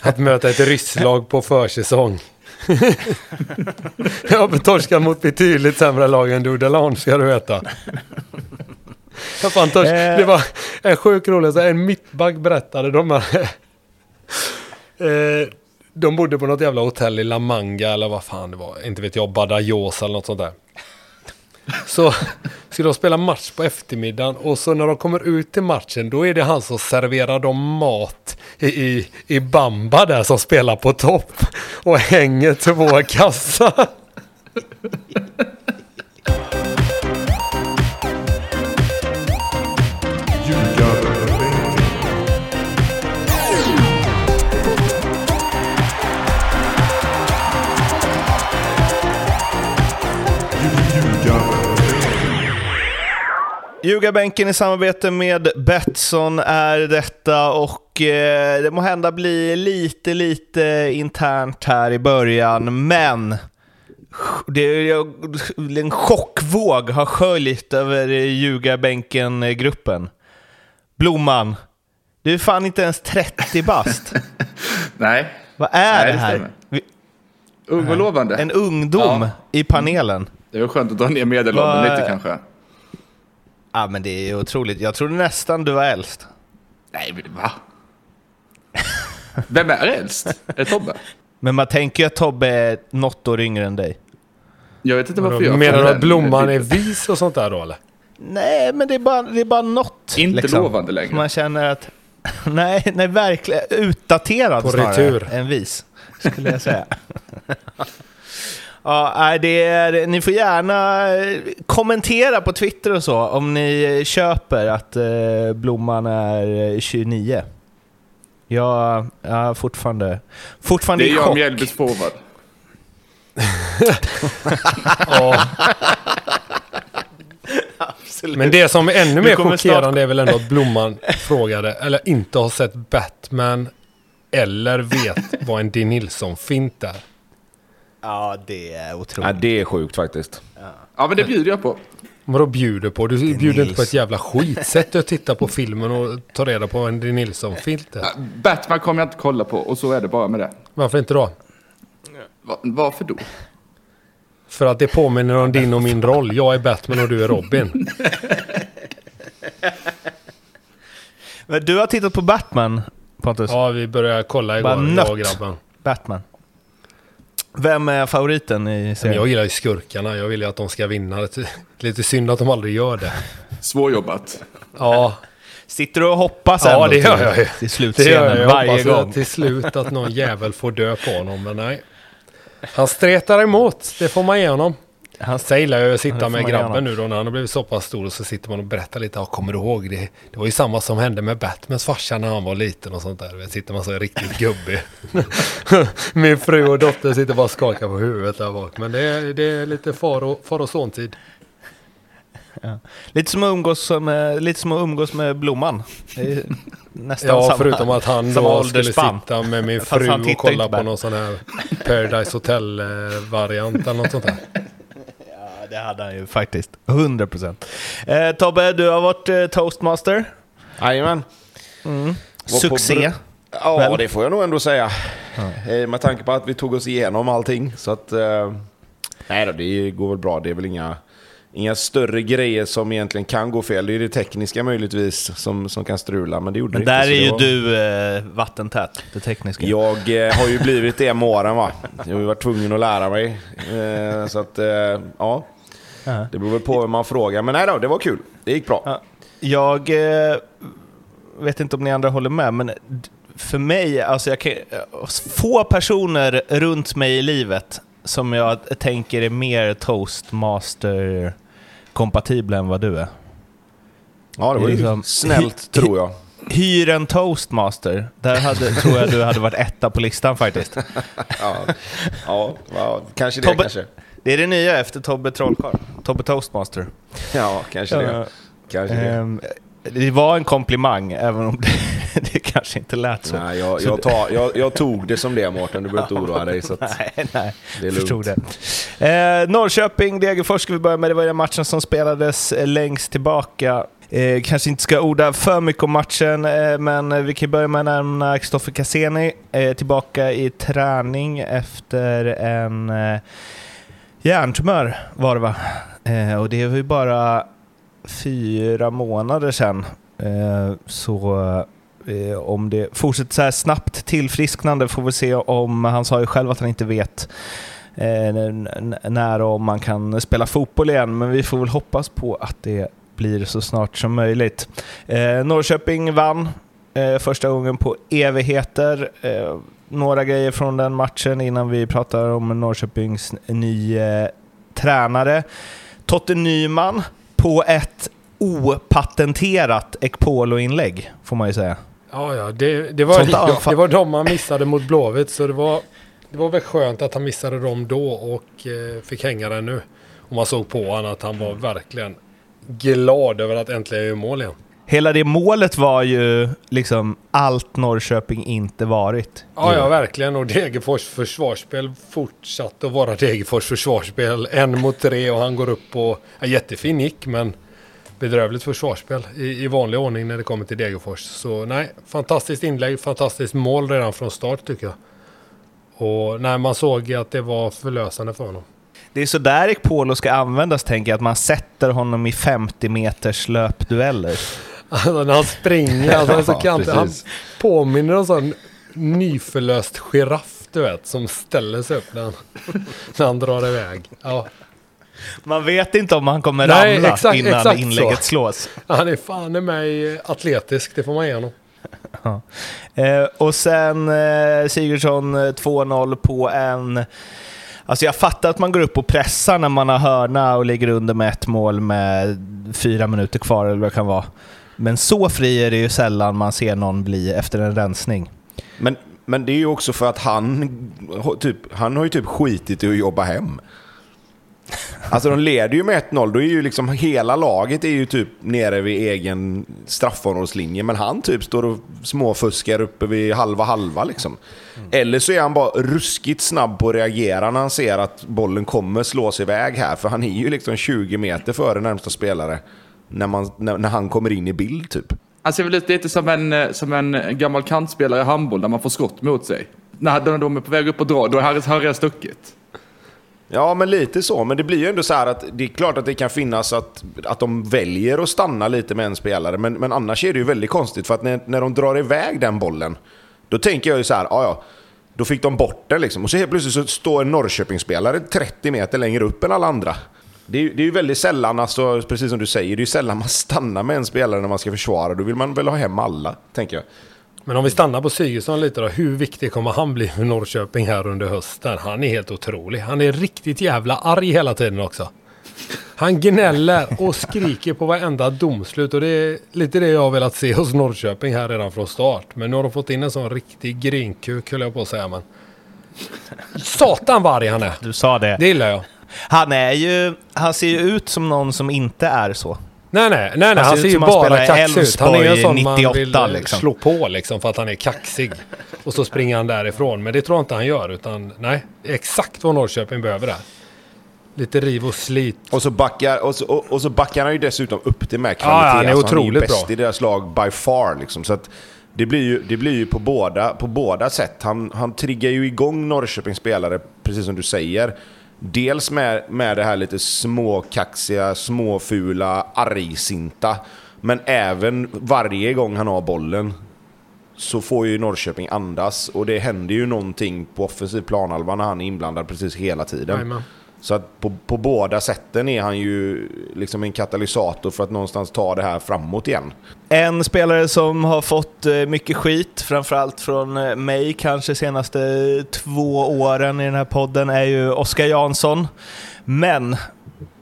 Att möta ett rysslag på försäsong. Jag har torskat mot betydligt sämre lag än Dudelan, ska du veta. Jag fan torsk. Eh. Det var en sjuk rolig, en mittback berättade de här. Eh, De bodde på något jävla hotell i La Manga eller vad fan det var. Inte vet jag, Badajoz eller något sånt där. Så skulle de spela match på eftermiddagen och så när de kommer ut till matchen då är det han som serverar dem mat i, i, i Bamba där som spelar på topp och hänger två kassar. Ljugarbänken i samarbete med Betsson är detta och eh, det må hända bli lite, lite internt här i början, men det är, en chockvåg har sköljt över Ljugarbänken-gruppen. Blomman, du är fan inte ens 30 bast. Nej, Vad är Nej, det här? stämmer. Vi- ung och lovande. En ungdom Ja. i panelen. Det är väl skönt att dra ner medelåldern lite kanske. Ja, men det är otroligt. Jag trodde nästan du var äldst. Nej, va? Vem är äldst? Är det Tobbe? Men man tänker ju att Tobbe är något år yngre än dig. Jag vet inte varför jag Menar du att blomman är vis och sånt där då eller? Nej, men det är bara, det är bara något. Inte liksom. lovande längre. Man känner att... Nej, nej verkligen. Utdaterad På snarare retur. än vis, skulle jag säga. ja, nej, det är, ni får gärna eh, kommentera på Twitter och så om ni köper att eh, Blomman är eh, 29. Jag är fortfarande, fortfarande Det är i jag. Mjällbys forward. Men det som är ännu mer kommer chockerande snart- är väl ändå att Blomman frågade, eller inte har sett Batman, eller vet vad en D. Nilsson-fint är. Ja, det är otroligt. Ja, det är sjukt faktiskt. Ja, men det bjuder jag på. Vadå bjuder på? Du bjuder inte på ett jävla skit. Sätt dig och titta på filmen och ta reda på en D. Nilsson-filt är. Ja, Batman kommer jag inte kolla på och så är det bara med det. Varför inte då? Va, varför då? För att det påminner om din och min roll. Jag är Batman och du är Robin. Men Du har tittat på Batman, Pontus? Ja, vi började kolla igår, jag och grabben. Batman. Vem är favoriten i serien? jag gillar ju skurkarna. Jag vill ju att de ska vinna. Det är Lite synd att de aldrig gör det. Svårjobbat. Ja, Sitter du och hoppas Ja, ändå det gör jag ju. till det slutscenen gör jag. Jag varje hoppas gång? till slut att någon jävel får dö på honom. Men nej. Han stretar emot. Det får man ge honom. Han, Sen gillar jag att sitta med grabben gärna. nu då när han har blivit så pass stor och så sitter man och berättar lite. Ja, kommer du ihåg det? Det var ju samma som hände med Batmans farsa när han var liten och sånt där. Vet, Sitter man så riktigt gubbig. Min fru och dotter sitter bara och skakar på huvudet där bak. Men det är, det är lite far och, far och sontid. lite, som att umgås med, lite som att umgås med Blomman. Nästan Ja, samma, förutom att han samma då skulle sitta med min fru han och tittar kolla på någon sån här Paradise Hotel-variant eller något sånt där. Ja, det hade han ju faktiskt. 100 procent. Eh, Tobbe, du har varit eh, toastmaster. Jajamän. Mm. Succé. Ja, Väl? det får jag nog ändå säga. Eh, Med tanke på att vi tog oss igenom allting. Så att... Eh, nej då, det går väl bra. Det är väl inga, inga större grejer som egentligen kan gå fel. Det är det tekniska möjligtvis som, som kan strula, men det gjorde Men det där inte. är ju var- du eh, vattentät, det tekniska. Jag eh, har ju blivit det med åren va. Jag har varit tvungen att lära mig. Eh, så att, eh, ja. Ja. Det beror väl på vem man frågar. Men nej då, det var kul. Det gick bra. Ja. Jag eh, vet inte om ni andra håller med, men för mig, alltså jag kan, få personer runt mig i livet som jag tänker är mer toastmaster-kompatibla än vad du är. Ja, det var ju Liksom- snällt tror jag. Hyr en toastmaster. Där hade, tror jag du hade varit etta på listan faktiskt. Ja, ja, ja kanske det Tobbe- kanske. Det är det nya efter Tobbe Trollkarl. Tobbe Toastmaster. Ja, kanske det. Ja. Kanske det. Ehm, det var en komplimang, även om det, det kanske inte lät så. Nej, jag, jag, tar, jag, jag tog det som det Mårten, du behöver inte oroa dig. Så att, Nej, nej. Det är Förstod det. Eh, Norrköping, Degerfors ska vi börja med. Det var den matchen som spelades eh, längst tillbaka. Eh, kanske inte ska orda för mycket om matchen, eh, men vi kan börja med att nämna Kristoffer Cassini eh, tillbaka i träning efter en eh, hjärntumör var det va? Eh, och det var ju bara fyra månader sedan. Eh, så eh, om det fortsätter så här snabbt tillfrisknande får vi se om, han sa ju själv att han inte vet eh, när och om man kan spela fotboll igen, men vi får väl hoppas på att det blir så snart som möjligt. Eh, Norrköping vann eh, första gången på evigheter. Eh, några grejer från den matchen innan vi pratar om Norrköpings nya tränare. Totte Nyman på ett opatenterat Ekpolo-inlägg, får man ju säga. Ja, ja, det, det, var, det var de man missade mot Blåvitt, så det var, det var väl skönt att han missade dem då och eh, fick hänga den nu. Och man såg på honom att han var verkligen glad över att äntligen göra mål igen. Hela det målet var ju liksom allt Norrköping inte varit. Ja, ja, verkligen. Och Degerfors försvarsspel fortsatte att vara Degerfors försvarsspel. En mot tre och han går upp på... Ja, jättefin nick, men bedrövligt försvarsspel i, i vanlig ordning när det kommer till Degerfors. Så nej, fantastiskt inlägg, fantastiskt mål redan från start tycker jag. Och när man såg att det var förlösande för honom. Det är så där Ekpolo ska användas, tänker jag, att man sätter honom i 50 meters löpdueller. Alltså när han springer, alltså, han, så kan han påminner om en nyförlöst giraff, du vet, som ställer sig upp när han, när han drar iväg. Ja. Man vet inte om han kommer Nej, ramla exakt, innan exakt inlägget så. slås. Han är fan i mig atletisk, det får man ge honom. Ja. Eh, och sen eh, Sigurdsson 2-0 eh, på en... Alltså jag fattar att man går upp och pressar när man har hörna och ligger under med ett mål med fyra minuter kvar eller vad det kan vara. Men så fri är det ju sällan man ser någon bli efter en rensning. Men, men det är ju också för att han, typ, han har ju typ skitit i att jobba hem. Alltså de leder ju med 1-0, då är ju liksom hela laget är ju typ nere vid egen straffområdeslinje. Men han typ står och småfuskar uppe vid halva halva liksom. Mm. Eller så är han bara ruskigt snabb på att reagera när han ser att bollen kommer slås iväg här. För han är ju liksom 20 meter före närmsta spelare när, man, när, när han kommer in i bild typ. Alltså det är lite som en, eh, som en gammal kantspelare i handboll när man får skott mot sig. När de är på väg upp och dra, då har det stuckit. Ja, men lite så. Men det blir ju ändå så här att det är klart att det kan finnas att, att de väljer att stanna lite med en spelare. Men, men annars är det ju väldigt konstigt för att när, när de drar iväg den bollen, då tänker jag ju så här, ja ja, då fick de bort den liksom. Och så helt plötsligt så står en Norrköpingsspelare 30 meter längre upp än alla andra. Det är, det är ju väldigt sällan, alltså, precis som du säger, det är ju sällan man stannar med en spelare när man ska försvara. Då vill man väl ha hem alla, tänker jag. Men om vi stannar på Sigurdsson lite då. Hur viktig kommer han bli för Norrköping här under hösten? Han är helt otrolig. Han är riktigt jävla arg hela tiden också. Han gnäller och skriker på varenda domslut och det är lite det jag har velat se hos Norrköping här redan från start. Men nu har de fått in en sån riktig grinkuk höll jag på att säga men. Satan vad arg han är! Du sa det. Det gillar jag. Han är ju, han ser ju ut som någon som inte är så. Nej, nej, nej, nej. han ser ju bara kaxig ut. Han är en sån 98, man vill liksom. slå på liksom för att han är kaxig. Och så springer han därifrån. Men det tror jag inte han gör. Utan nej, exakt vad Norrköping behöver där. Lite riv och slit. Och så backar, och så, och, och så backar han ju dessutom upp det med kvalitet. Ja, han är otroligt alltså, han är bra. bäst i deras lag by far. Liksom. Så att det blir ju, det blir ju på, båda, på båda sätt. Han, han triggar ju igång Norrköpings spelare, precis som du säger. Dels med, med det här lite småkaxiga, småfula, argsinta. Men även varje gång han har bollen så får ju Norrköping andas. Och det händer ju någonting på offensiv planhalva när han är inblandad precis hela tiden. Amen. Så att på, på båda sätten är han ju liksom en katalysator för att någonstans ta det här framåt igen. En spelare som har fått eh, mycket skit, framförallt från eh, mig kanske senaste två åren i den här podden, är ju Oskar Jansson. Men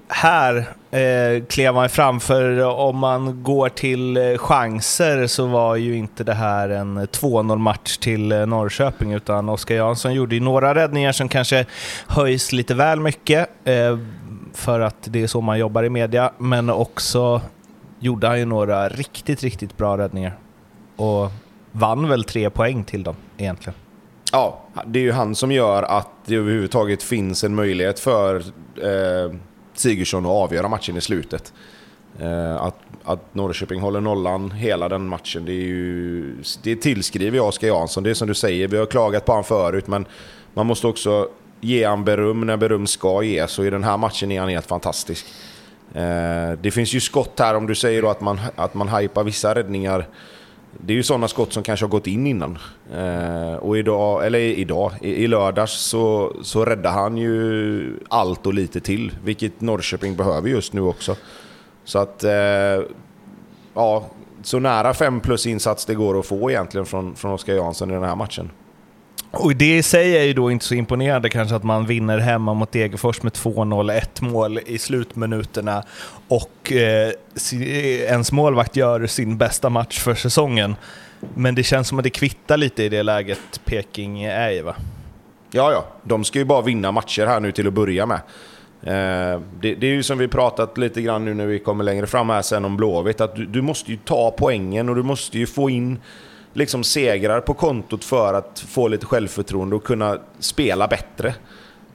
här eh, klev man fram, för om man går till eh, chanser så var ju inte det här en 2-0 match till eh, Norrköping, utan Oskar Jansson gjorde ju några räddningar som kanske höjs lite väl mycket, eh, för att det är så man jobbar i media, men också gjorde han ju några riktigt, riktigt bra räddningar. Och vann väl tre poäng till dem egentligen. Ja, det är ju han som gör att det överhuvudtaget finns en möjlighet för eh, Sigurdsson att avgöra matchen i slutet. Eh, att, att Norrköping håller nollan hela den matchen, det, är ju, det tillskriver jag Oskar Jansson. Det är som du säger, vi har klagat på honom förut, men man måste också ge han beröm när beröm ska ges. Och i den här matchen är han helt fantastisk. Eh, det finns ju skott här, om du säger då att man, att man hypar vissa räddningar. Det är ju sådana skott som kanske har gått in innan. Eh, och idag, eller idag, i, i lördags så, så räddade han ju allt och lite till. Vilket Norrköping behöver just nu också. Så att, eh, ja, så nära 5 plus insats det går att få egentligen från, från Oskar Jansson i den här matchen. Och det i sig är ju då inte så imponerande kanske att man vinner hemma mot Degerfors med 2-0, ett mål i slutminuterna och eh, eh, ens målvakt gör sin bästa match för säsongen. Men det känns som att det kvittar lite i det läget Peking är i va? Ja, ja. De ska ju bara vinna matcher här nu till att börja med. Eh, det, det, är ju som vi pratat lite grann nu när vi kommer längre fram här sen om Blåvitt, att du, du måste ju ta poängen och du måste ju få in liksom segrar på kontot för att få lite självförtroende och kunna spela bättre.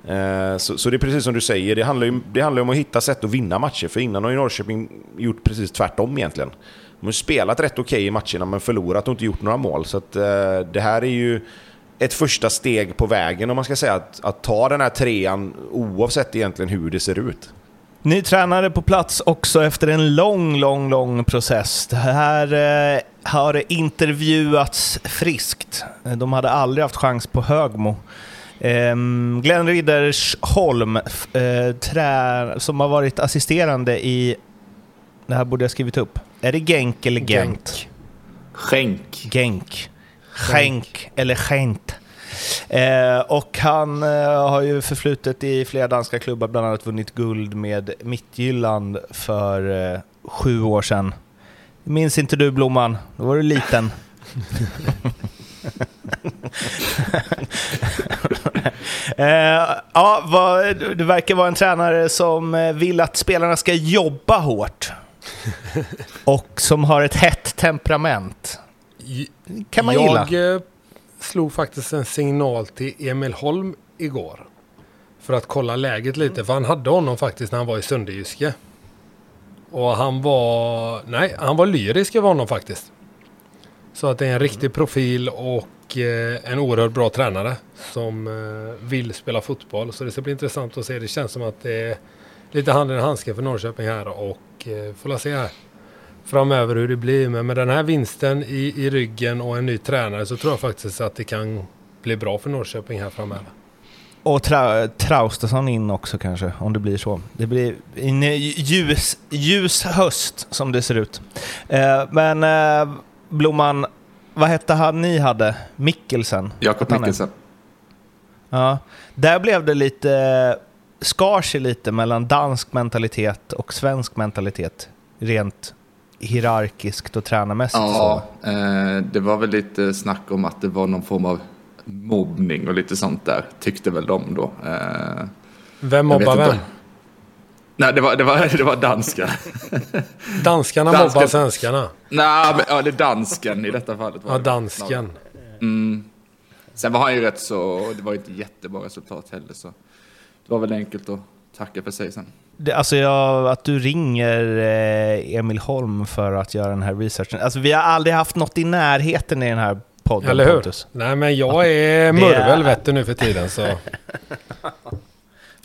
Eh, så, så, det är precis som du säger, det handlar ju det handlar om att hitta sätt att vinna matcher. För innan har ju Norrköping gjort precis tvärtom egentligen. De har spelat rätt okej okay i matcherna men förlorat och inte gjort några mål. Så att, eh, det här är ju ett första steg på vägen om man ska säga. Att, att ta den här trean oavsett egentligen hur det ser ut. Ny tränare på plats också efter en lång, lång, lång process. Det här eh, har det intervjuats friskt. De hade aldrig haft chans på Högmo. Eh, Glenn Riddersholm, eh, trä, som har varit assisterande i... Det här borde jag skrivit upp. Är det Genk eller Gent? Genk. Genk. Genk eller Gent. Eh, och han eh, har ju förflutet i flera danska klubbar, bland annat vunnit guld med Midtjylland för eh, sju år sedan. Minns inte du Blomman? Då var du liten. eh, ja, vad, du verkar vara en tränare som vill att spelarna ska jobba hårt. Och som har ett hett temperament. kan man jag, gilla slog faktiskt en signal till Emil Holm igår. För att kolla läget lite. För han hade honom faktiskt när han var i Sunderjyske. Och han var... Nej, han var lyrisk över honom faktiskt. Så att det är en riktig profil och eh, en oerhört bra tränare. Som eh, vill spela fotboll. Så det ska bli intressant att se. Det känns som att det är lite handen i handsken för Norrköping här. Och eh, får se här framöver hur det blir. Men med den här vinsten i, i ryggen och en ny tränare så tror jag faktiskt att det kan bli bra för Norrköping här framöver. Och tra Traustason in också kanske, om det blir så. Det blir en ljus, ljus höst som det ser ut. Eh, men eh, Blomman, vad hette han ni hade? Mikkelsen? Jakob Mikkelsen. Ja, där blev det lite, skar sig lite mellan dansk mentalitet och svensk mentalitet. Rent hierarkiskt och tränarmässigt? Ja, eh, det var väl lite snack om att det var någon form av mobbning och lite sånt där, tyckte väl de då. Eh, vem mobbar vem? Nej, det var, det var, det var danska. Danskarna Dansken. mobbar svenskarna? Nej, men, ja, det är dansken i detta fallet. Var ja, dansken. Mm. Sen var han ju rätt så, det var inte jättebra resultat heller, så det var väl enkelt att tacka för sig sen. Det, alltså jag, att du ringer eh, Emil Holm för att göra den här researchen. Alltså vi har aldrig haft något i närheten i den här podden. Eller hur? Pontus. Nej men jag är murvel vet du nu för tiden så.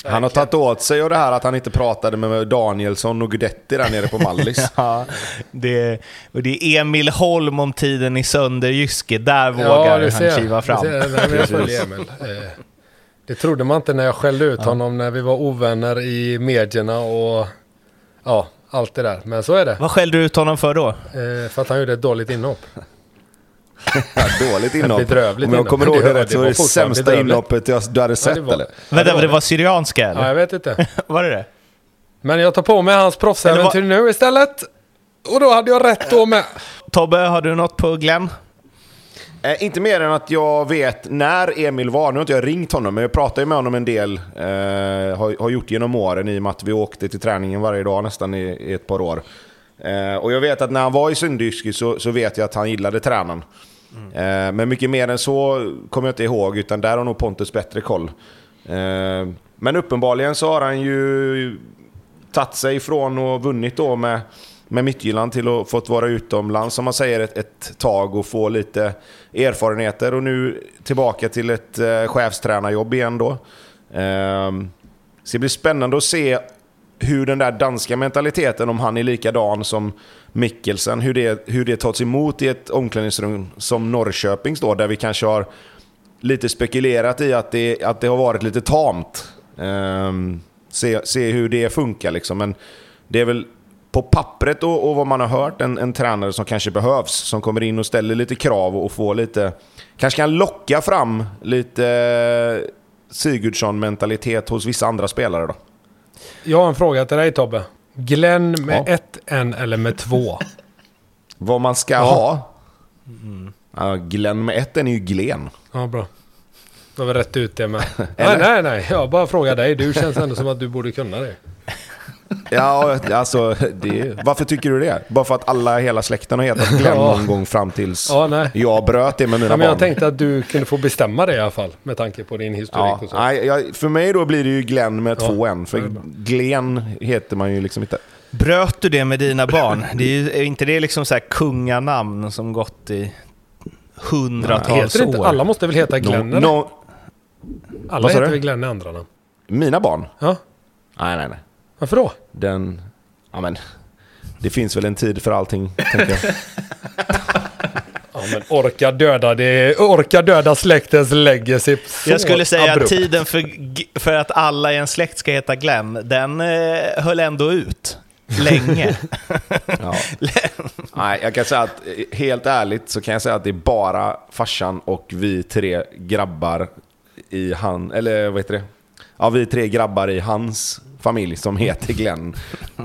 Han har tagit åt sig av det här att han inte pratade med Danielsson och Guidetti där nere på Mallis. ja, det, och det är Emil Holm om tiden i Sönderjyske. Där vågar ja, han kiva fram. Det ser, nej, jag följer Emil. Det trodde man inte när jag skällde ut ja. honom när vi var ovänner i medierna och ja, allt det där. Men så är det. Vad skällde du ut honom för då? Eh, för att han gjorde ett dåligt inhopp. dåligt inhopp. Bedrövligt Om jag kommer ihåg det rätt så var det sämsta inhoppet du hade sett ja, det var, eller? Vänta, det, det var syrianska eller? Ja, jag vet inte. var det det? Men jag tar på mig hans proffsäventyr var... nu istället. Och då hade jag rätt då med. Tobbe, har du något på Glenn? Eh, inte mer än att jag vet när Emil var. Nu har inte jag ringt honom, men jag pratar ju med honom en del. Eh, har, har gjort genom åren i och med att vi åkte till träningen varje dag nästan i, i ett par år. Eh, och jag vet att när han var i Sundyski så, så vet jag att han gillade tränaren. Mm. Eh, men mycket mer än så kommer jag inte ihåg, utan där har nog Pontus bättre koll. Eh, men uppenbarligen så har han ju tagit sig från och vunnit då med, med Midtjylland till att fått vara utomlands, som man säger, ett, ett tag och få lite erfarenheter. Och nu tillbaka till ett eh, chefstränarjobb igen då. Eh, så det blir spännande att se hur den där danska mentaliteten, om han är likadan som Mikkelsen, hur det, hur det tas emot i ett omklädningsrum som Norrköpings då, där vi kanske har lite spekulerat i att det, att det har varit lite tamt. Eh, se, se hur det funkar liksom. Men det är väl på pappret och, och vad man har hört en, en tränare som kanske behövs. Som kommer in och ställer lite krav och får lite... Kanske kan locka fram lite eh, Sigurdsson-mentalitet hos vissa andra spelare då. Jag har en fråga till dig Tobbe. Glenn med Ja. ett N eller med två? Vad man ska ha. Ja, Glenn med ett är ju Glen. Ja, bra. Då har vi rätt ut det med. nej, nej, nej. Jag bara frågar dig. Du känns ändå som att du borde kunna det. Ja, alltså, det, varför tycker du det? Bara för att alla hela släkten har hetat Glenn Ja. någon gång fram tills Ja, nej. jag bröt det med mina Ja, men barn. jag tänkte att du kunde få bestämma det i alla fall. Med tanke på din historik Ja, och så. nej, jag, för mig då blir det ju Glenn med Ja, två N. För. Glenn heter man ju liksom inte. Bröt du det med dina barn? Det är, ju, är inte det liksom så här kunganamn som gått i hundratals inte, år? alla måste väl heta Glenn? No, no, alla heter du? väl Glenn i andra namn? mina barn? Ja, Nej, nej, nej. Varför då? Den... Ja, men... Det finns väl en tid för allting, tänker jag. Ja, men orka döda det. Orka döda släktens legacy. Så Jag skulle säga att tiden för, för att alla i en släkt ska heta Glenn, den eh, höll ändå ut länge. Ja. Nej, jag kan säga att eh, helt ärligt så kan jag säga att det är bara farsan och vi tre grabbar i han... Eller vad heter det? Ja, vi tre grabbar i hans familj som heter Glenn.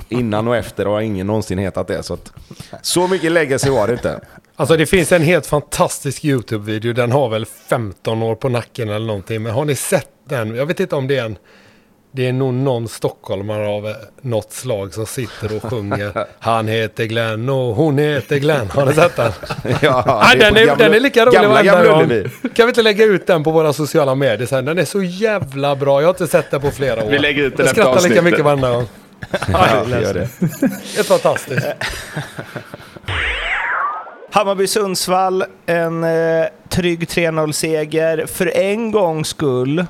Innan och efter har ingen någonsin hetat det. Så, att, så mycket legacy var det inte. Alltså det finns en helt fantastisk YouTube-video. Den har väl 15 år på nacken eller någonting. Men har ni sett den? Jag vet inte om det är en... Det är nog någon stockholmare av något slag som sitter och sjunger. Han heter Glenn och hon heter Glenn. Har ni sett den? Ja, det den, är, gamla- den är lika rolig Gamla, gamla gång. Kan vi inte lägga ut den på våra sociala medier sen? Den är så jävla bra. Jag har inte sett den på flera år. Vi lägger ut den Jag skrattar lika mycket varenda gång. Ja, det gör det. Det är fantastiskt. Hammarby-Sundsvall, en eh, trygg 3-0-seger. För en gångs skull,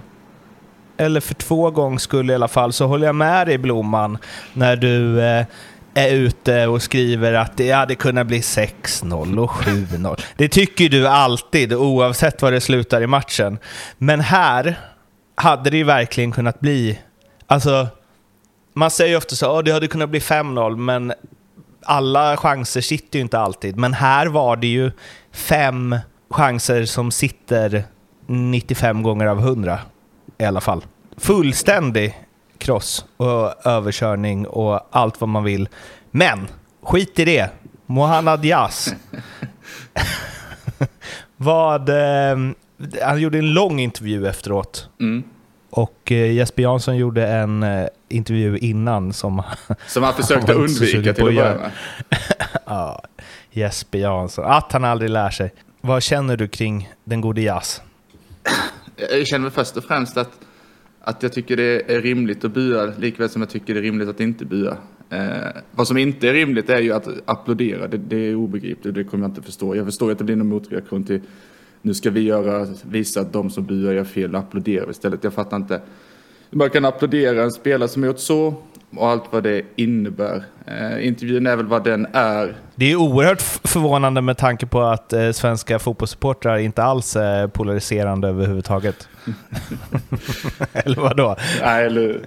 eller för två gångs skull i alla fall, så håller jag med dig Blomman när du eh, är ute och skriver att det hade kunnat bli 6-0 och 7-0. Det tycker du alltid, oavsett vad det slutar i matchen. Men här hade det ju verkligen kunnat bli... Alltså, man säger ju ofta så att det hade kunnat bli 5-0, men alla chanser sitter ju inte alltid. Men här var det ju fem chanser som sitter 95 gånger av 100 i alla fall. Fullständig kross och överkörning och allt vad man vill. Men skit i det. Mohanad Yas. vad... Eh, han gjorde en lång intervju efteråt. Mm. Och eh, Jesper Jansson gjorde en eh, intervju innan som Som han försökte sugen undvika till att börja med. Ja, Jesper Jansson. Att han aldrig lär sig. Vad känner du kring den gode Jas? Jag känner först och främst att, att jag tycker det är rimligt att bua, likväl som jag tycker det är rimligt att inte bua. Eh, vad som inte är rimligt är ju att applådera. Det, det är obegripligt och det kommer jag inte förstå. Jag förstår att det blir någon motreaktion till nu ska vi göra, visa att de som buar gör fel och applåderar istället. Jag fattar inte. Man kan applådera en spelare som har gjort så och allt vad det innebär. Eh, intervjun är väl vad den är. Det är oerhört förvånande med tanke på att eh, svenska fotbollssupportrar inte alls är polariserande överhuvudtaget. Eller vadå? Nej, eller...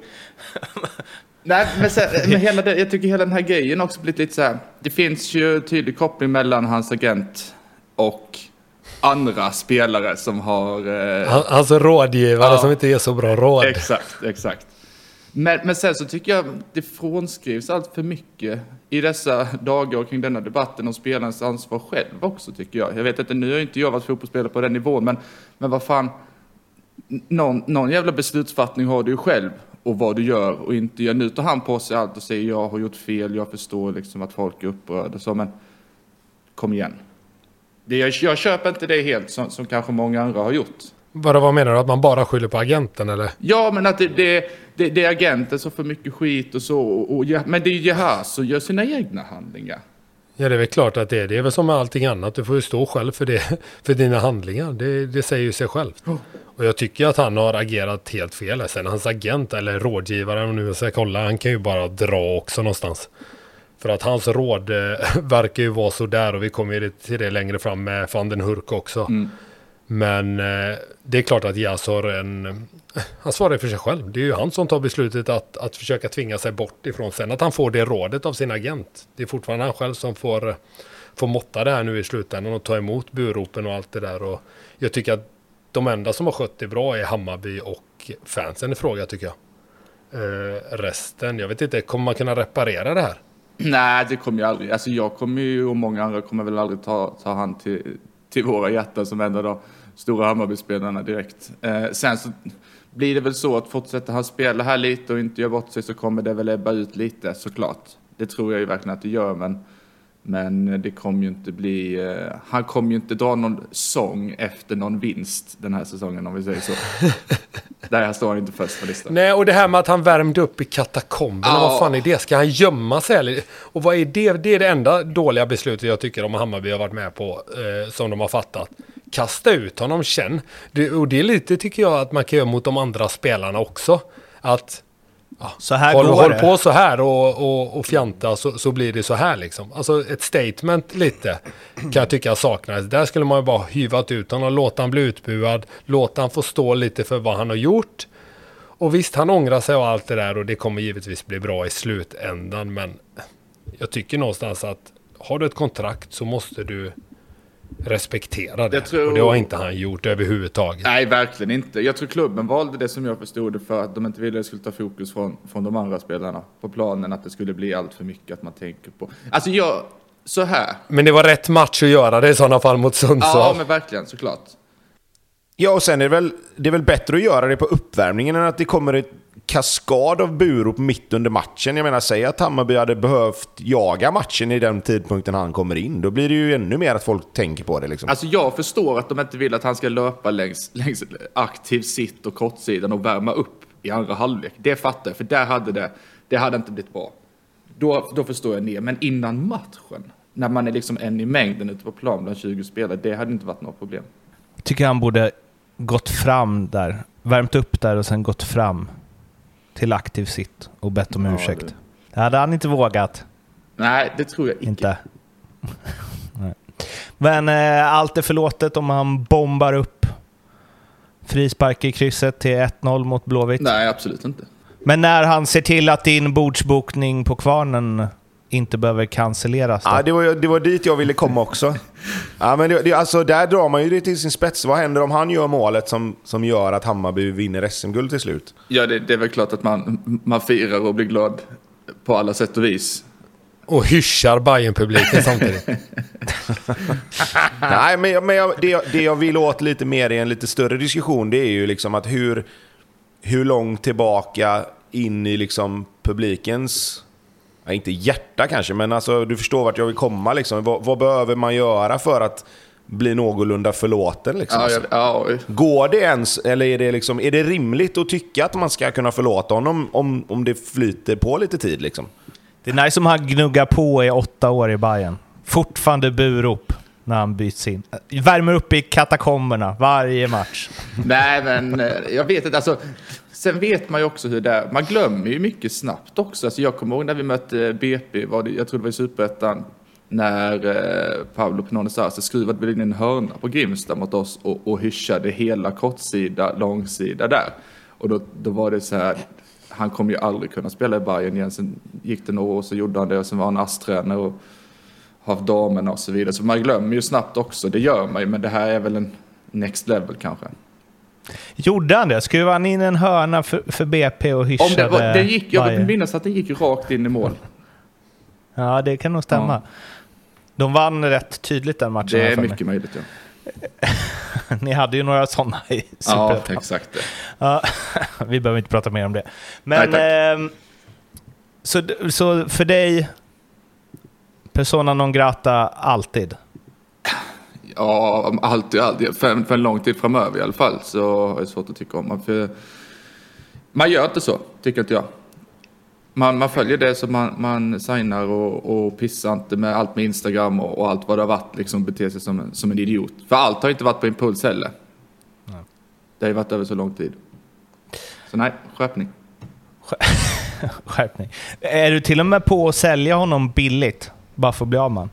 Nej, men, sen, men hela det, jag tycker hela den här grejen också blivit lite så här. Det finns ju tydlig koppling mellan hans agent och andra spelare som har... Eh, Han- Alltså rådgivare Ja. som inte ger så bra råd. Exakt, exakt. Men, men sen så tycker jag det frånskrivs allt för mycket i dessa dagar och kring denna debatten om spelarens ansvar själv också tycker jag. Jag vet inte, nu har inte jag varit fotbollsspelare på den nivån, men, men vad fan. Någon, någon jävla beslutsfattning har du ju själv och vad du gör och inte gör. Nu tar han på sig allt och säger jag har gjort fel, jag förstår liksom att folk är upprörda. Så, men kom igen. Det, jag, jag köper inte det helt som, som kanske många andra har gjort. Vad, vad menar du? Att man bara skyller på agenten eller? Ja, men att det, det, det, det är agenten som får mycket skit och så. Och, och, men det är ju Jehaz som gör sina egna handlingar. Ja, det är väl klart att det är. Det är väl som med allting annat. Du får ju stå själv för, det, för dina handlingar. Det, det säger ju sig självt. Och jag tycker att han har agerat helt fel. Sen hans agent eller rådgivare, om nu ska kolla, han kan ju bara dra också någonstans. För att hans råd eh, verkar ju vara sådär och vi kommer ju till det längre fram med van den Hurk också. Mm. Men eh, det är klart att Jas har en... Han svarar för sig själv. Det är ju han som tar beslutet att, att försöka tvinga sig bort ifrån. Sen att han får det rådet av sin agent. Det är fortfarande han själv som får, får måtta det här nu i slutändan och ta emot buropen och allt det där. Och jag tycker att de enda som har skött det bra är Hammarby och fansen i fråga tycker jag. Eh, resten, jag vet inte, kommer man kunna reparera det här? Nej, det kommer jag aldrig. Alltså jag kommer ju och många andra kommer väl aldrig ta, ta hand till, till våra hjärtan som ändå då stora Hammarbyspelarna direkt. Eh, sen så blir det väl så att fortsätter han spela här lite och inte gör bort sig så kommer det väl ebba ut lite såklart. Det tror jag ju verkligen att det gör, men men det kommer ju inte bli, eh, han kommer ju inte dra någon sång efter någon vinst den här säsongen om vi säger så. Där står han inte först på listan. Nej, och det här med att han värmde upp i katakomberna, Ja. vad fan är det? Ska han gömma sig eller? Och vad är det? Det är det enda dåliga beslutet jag tycker om Hammarby har varit med på, eh, som de har fattat. Kasta ut honom, känn. Det, och det är lite, tycker jag, att man kan göra mot de andra spelarna också. Att Så här håll, går håll det. på så här och, och, och fjanta så, så blir det så här liksom. Alltså ett statement lite kan jag tycka saknades. Där skulle man ju bara hyvat ut honom, låta han bli utbuad, låta han få stå lite för vad han har gjort. Och visst, han ångrar sig och allt det där och det kommer givetvis bli bra i slutändan. Men jag tycker någonstans att har du ett kontrakt så måste du respektera det. Tror- Och det har inte han gjort överhuvudtaget. Nej, verkligen inte. Jag tror klubben valde det som jag förstod det för att de inte ville att det skulle ta fokus från, från de andra spelarna på planen. Att det skulle bli allt för mycket att man tänker på. Alltså jag, så här. Men det var rätt match att göra det i sådana fall mot Ja, Sundsvall. men verkligen, såklart. Ja, och sen är det väl, det är väl bättre att göra det på uppvärmningen än att det kommer ett kaskad av burop mitt under matchen. Jag menar, säg att Hammarby hade behövt jaga matchen i den tidpunkten han kommer in. Då blir det ju ännu mer att folk tänker på det. Liksom. Alltså jag förstår att de inte vill att han ska löpa längs, längs aktiv sitt och kortsidan och värma upp i andra halvlek. Det fattar jag, för där hade det, det hade inte blivit bra. Då, då förstår jag ner. Men innan matchen, när man är liksom en i mängden ute på plan bland 20 spelare, det hade inte varit något problem. tycker han borde gått fram där. Värmt upp där och sen gått fram till aktiv sitt och bett om Ja, ursäkt. det- Det hade han inte vågat. Nej, det tror jag icke. Inte. Men eh, allt är förlåtet om han bombar upp frispark i krysset till 1-0 mot Blåvitt. Nej, absolut inte. Men när han ser till att din bordsbokning på Kvarnen inte behöver cancelleras. då? Ja, det, var, det var dit jag ville komma också. Ja, men det, det, alltså, där drar man ju det till sin spets. Vad händer om han gör målet som, som gör att Hammarby vinner SM-guld till slut? Ja, det, det är väl klart att man, man firar och blir glad på alla sätt och vis. Och hyschar bayern publiken samtidigt. Nej, men, jag- men jag, det, jag- det jag vill åt lite mer i en lite större diskussion, det är ju liksom att hur, hur långt tillbaka in i liksom publikens, ja, inte hjärta kanske, men alltså du förstår vart jag vill komma liksom. Vad, vad behöver man göra för att bli någorlunda förlåten liksom? Ja, alltså? ja, ja, Går det ens, eller är det, liksom, är det rimligt att tycka att man ska kunna förlåta honom om, om det flyter på lite tid liksom? Det är nice om han gnuggar på i åtta år i Bayern. Fortfarande burop när han byts in. Värmer upp i katakomberna varje match. Nej, men eh, jag vet inte. Alltså, sen vet man ju också hur det är. Man glömmer ju mycket snabbt också. Alltså, jag kommer ihåg när vi mötte BP, var det, jag tror det var i Superettan, när eh, Pablo Pinones Arce skruvade väl in en hörna på Grimsta mot oss och, och hyschade hela kortsida, långsida där. Och då, då var det så här, han kommer ju aldrig kunna spela i Bayern igen. Sen gick det några år så gjorde han det och sen var han ASS-tränare och haft damerna och så vidare. Så man glömmer ju snabbt också, det gör man ju, men det här är väl en next level kanske. Gjorde han det? Skruvade han in en hörna för, för BP och Om hyschade det var, det gick, jag vill minnas att den gick rakt in i mål. Ja, det kan nog stämma. Ja. De vann rätt tydligt den matchen. Det är mycket möjligt. Ja, Ni hade ju några sådana i ja Superettan. exakt. Det. Ja, vi behöver inte prata mer om det. Men, Nej, ehm, så, så för dig, persona non grata alltid? Ja, alltid, alltid. För, för en lång tid framöver i alla fall så är det svårt att tycka om honom. För man gör inte så, tycker inte jag. Man, man följer det som man, man signar och, och pissar inte med allt med Instagram och, och allt vad det har varit, liksom beter sig som en, som en idiot. För allt har inte varit på impuls heller. Nej. Det har ju varit över så lång tid. Så nej, skärpning. Skärpning. Är du till och med på att sälja honom billigt? Bara för att bli av med?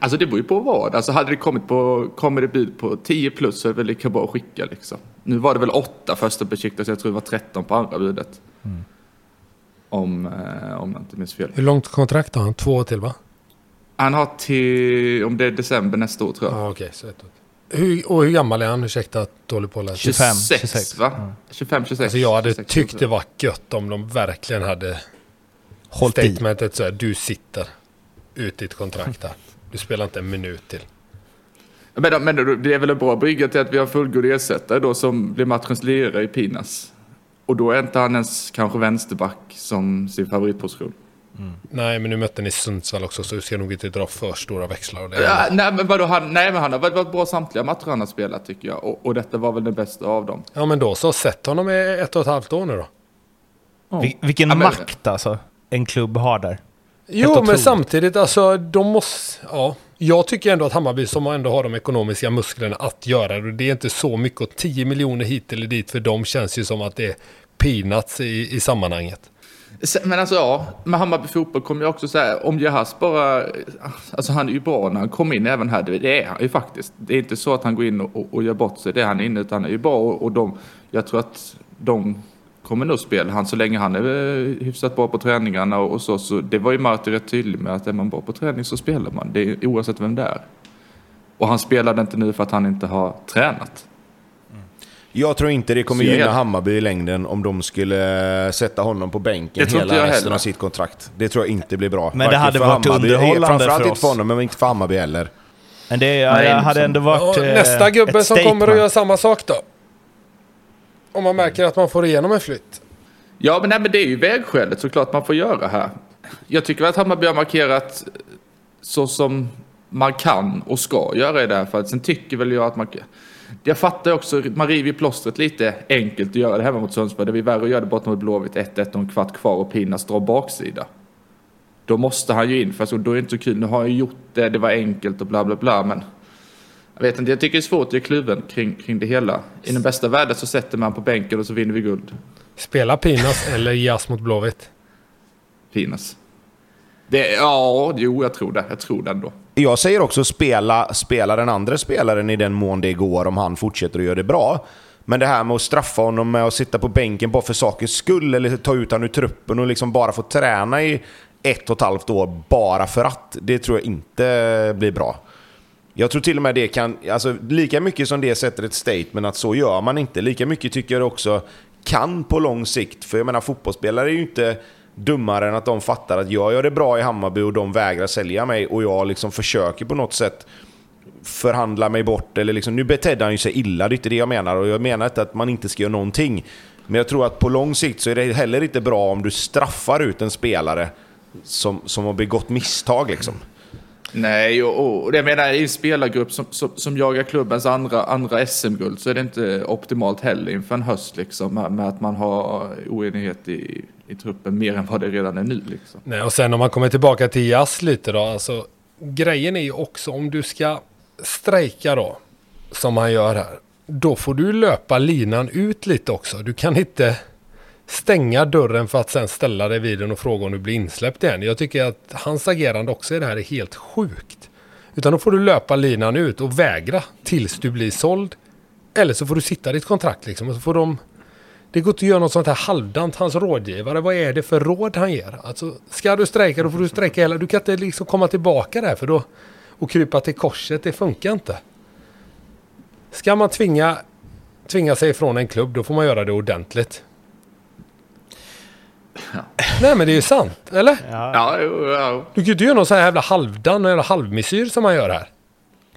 Alltså det beror ju på vad. Alltså hade det kommit på, kommer det bud på 10 plus så är det väl lika bra att skicka liksom. Nu var det väl 8 första besiktas, jag tror det var 13 på andra budet. Mm. Om, eh, om jag inte minns fel. Hur långt kontrakt har han? Två år till va? Han har till, om det är december nästa år tror jag. Ja, okej. så ett år. Hur, och hur gammal är han? Ursäkta att dålig på att läsa. 25, 26, 26. va? Ja. 25, 26. Alltså jag hade 26, tyckt det var gött om de verkligen hade Hållt i. statementet så här, du sitter ut ditt kontrakt här. Du spelar inte en minut till. Men, men det är väl en bra brygga till att vi har fullgod ersättare då som blir matchens lirare i Pinas. Och då är inte han ens kanske vänsterback som sin favoritposition. Nej, men nu mötte ni Sundsvall också så du ska nog inte dra för stora växlar. Och det Ja, nej, men vadå, han, nej, men han har varit bra samtliga matcher han har spelat tycker jag. Och, och detta var väl den bästa av dem. ja, men då så. Sätt honom i ett och ett halvt år nu då. Vil- vilken Ja, men- makt alltså en klubb har där. Jo, otroligt. men samtidigt, alltså de måste... Ja, jag tycker ändå att Hammarby som ändå har de ekonomiska musklerna att göra det. Det är inte så mycket och 10 miljoner hit eller dit för dem känns ju som att det är peanuts i, i sammanhanget. Men alltså ja, med Hammarby fotboll kommer jag också säga, om Jahas bara, alltså han är ju bra när han kommer in även här, det det är han ju faktiskt. Det är inte så att han går in och, och, och gör bort sig, det är han inne, utan han är ju bra och, och de, jag tror att de kommer nog spela han så länge han är eh, hyfsat bra på träningarna och, så, så det var ju Martin rätt tydlig med att är man bra på träning så spelar man, det är oavsett vem det är. Och han spelade inte nu för att han inte har tränat. Jag tror inte det kommer gynna Hammarby i längden om de skulle sätta honom på bänken Det tror inte hela resten av sitt kontrakt. Det tror jag inte blir bra. Men det hade för varit Hammarby- underhållande Framförallt för inte för oss. honom, men inte för Hammarby heller. Men det hade liksom. ändå varit eh, nästa gubbe som kommer att göra samma sak då? Om man märker att man får igenom en flytt. Ja, men, nej, men det är ju vägskälet såklart man får göra här. Jag tycker att Hammarby har markerat så som man kan och ska göra i det här fallet. Sen tycker väl jag att man... Jag fattar också, man river ju plåstret lite enkelt att göra det hemma mot Sundsvall. Det blir värre att göra det borta mot Blåvitt 1-1 och en kvart kvar och Pinas drar baksida. Då måste han ju in, för då är det inte så kul. Nu har jag gjort det, det var enkelt och bla bla bla, men... Jag vet inte, jag tycker det är svårt att ge kluven kring, kring det hela. I den bästa världen så sätter man på bänken och så vinner vi guld. Spela Pinas eller Jas mot Blåvitt. Pinas. Det, ja, jo, jag tror det. Jag tror det ändå. Jag säger också spela, spela den andra spelaren i den mån det går om han fortsätter att göra det bra. Men det här med att straffa honom med att sitta på bänken bara för sakens skull eller ta ut honom ur truppen och liksom bara få träna i ett och ett halvt år bara för att, det tror jag inte blir bra. Jag tror till och med det kan, alltså lika mycket som det sätter ett statement att så gör man inte, lika mycket tycker jag det också kan på lång sikt. För jag menar fotbollsspelare är ju inte dummare än att de fattar att jag gör det bra i Hammarby och de vägrar sälja mig och jag liksom försöker på något sätt förhandla mig bort. Eller liksom, nu betedde han ju sig illa, det är inte det jag menar. Och jag menar inte att man inte ska göra någonting. Men jag tror att på lång sikt så är det heller inte bra om du straffar ut en spelare som, som har begått misstag. Liksom. Nej, och, och jag menar i en spelargrupp som, som, som jagar klubbens andra, andra SM-guld så är det inte optimalt heller inför en höst liksom med, med att man har oenighet i, i truppen mer än vad det redan är nu liksom. Nej, och sen om man kommer tillbaka till Jas lite då. Alltså, grejen är ju också om du ska strejka då, som han gör här. Då får du löpa linan ut lite också. Du kan inte stänga dörren för att sen ställa dig vid den och fråga om du blir insläppt igen. Jag tycker att hans agerande också i det här är helt sjukt. Utan då får du löpa linan ut och vägra tills du blir såld. Eller så får du sitta ditt kontrakt liksom och så får de det går inte att göra något sånt här halvdant. Hans rådgivare, vad är det för råd han ger? Alltså, ska du strejka då får du strejka hela... Du kan inte liksom komma tillbaka där för då... Och krypa till korset, det funkar inte. Ska man tvinga, tvinga sig ifrån en klubb, då får man göra det ordentligt. Nej men det är ju sant, eller? Ja. Ja, jo, ja. Du kan ju inte göra någon sån här jävla halvdan, eller halvmesyr som man gör här.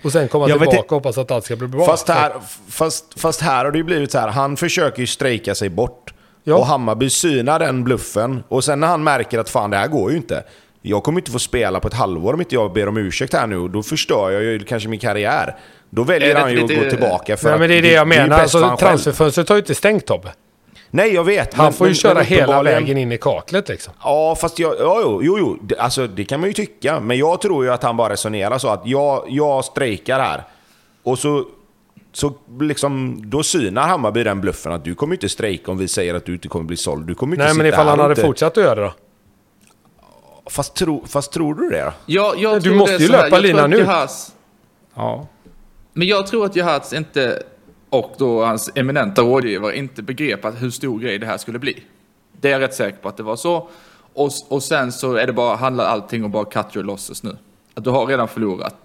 Och sen komma Jag tillbaka och hoppas att allt ska bli bra. Fast här, fast, fast här har det ju blivit så här, han försöker ju strejka sig bort. Ja. Och Hammarby synar den bluffen. Och sen när han märker att fan det här går ju inte. Jag kommer inte få spela på ett halvår om inte jag ber om ursäkt här nu. och Då förstör jag ju kanske min karriär. Då väljer han ju att gå tillbaka för Nej att men det är det jag menar. Alltså, transferfönstret har ju inte stängt Tobbe. Nej, jag vet. Han men- får ju men- köra men hela vägen in i kaklet liksom. Ja, fast jag, ja, jo, jo, jo. Det- Alltså, det kan man ju tycka. Men jag tror ju att han bara resonerar så att jag, jag strejkar här. Och så, så liksom, då synar Hammarby den bluffen att du kommer inte strejka om vi säger att du inte kommer bli såld. Du kommer inte Nej men ifall han hade inte... fortsatt att göra det då? Fast, tro, fast tror du det då? Jag, jag Du tror måste ju löpa jag tror linan. Jahas- Ja. Men jag tror att Jahats inte, och då hans eminenta rådgivare, inte begrep att hur stor grej det här skulle bli. Det är jag rätt säker på att det var så. Och, och sen så är det bara, handlar allting om bara cut your losses nu. Att du har redan förlorat.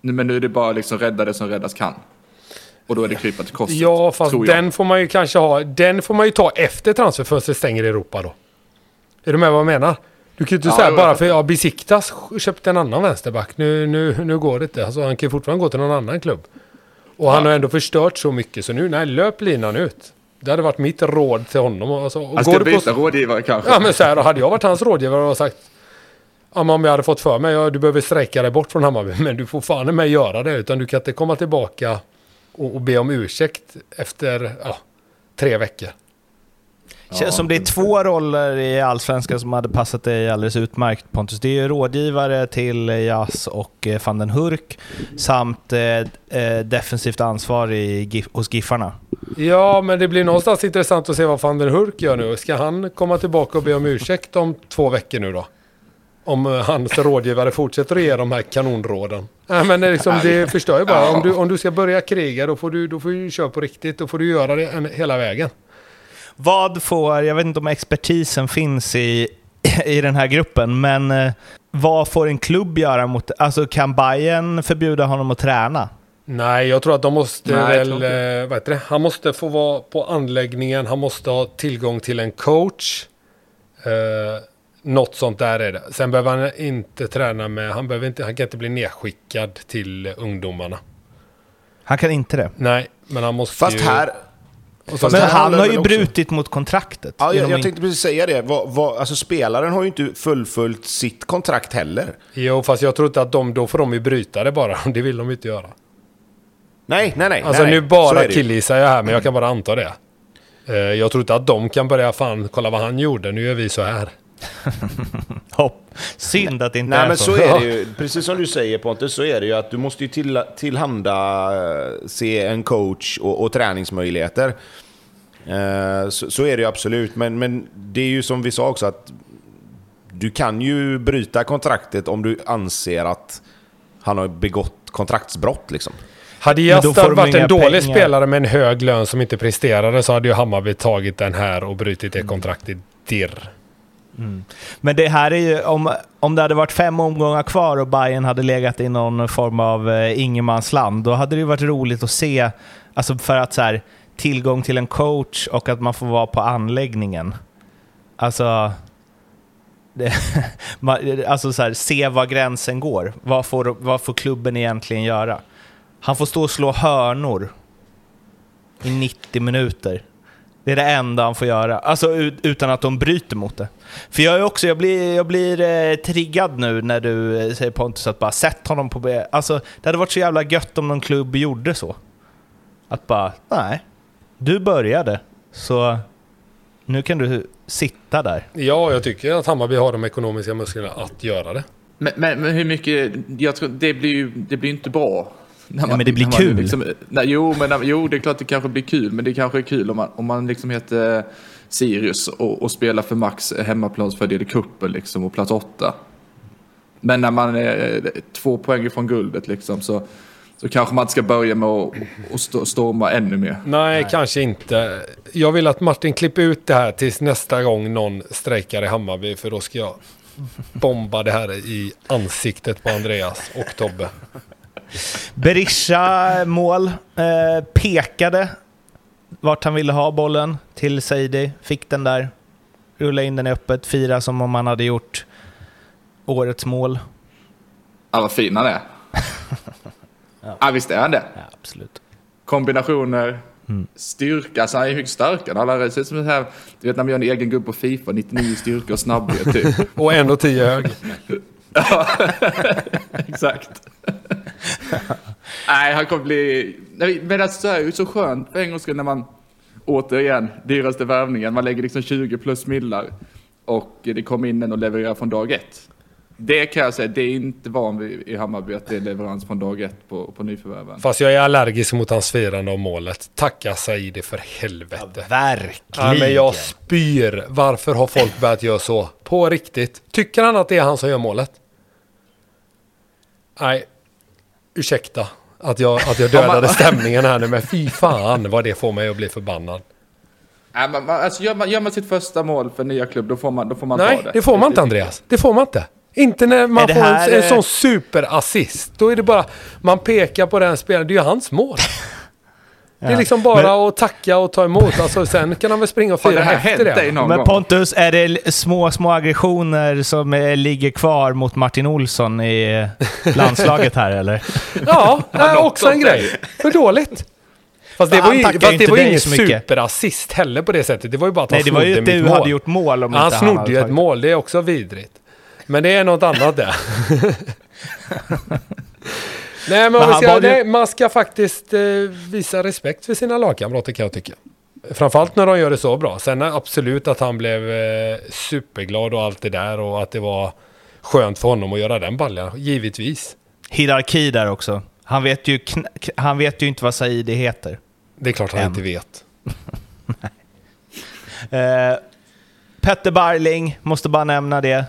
Men nu är det bara liksom rädda det som räddas kan. Och då är det krypa till korset. Ja fast den får man ju kanske ha. Den får man ju ta efter transferfönstret stänger i Europa då. Är du med vad jag menar? Du kan ju inte Ja, säga bara för ja, Besiktas köpte en annan vänsterback. Nu, nu, nu går det inte. Alltså, han kan ju fortfarande gå till någon annan klubb. Och han har ändå förstört så mycket så nu, nej löp linan ut. Det hade varit mitt råd till honom. Alltså, och Han går ska du byta på, rådgivare kanske. ja men så här, hade jag varit hans rådgivare och sagt om jag hade fått för mig, ja, du behöver sträcka dig bort från Hammarby, men du får fan med göra det, utan du kan inte komma tillbaka och, och be om ursäkt efter ja, tre veckor. Känns som det är två roller i Allsvenskan som hade passat dig alldeles utmärkt Pontus. Det är ju rådgivare till Jas och eh, van den Hurk samt eh, eh, defensivt ansvar i, hos Giffarna. Ja, men det blir någonstans intressant att se vad van den Hurk gör nu. Ska han komma tillbaka och be om ursäkt om två veckor nu då? Om eh, hans rådgivare fortsätter att ge de här kanonråden. Nej, men det, liksom, det förstör ju bara. Om du, om du ska börja kriga, då får du, då får du köra på riktigt. Då får du göra det en, hela vägen. Vad får, jag vet inte om expertisen finns i, i den här gruppen, men eh, vad får en klubb göra mot, alltså kan Bayern förbjuda honom att träna? Nej, jag tror att de måste Nej, väl, eh, vad heter det? Han måste få vara på anläggningen, han måste ha tillgång till en coach. Eh, något sånt där är det. Sen behöver han inte träna med, han, behöver inte, han kan inte bli nedskickad till ungdomarna. Han kan inte det. Nej, men han måste Fast ju... här... så- Men han har ju också- brutit mot kontraktet. Ja, jag, jag tänkte precis säga det. Vad, vad, alltså, spelaren har ju inte fullföljt sitt kontrakt heller. Jo, fast jag tror inte att de, då får de ju bryta det bara. Det vill de inte göra. Nej, nej, nej. Alltså nej, nu bara killgissar jag här, men jag kan bara anta det. Eh, Jag tror inte att de kan börja, fan, kolla vad han gjorde, nu gör vi så här. Hopp. Synd att det inte Nej är men så. så är det ju. Precis som du säger Pontus, så är det ju att du måste ju till, tillhanda eh, se en coach och, och träningsmöjligheter. Eh, så, så är det ju absolut. Men, men det är ju som vi sa också att du kan ju bryta kontraktet om du anser att han har begått kontraktsbrott liksom. Hade Jastar varit en dålig pengar. spelare med en hög lön som inte presterade så hade ju Hammarby tagit den här och brutit det kontraktet dirr. Mm. Men det här är ju, om, om det hade varit fem omgångar kvar och Bayern hade legat i någon form av eh, ingenmansland, då hade det ju varit roligt att se, alltså för att så här, tillgång till en coach och att man får vara på anläggningen. Alltså, det, man, alltså så här, se var gränsen går. Vad får, vad får klubben egentligen göra? Han får stå och slå hörnor i 90 minuter. Det är det enda han får göra. Alltså ut- utan att de bryter mot det. För jag är också, jag blir, jag blir eh, triggad nu när du eh, säger Pontus att bara sätt honom på... Alltså det hade varit så jävla gött om någon klubb gjorde så. Att bara, nej. Du började, så nu kan du sitta där. Ja, jag tycker att Hammarby har de ekonomiska musklerna att göra det. Men, men, men hur mycket, jag tror, det blir ju det blir inte bra. När men det blir när man kul. nej, jo, men, jo, det är klart det kanske blir kul, men det kanske är kul om man, om man liksom heter Sirius och, och spelar för Max hemmaplansfördel i cupen liksom och plats åtta. Men när man är eh, två poäng ifrån guldet liksom så, så kanske man inte ska börja med att storma ännu mer. Nej, kanske inte. Jag vill att Martin klipper ut det här tills nästa gång någon strejkar i Hammarby, för då ska jag bomba det här i ansiktet på Andreas och Tobbe. Berisha mål, eh, pekade vart han ville ha bollen till Seidi, fick den där, rullade in den i öppet, fira som om han hade gjort årets mål. Ja, vad fin han är. ja. visst är han det. Ja, absolut. kombinationer, styrka. Alltså han är högt starkare. Alla ser ut som det här, du vet när man gör en egen gubbe på Fifa, 99 styrka och snabbhet typ. Och ändå 10 hög. Exakt. Nej, han kommer bli... Men alltså, det är ju så skönt för en gångs skull när man, återigen, dyraste värvningen, man lägger liksom 20 plus millar och det kommer in en och levererar från dag ett. Det kan jag säga, det är inte van vid i Hammarby att det är leverans från dag ett på, på nyförvärven. Fast jag är allergisk mot hans firande av målet. Tacka Saidi för helvete. Verkligen. Ja, men jag spyr. Varför har folk börjat göra så? På riktigt. Tycker han att det är han som gör målet? Nej. Ursäkta att jag, att jag dödade stämningen här nu, men fy fan vad det får mig att bli förbannad. Nej, man, man, alltså gör, man, gör man sitt första mål för nya klubb, då får man, då får man Nej, ta det. det får man inte Andreas. Det får man inte. Inte när man får en, en eh, sån superassist. Då är det bara, man pekar på den spelaren, det är ju hans mål. Det är liksom bara att tacka och ta emot. Alltså, sen kan han väl springa och det fira här efter det. någon Men gång? Pontus, är det små, små aggressioner som eh, ligger kvar mot Martin Olsson i eh, landslaget här eller? Ja, det är också en grej. För dåligt. Fast det var ju, fast inte det var ju ingen så mycket. superassist heller på det sättet. Det var ju bara att Nej, han det var ju snodde att mitt du mål. hade gjort mål om Han inte snodde ju ett tagit- mål, det är också vidrigt. Men det är något annat där. nej, men, Men ska, nej, man ska faktiskt eh, visa respekt för sina lagkamrater kan jag tycka. Framförallt när de gör det så bra. Sen är absolut att han blev eh, superglad och allt det där och att det var skönt för honom att göra den baljan, givetvis. Hierarki där också. Han vet ju, han vet ju inte vad Saidi heter. Det är klart han En. inte vet. Eh, Petter Barling, måste bara nämna det.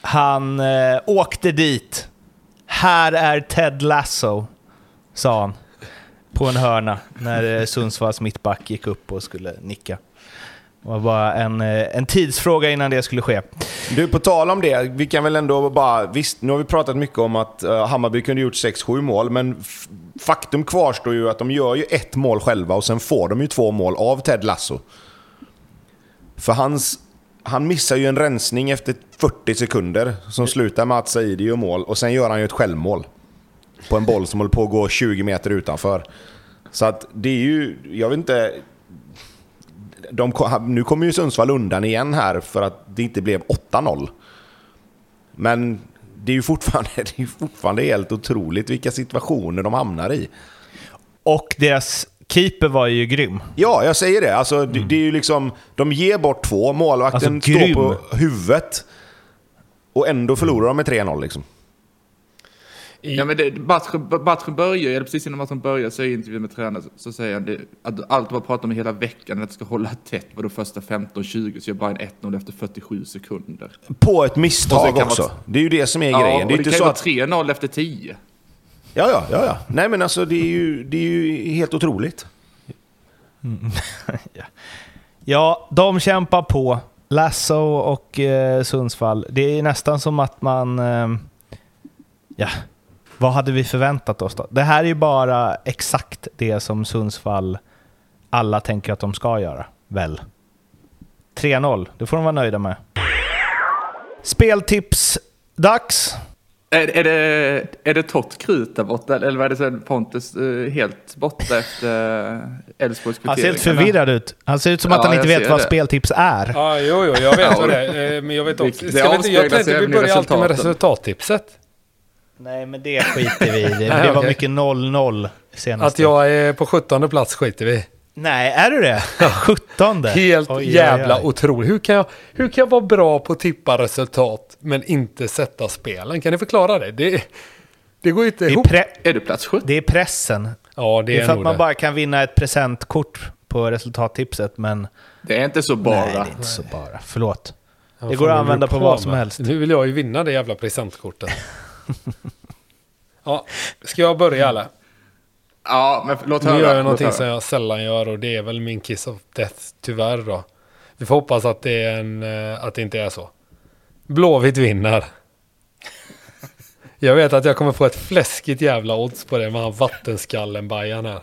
Han eh, åkte dit. Här är Ted Lasso, sa han. På en hörna när eh, Sundsvalls mittback gick upp och skulle nicka. Det var bara en, eh, en tidsfråga innan det skulle ske. Du, på tal om det, vi kan väl ändå bara... Visst, nu har vi pratat mycket om att uh, Hammarby kunde gjort 6-7 mål, men faktum kvarstår ju att de gör ju ett mål själva och sen får de ju två mål av Ted Lasso. För hans... Han missar ju en rensning efter 40 sekunder som slutar med att Saidi gör mål och sen gör han ju ett självmål. På en boll som håller på att gå 20 meter utanför. Så att det är ju... Jag vet inte de, nu kommer ju Sundsvall undan igen här för att det inte blev 8-0. Men det är ju fortfarande, det är ju fortfarande helt otroligt vilka situationer de hamnar i. Och deras keeper var ju grym. Ja, jag säger det. Alltså, det, det är ju liksom, de ger bort två, målvakten Alltså, står på huvudet. Och ändå förlorar de med 3-0 liksom. Ja, men det, matchen, matchen börjar, eller precis innan matchen börjar så är intervjun med tränaren, så, så säger han det, att allt har pratat om hela veckan, att det ska hålla tätt, var de första 15-20, så gör bara en 1-0 efter 47 sekunder. På ett misstag också. man- Det är ju det som är Ja, grejen. Det är det inte kan ju så vara att... 3-0 efter 10. Ja, ja, ja, ja. Nej men alltså det är ju, det är ju helt otroligt. Mm. Ja, de kämpar på. Lasso och eh, Sundsvall. Det är nästan som att man... Eh, ja, vad hade vi förväntat oss då? Det här är ju bara exakt det som Sundsvall alla tänker att de ska göra, väl? 3-0, det får de vara nöjda med. Speltips dags. Är, är, det, är det torrt krut där borta, eller var det så att Pontus eh, helt borta efter eh, Elfsborgs Han ser helt kvittering, förvirrad ut. Han ser ut som att Ja, han inte vet vad det. speltips är. Ja, jo, jo, jag vet vad det är. Eh, Men jag vet Det- också. det Ska vi inte, jag tänkte vi börjar alltid med resultattipset. Nej, men det skiter vi i. Det, det var mycket 0-0 senast. Att jag är på 17 plats skiter vi i. Nej, är du det? 17? Helt Oj, oj, oj. jävla otroligt. Hur kan, jag, hur kan jag vara bra på att tippa resultat men inte sätta spelen? Kan ni förklara det? Det, det går ju inte Det är, ihop. pre- Är du plats 17? det är pressen. Ja, Det det är är, för att man det. bara kan vinna ett presentkort på resultattipset, men Det är inte så nej, bara. det är inte så bara. Förlåt. Ja, det går att är använda på vad som helst. Nu vill jag ju vinna det jävla presentkortet. ja, ska jag börja eller? Ja, men låt Nu höra. gör jag någonting som jag sällan gör och det är väl min kiss of death, tyvärr då. Vi får hoppas att det, är en, eh, att det inte är så. Blåvitt vinner. Jag vet att jag kommer få ett fläskigt jävla odds på det med han vattenskallen Bajan här.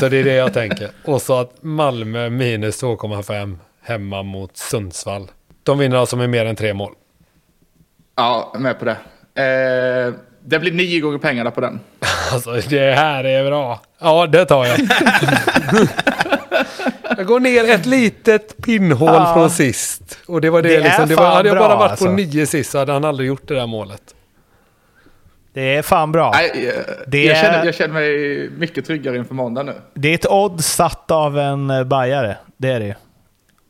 Så det är det jag tänker. Och så att Malmö minus 2,5 hemma mot Sundsvall. De vinner alltså med mer än tre mål. Ja, med på det. Eh, det blir nio gånger pengarna på den. Alltså det här är bra. Ja, det tar jag. jag går ner ett litet pinnhål Ja. från sist. Och det var det, Det är liksom. Det fan var, hade jag bara bra, varit alltså. på nio sist så hade han aldrig gjort det där målet. Det är fan bra. Nej, eh, Det jag, är- känner, jag känner mig mycket tryggare inför måndag nu. Det är ett odd satt av en eh, bajare. Det är det ju.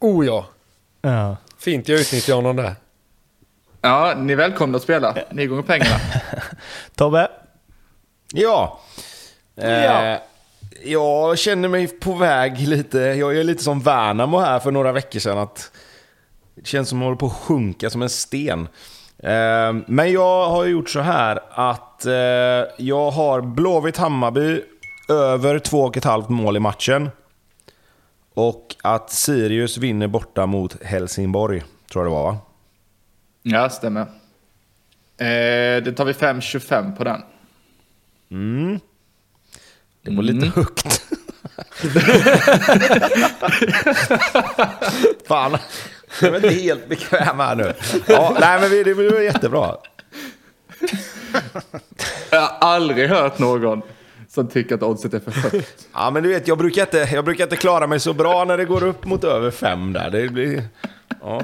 Oh ja, Ja. fint jag utnyttjar honom där. Ja, ni är välkomna att spela. Ni gånger pengarna. Tobbe? Ja. Eh, Ja. Jag känner mig på väg lite, jag är lite som Värnamo här för några veckor sedan. Att det känns som att jag håller på att sjunka som en sten. Eh, Men jag har gjort så här att eh, jag har Blåvitt Hammarby över 2,5 mål i matchen. Och att Sirius vinner borta mot Helsingborg, tror jag det var va? Ja, stämmer. Eh, det tar vi 5,25 på den. Det var lite högt. Fan, jag är inte helt bekväm här nu. Ja, nej, men vi- det blir jättebra. Jag har aldrig hört någon som tycker att oddset är för högt. Ja, men du vet, jag brukar, inte, jag brukar inte klara mig så bra när det går upp mot över fem där. Det blir... Ja.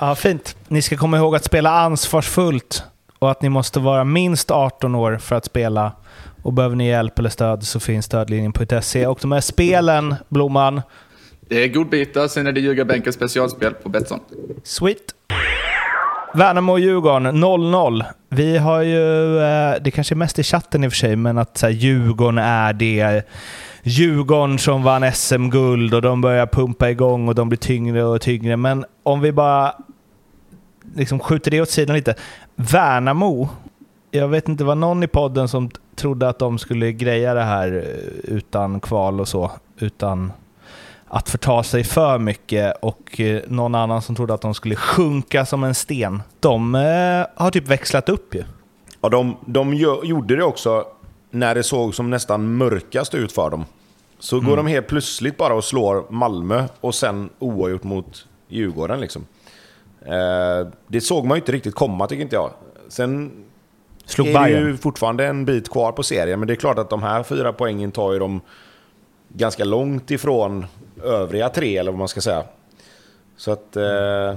Ja, fint. Ni ska komma ihåg att spela ansvarsfullt och att ni måste vara minst 18 år för att spela. Och behöver ni hjälp eller stöd så finns stödlinjen.se. Och de här spelen, Blomman, Det är godbitar, sen är det Ljugarbänkens specialspel på Betsson. sweet. Värnamo och Djurgården 0-0. Vi har ju, eh, det kanske är mest i chatten i och för sig, men att så här, Djurgården är det. Djurgården som vann SM-guld och de börjar pumpa igång och de blir tyngre och tyngre. Men om vi bara liksom skjuter det åt sidan lite. Värnamo, jag vet inte, det var någon i podden som trodde att de skulle greja det här eh, utan kval och så, utan att förta sig för mycket och eh, någon annan som trodde att de skulle sjunka som en sten. De eh, har typ växlat upp ju. Ja, de, de gjorde det också när det såg som nästan mörkast ut för dem. Så går de helt plötsligt bara och slår Malmö och sen oavgjort mot Djurgården. Liksom. Eh, det såg man ju inte riktigt komma tycker inte jag. Sen Slog är det Bayern. ju fortfarande en bit kvar på serien, men det är klart att de här fyra poängen tar ju dem ganska långt ifrån övriga tre, eller vad man ska säga. Så att... Eh,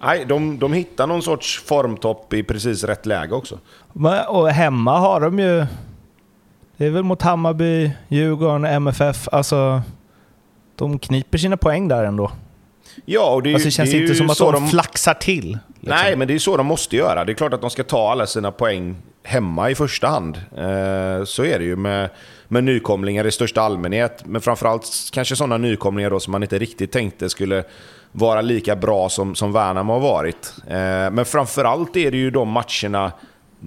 nej, de, de hittar någon sorts formtopp i precis rätt läge också. Och hemma har de ju... Det är väl mot Hammarby, Djurgården, MFF. Alltså, de kniper sina poäng där ändå. Ja, och det, är ju- Alltså, det känns det inte som att de, flaxar till. liksom. Nej, men det är så de måste göra. Det är klart att de ska ta alla sina poäng hemma i första hand. Eh, så är det ju med, med nykomlingar i största allmänhet. Men framförallt kanske sådana nykomlingar då som man inte riktigt tänkte skulle vara lika bra som, som Värnamo har varit. Eh, men framförallt är det ju de matcherna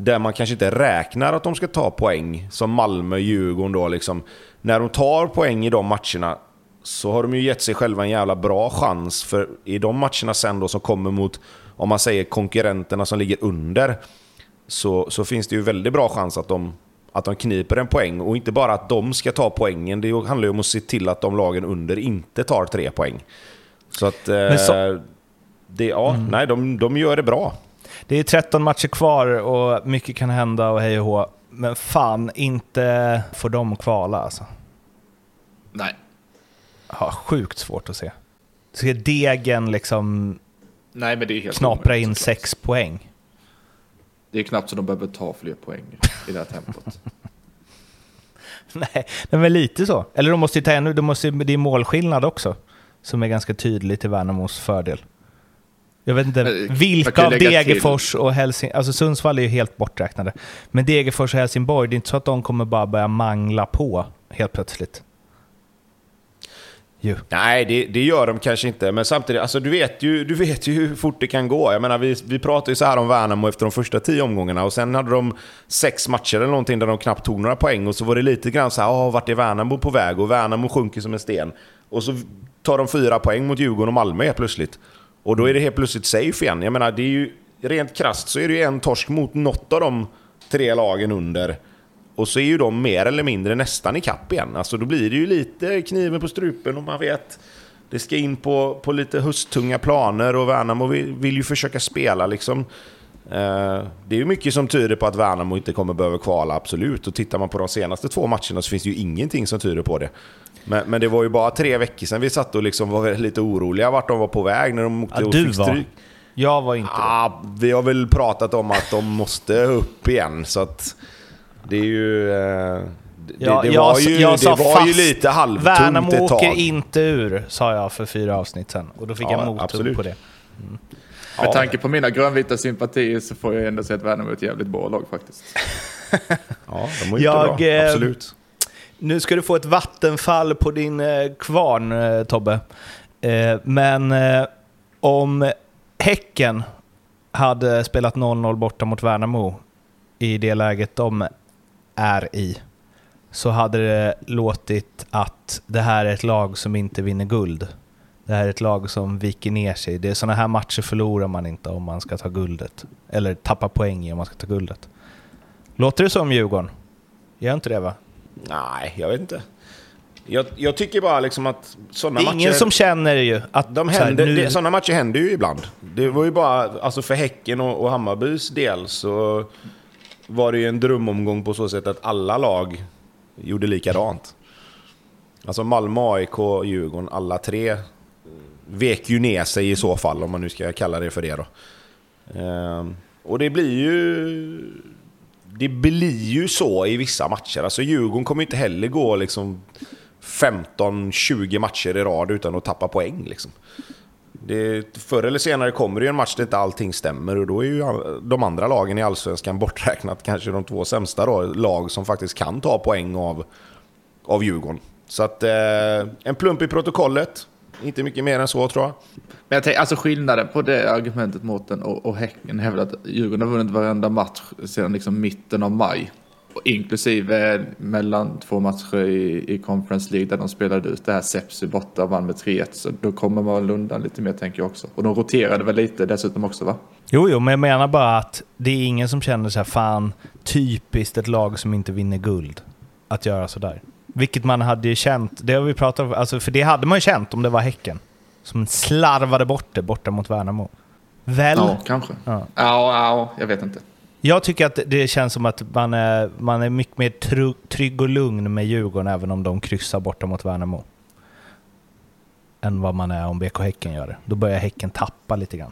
där man kanske inte räknar att de ska ta poäng. Som Malmö, Djurgården då liksom. När de tar poäng i de matcherna så har de ju gett sig själva en jävla bra chans. För i de matcherna sen då som kommer mot, om man säger konkurrenterna som ligger under, så, så finns det ju väldigt bra chans att de, att de kniper en poäng. Och inte bara att de ska ta poängen, det handlar ju om att se till att de lagen under inte tar tre poäng. Så att... Eh, så- det, ja, nej, de, de gör det bra. Det är 13 matcher kvar och mycket kan hända och hej och hå. Men fan, inte får de kvala alltså. Nej. Ja, sjukt svårt att se. Ska Degen liksom Nej, men det är helt knapra omöjligt, in såklart. sex poäng? Det är knappt så de behöver ta fler poäng i det här tempot. Nej, men lite så. Eller de måste ju ta ännu, de måste, det är målskillnad också. Som är ganska tydlig till Värnamos fördel. Jag vet inte, kan vilka av lägga till- Degerfors och Helsingborg, alltså Sundsvall är ju helt borträknade. Men Degerfors och Helsingborg, det är inte så att de kommer bara börja mangla på helt plötsligt. Jo. Nej, det, det gör de kanske inte. Men samtidigt, alltså, du, vet ju, du vet ju hur fort det kan gå. Jag menar, vi, vi pratade ju så här om Värnamo efter de första tio omgångarna och sen hade de sex matcher eller någonting där de knappt tog några poäng och så var det lite grann så här, "Åh, vart är Värnamo på väg? Och Värnamo sjunker som en sten. Och så tar de fyra poäng mot Djurgården och Malmö plötsligt. Och då är det helt plötsligt safe igen. Jag menar, det är ju rent krasst så är det ju en torsk mot något av de tre lagen under. Och så är ju de mer eller mindre nästan i kapp igen. Alltså då blir det ju lite kniven på strupen och man vet. Det ska in på, på lite hösttunga planer och Värnamo vill, vill ju försöka spela liksom. Eh, det är ju mycket som tyder på att Värnamo inte kommer behöva kvala, absolut. Och tittar man på de senaste två matcherna så finns det ju ingenting som tyder på det. Men, men det var ju bara tre veckor sedan vi satt och liksom var lite oroliga vart de var på väg när de åkte Ja, och du fick var. stryk. Jag var inte det. Ja, vi har väl pratat om att de måste upp igen, så att det är ju... eh, Det, Ja, det var ju, jag det var ju lite halvtungt Värnamo ett åker tag. inte ur, sa jag för fyra avsnitt sen. Och då fick Ja, jag mothugg på det. Med tanke på mina grönvita sympatier så får jag ändå säga att Värnamo är ett jävligt bra lag faktiskt. Ja, de har gjort Jag, det bra. eh, Absolut. Nu ska du få ett vattenfall på din eh, kvarn, eh, Tobbe. Eh, men om Häcken hade spelat 0-0 borta mot Värnamo i det läget de är i, så hade det låtit att det här är ett lag som inte vinner guld. Det här är ett lag som viker ner sig. Det är sådana här matcher förlorar man inte om man ska ta guldet. Eller tappa poäng i om man ska ta guldet. Låter det som Djurgården? Gör inte det va? Nej, jag vet inte. Jag, jag tycker bara liksom att sådana matcher... ingen som känner ju att De så här, händer, nu- det, sådana matcher händer ju ibland. Det var ju bara, alltså för Häcken och, och Hammarbys del så var det ju en drömomgång på så sätt att alla lag gjorde likadant. Alltså Malmö, AIK, Djurgården, alla tre vek ju ner sig i så fall, om man nu ska kalla det för det då. Ehm, och det blir ju... Det blir ju så i vissa matcher. Alltså Djurgården kommer inte heller gå liksom 15-20 matcher i rad utan att tappa poäng. Liksom. Det, förr eller senare kommer det ju en match där inte allting stämmer och då är ju de andra lagen i Allsvenskan borträknat kanske de två sämsta då, lag som faktiskt kan ta poäng av, av Djurgården. Så att eh, en plump i protokollet, inte mycket mer än så tror jag. Men jag tänker, alltså skillnaden på det argumentet mot den och, och Häcken hävdar att Djurgården har vunnit varenda match sedan liksom mitten av maj. Och inklusive mellan två matcher i, i Conference League där de spelade ut det här Sepsi borta och vann med 3-1. Så då kommer man väl undan lite mer tänker jag också. Och de roterade väl lite dessutom också va? Jo, jo, men jag menar bara att det är ingen som känner så här, fan, typiskt ett lag som inte vinner guld. Att göra sådär. Vilket man hade ju känt, det har vi pratat om, alltså, för det hade man ju känt om det var Häcken. Som slarvade bort det borta mot Värnamo. Väl? Ja, kanske. Ja. Ja, ja, jag vet inte. Jag tycker att det känns som att man är, man är mycket mer trygg och lugn med Djurgården även om de kryssar borta mot Värnamo. Än vad man är om BK Häcken gör det. Då börjar Häcken tappa lite grann.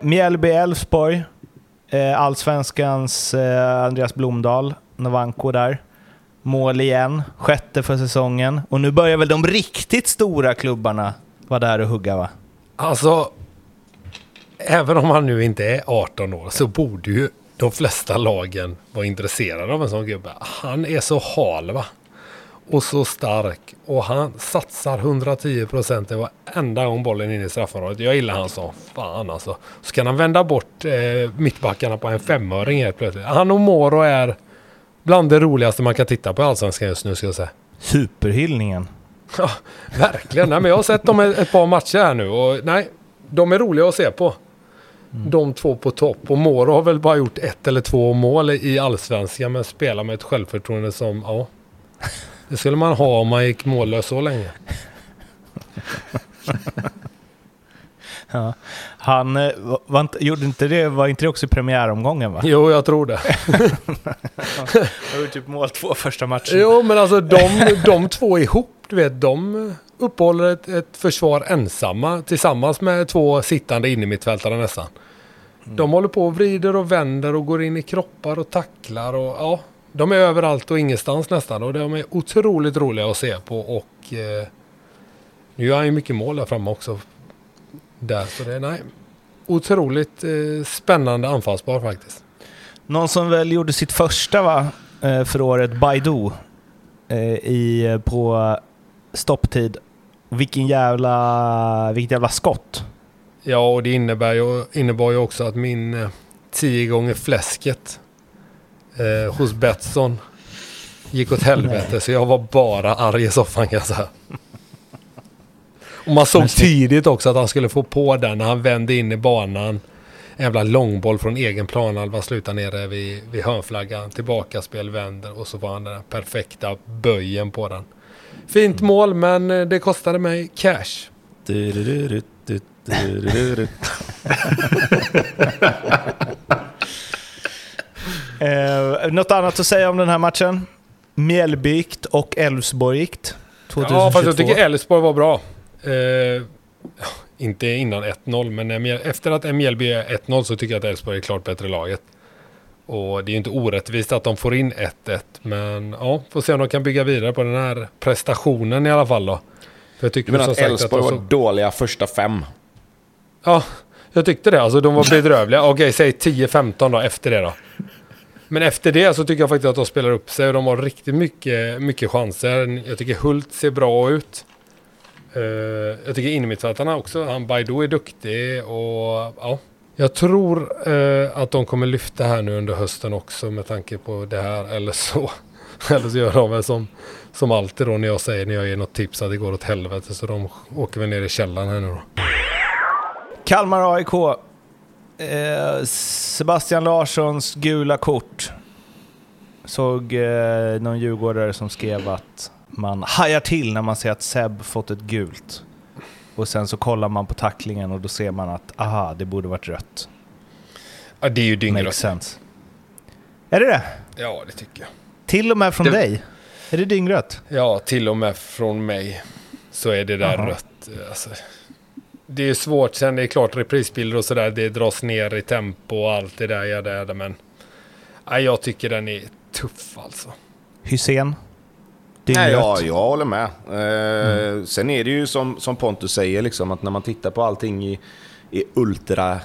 Mjällby-Elfsborg. Eh, Allsvenskans eh, Andreas Blomdahl, Novanko där. Mål igen, sjätte för säsongen. Och nu börjar väl de riktigt stora klubbarna vara där och hugga va? Alltså, även om han nu inte är 18 år så borde ju de flesta lagen vara intresserade av en sån gubbe. Han är så hal va? Och så stark. Och han satsar 110 procent varenda gång bollen är inne i straffområdet. Jag gillar han som fan alltså. Så kan han vända bort eh, mittbackarna på en femöring helt plötsligt. Han och Moro är bland det roligaste man kan titta på i Allsvenskan just nu ska jag säga. Superhyllningen. Ja, verkligen. Nej, men jag har sett dem ett, par matcher här nu och nej, de är roliga att se på. De två på topp. Och Moro har väl bara gjort ett eller två mål i allsvenskan men spelar med ett självförtroende som, ja. Det skulle man ha om man gick mållös så länge. Ja. Han eh, var, inte, gjorde inte det, var inte det också i premiäromgången va? Jo, jag tror det. Han gjorde typ mål två första matchen. Jo, men alltså de, de två ihop, du vet, de uppehåller ett, ett försvar ensamma tillsammans med två sittande innermittfältare nästan. De håller på och vrider och vänder och går in i kroppar och tacklar och ja, de är överallt och ingenstans nästan och de är otroligt roliga att se på och eh, nu gör han ju mycket mål där framme också. Där, så det är nej, otroligt eh, spännande anfallsbar faktiskt. Någon som väl gjorde sitt första va, eh, för året, Baidu, eh, i, på stopptid. Vilken jävla, vilket jävla skott. Ja, och det innebär ju, innebar ju också att min eh, tio gånger fläsket eh, hos Betsson gick åt helvete. Så jag var bara arg i soffan kan jag säga. Och man såg tidigt också att han skulle få på den när han vände in i banan. En jävla långboll från egen planhalva slutar nere vid, vid hörnflaggan. Tillbaka spel vänder och så var han den perfekta böjen på den. Fint mål men eh, det kostade mig cash. Eh, något annat att säga om den här matchen? Mjällbyggt och Elfsborgt 2022. Ja, fast jag tycker Elfsborg var bra. Eh, Inte innan 1-0, men efter att Mjällby är 1-0 så tycker jag att Elfsborg är klart bättre laget. Och det är ju inte orättvist att de får in 1-1, men ja, får se om de kan bygga vidare på den här prestationen i alla fall då. För jag tycker Du menar att Elfsborg de var så- dåliga första fem? Ja, jag tyckte det. Alltså de var bedrövliga. Okej, säg 10-15 då efter det då. Men efter det så tycker jag faktiskt att de spelar upp sig och de har riktigt mycket, mycket chanser. Jag tycker Hult ser bra ut. Eh, jag tycker innermittfältarna också. Han Baidu är duktig och ja. Jag tror eh, att de kommer lyfta här nu under hösten också med tanke på det här. Eller så, eller så gör de väl som, som alltid då när jag säger när jag ger något tips att det går åt helvete. Så de åker väl ner i källaren här nu då. Kalmar AIK. Eh, Sebastian Larssons gula kort. Såg eh, någon djurgårdare som skrev att man hajar till när man ser att Seb fått ett gult. Och sen så kollar man på tacklingen och då ser man att aha, det borde varit rött. Ja, det är ju sense. Är det det? Ja, det tycker jag. Till och med från Det- dig? Är det dyngrött? Ja, till och med från mig så är det där Aha. rött. Alltså, det är svårt sen, det är klart reprisbilder och sådär, det dras ner i tempo och allt det där, ja, det är det, men jag tycker den är tuff alltså. Nej, ja, jag håller med. Eh, Sen är det ju som, som Pontus säger, liksom, att när man tittar på allting i, i ultra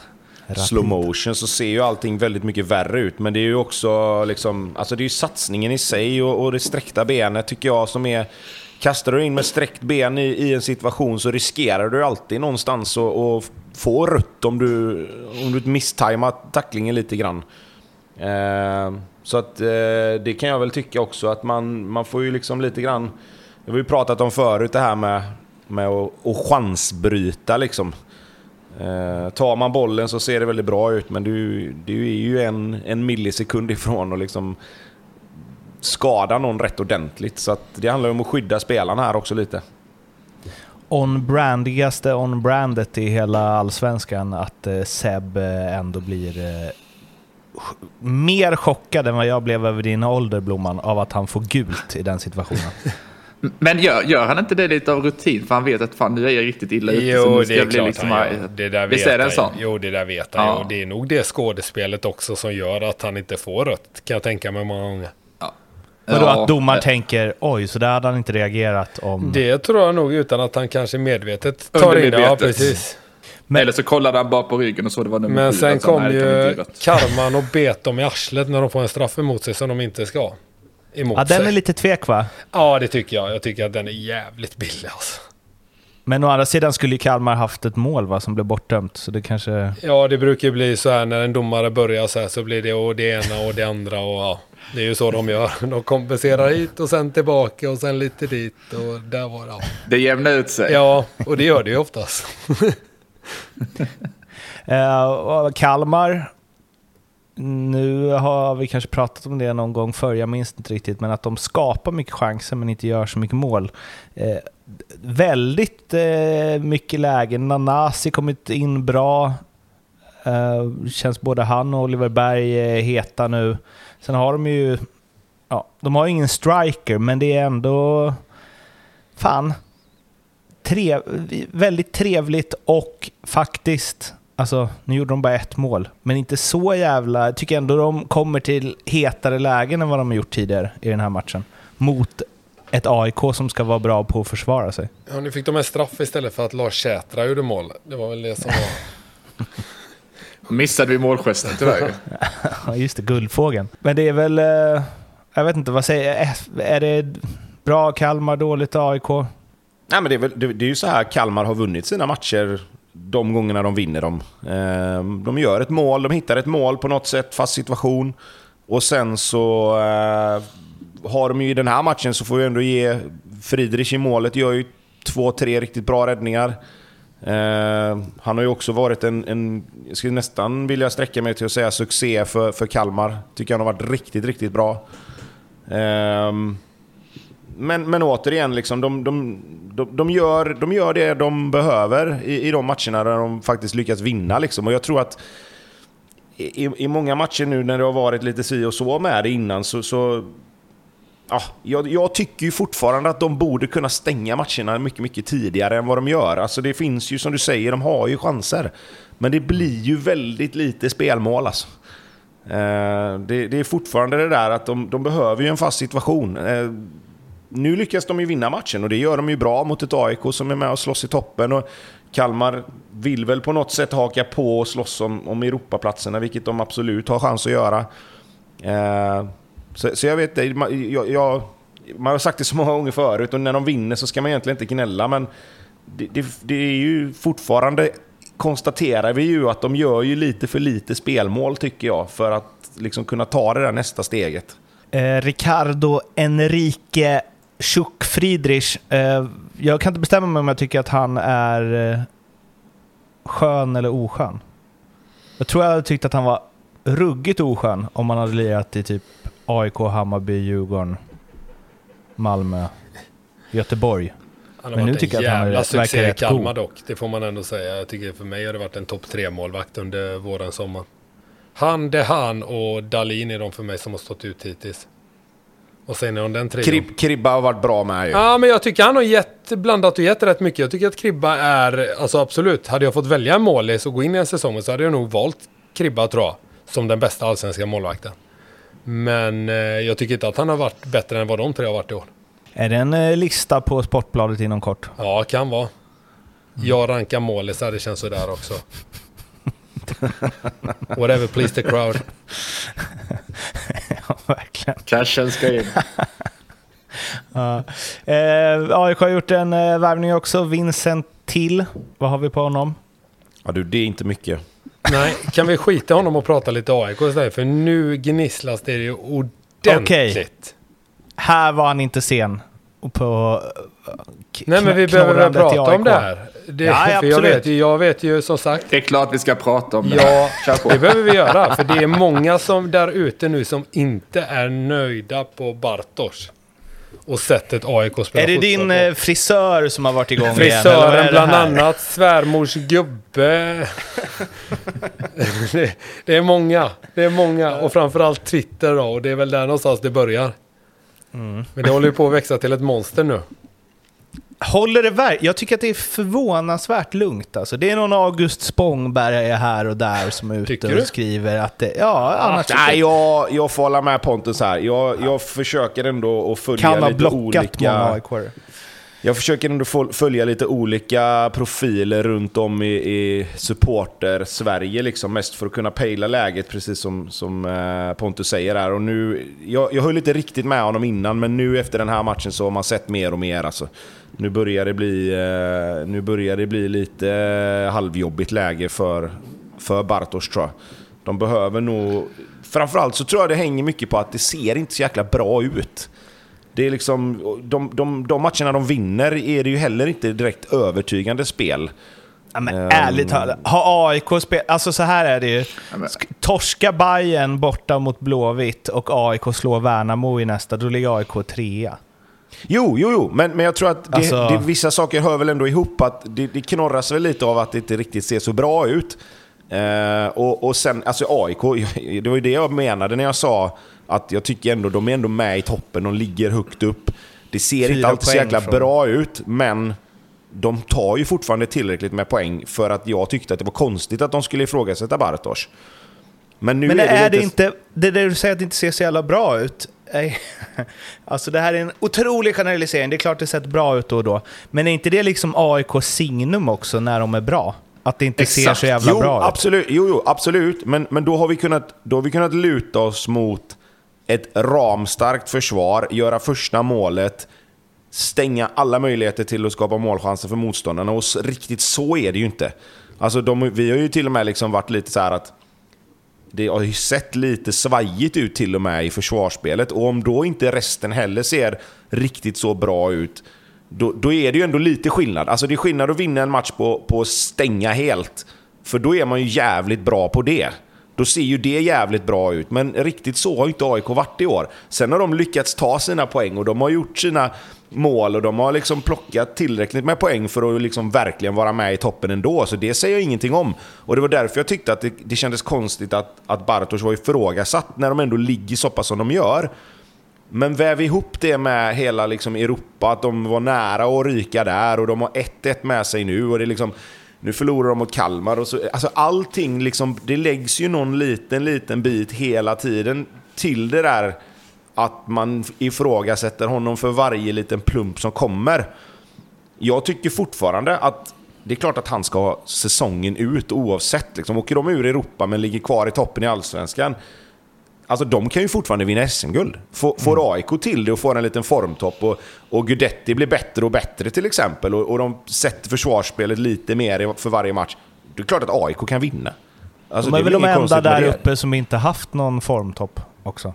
slow motion så ser ju allting väldigt mycket värre ut. Men det är ju också liksom, alltså det är ju satsningen i sig och, och det sträckta benet tycker jag som är... Kastar du in med sträckt ben i, i en situation så riskerar du alltid någonstans att, att få rött om du, om du misstajmar tacklingen lite grann. Eh, så att eh, det kan jag väl tycka också att man, man får ju liksom lite grann... Det har vi ju pratat om förut det här med, med att, att chansbryta liksom. Eh, tar man bollen så ser det väldigt bra ut men du, du är ju en, en millisekund ifrån att liksom skada någon rätt ordentligt. Så att det handlar ju om att skydda spelarna här också lite. on-brandigaste on-brandet i hela allsvenskan att eh, Seb eh, ändå blir eh, mer chockad än vad jag blev över din ålder, Blomman, av att han får gult i den situationen. Men gör, gör han inte det lite av rutin? För han vet att fan nu är jag riktigt illa ute. så Jo, det är klart liksom han gör. Det där Visst vet är sån? Jo, det där vet han Ja. det är nog det skådespelet också som gör att han inte får rött, kan jag tänka mig många gånger. Vadå Ja, att domaren tänker oj, så där hade han inte reagerat om... Det tror jag nog utan att han kanske medvetet tar in det. Ja, precis. Men- Eller så kollade han bara på ryggen och så det var nummer Men sju, sen alltså, kom ju karman och bet dem i arslet när de får en straff emot sig som de inte ska. Emot Ja, den sig. är lite tvek va? Ja, det tycker jag. Jag tycker att den är jävligt billig alltså. Men å andra sidan skulle ju Kalmar haft ett mål va, som blev bortdömt, så det kanske... Ja, det brukar ju bli så här när en domare börjar så här så blir det och det ena och det andra och ja. Det är ju så de gör. De kompenserar hit och sen tillbaka och sen lite dit och där var det. Ja, Det jämnar ut sig. ja och det gör det ju oftast. Eh, Kalmar, nu har vi kanske pratat om det någon gång förr, jag minns inte riktigt, men att de skapar mycket chanser men inte gör så mycket mål. Eh, väldigt eh, mycket lägen. Nanasi kommit in bra. Eh, känns både han och Oliver Berg eh, heta nu. Sen har de ju... Ja, de har ju ingen striker, men det är ändå... Fan. Trev, väldigt trevligt och faktiskt... Alltså, nu gjorde de bara ett mål, men inte så jävla... Jag tycker ändå de kommer till hetare lägen än vad de har gjort tidigare i den här matchen. Mot ett AIK som ska vara bra på att försvara sig. Ja, nu fick de en straff istället för att Lars Sätra gjorde mål. Det var väl det som var... Missade vi målgesten tyvärr. Ja, just det, guldfågeln. Men det är väl... eh, Jag vet inte, vad säger jag? Är det bra Kalmar, dåligt AIK? Nej, men det, är väl, det, det är ju så här Kalmar har vunnit sina matcher de gångerna de vinner dem. Ehm, de gör ett mål, de hittar ett mål på något sätt, fast situation. Och sen så eh, har de ju i den här matchen så får vi ändå ge Friedrich i målet, gör ju två, tre riktigt bra räddningar. Ehm, han har ju också varit en, en, jag skulle nästan vilja sträcka mig till att säga succé för, för Kalmar. Tycker han har varit riktigt, riktigt bra. Ehm, men, men återigen, liksom, de, de, de, de, gör, de gör det de behöver i, i de matcherna där de faktiskt lyckas vinna. Liksom. Och jag tror att i, i många matcher nu när det har varit lite si och så med det innan så, så ja, jag, jag tycker ju fortfarande att de borde kunna stänga matcherna mycket, mycket tidigare än vad de gör. Alltså det finns ju, som du säger, de har ju chanser. Men det blir ju väldigt lite spelmål alltså. Eh, det, det, är fortfarande det där att de, de behöver ju en fast situation. Eh, nu lyckas de ju vinna matchen och det gör de ju bra mot ett AIK som är med och slåss i toppen. Och Kalmar vill väl på något sätt haka på och slåss om, om Europaplatserna, vilket de absolut har chans att göra. Eh, så, så, jag vet jag, jag, man har sagt det så många gånger förut och när de vinner så ska man egentligen inte gnälla, men det, det, det är ju fortfarande konstaterar vi ju att de gör ju lite för lite spelmål tycker jag för att liksom kunna ta det där nästa steget. Eh, Ricardo Enrique Schuck Friedrich. Eh, jag kan inte bestämma mig om jag tycker att han är eh, skön eller oskön. Jag tror jag hade tyckt att han var ruggigt oskön om man hade lirat i typ AIK, Hammarby, Djurgården, Malmö, Göteborg. Han har Men varit nu tycker en jävla jag att han succé i Kalmar dock. Det får man ändå säga. Jag tycker för mig har det varit en topp tre målvakt under våren, sommar. Han, Dehan och Dalin är de för mig som har stått ut hittills. Och sen är de den trion. Krib, Kribba har varit bra med ju. Ja, men jag tycker han har gett, blandat och gett rätt mycket. Jag tycker att Kribba är, alltså absolut, hade jag fått välja en målis och gå in i en säsong så hade jag nog valt Kribba tror jag. Som den bästa allsvenska målvakten. Men eh, jag tycker inte att han har varit bättre än vad de tre har varit i år. Är det en eh, lista på Sportbladet inom kort? Ja, kan vara. Jag rankar målisar, det känns sådär också. Whatever please the crowd. ja, verkligen. Cashen ska in. ja. eh, AIK har gjort en eh, värvning också. Vincent Till. Vad har vi på honom? Ja du, det är inte mycket. Nej, kan vi skita honom och prata lite AIK istället? För nu gnisslas det ju ordentligt. Okay. Här var han inte sen på Nej men vi behöver väl prata om det här. Det, ja, för jag vet, ju, jag vet ju som sagt. Det är klart vi ska prata om det. Ja, det behöver vi göra. För det är många som där ute nu som inte är nöjda på Bartos. Och sättet AIK spelar Är det din på. Eh, frisör som har varit igång Frisören igen? bland annat, svärmors gubbe. det, det, är många. Det är många. Och framförallt Twitter då. Och det är väl där någonstans det börjar. Mm. Men det håller ju på att växa till ett monster nu. Håller det verk? Jag tycker att det är förvånansvärt lugnt. Alltså, det är någon August Spångberg här och där som är ute och skriver att det... Ja, annars... Nej, jag, jag får hålla med Pontus här. Jag, jag försöker ändå att följa kan lite olika... Kan ha jag försöker ändå följa lite olika profiler runt om i, i supporter-Sverige, liksom, mest för att kunna pejla läget, precis som, som eh, Pontus säger här. Och nu, jag, jag höll inte riktigt med honom innan, men nu efter den här matchen så har man sett mer och mer. Alltså. Nu börjar det bli, eh, nu börjar det bli lite eh, halvjobbigt läge för, för Bartosz tror jag. De behöver nog... Framförallt så tror jag det hänger mycket på att det ser inte så jäkla bra ut. Det är liksom, de, de, de matcherna de vinner är det ju heller inte direkt övertygande spel. Ja, men um, ärligt talat, har AIK spelat... Alltså så här är det ju. Torska Bayern borta mot Blåvitt och AIK slår Värnamo i nästa, då ligger AIK trea. Jo, jo, jo, men, men jag tror att det, alltså... det, vissa saker hör väl ändå ihop. Att det, det knorras väl lite av att det inte riktigt ser så bra ut. Uh, och, och sen, alltså AIK, det var ju det jag menade när jag sa att jag tycker ändå de är ändå med i toppen, de ligger högt upp. Det ser Fyra inte alltid så jäkla från... bra ut, men de tar ju fortfarande tillräckligt med poäng för att jag tyckte att det var konstigt att de skulle ifrågasätta Bartosz. Men nu men är det, är det inte... Det där du säger att det inte ser så jävla bra ut. Alltså det här är en otrolig generalisering. Det är klart det sett bra ut då och då. Men är inte det liksom AIK signum också när de är bra? Att det inte Exakt. ser så jävla jo, bra absolut, ut? Jo, jo, absolut. Men, men då, har vi kunnat, då har vi kunnat luta oss mot ett ramstarkt försvar, göra första målet, stänga alla möjligheter till att skapa målchanser för motståndarna. Och riktigt så är det ju inte. Alltså de, vi har ju till och med liksom varit lite så att det har ju sett lite svajigt ut till och med i försvarsspelet. Och om då inte resten heller ser riktigt så bra ut, då, då är det ju ändå lite skillnad. Alltså det är skillnad att vinna en match på, på att stänga helt. För då är man ju jävligt bra på det. Då ser ju det jävligt bra ut, men riktigt så har inte AIK varit i år. Sen har de lyckats ta sina poäng och de har gjort sina mål och de har liksom plockat tillräckligt med poäng för att liksom verkligen vara med i toppen ändå. Så det säger jag ingenting om. Och det var därför jag tyckte att det, det kändes konstigt att, att Bartosz var ifrågasatt när de ändå ligger så pass som de gör. Men väv ihop det med hela liksom Europa, att de var nära att ryka där och de har 1-1 med sig nu. Och det är liksom, nu förlorar de mot Kalmar. Och så, alltså allting, liksom, det läggs ju någon liten, liten bit hela tiden till det där att man ifrågasätter honom för varje liten plump som kommer. Jag tycker fortfarande att det är klart att han ska ha säsongen ut oavsett. Liksom. Åker de ur Europa men ligger kvar i toppen i Allsvenskan, Alltså de kan ju fortfarande vinna SM-guld. Får, mm. AIK till det och får en liten formtopp och, och Gudetti blir bättre och bättre till exempel och, och de sätter försvarsspelet lite mer för varje match. Det är klart att AIK kan vinna. Alltså, de är väl de enda där uppe som inte haft någon formtopp också.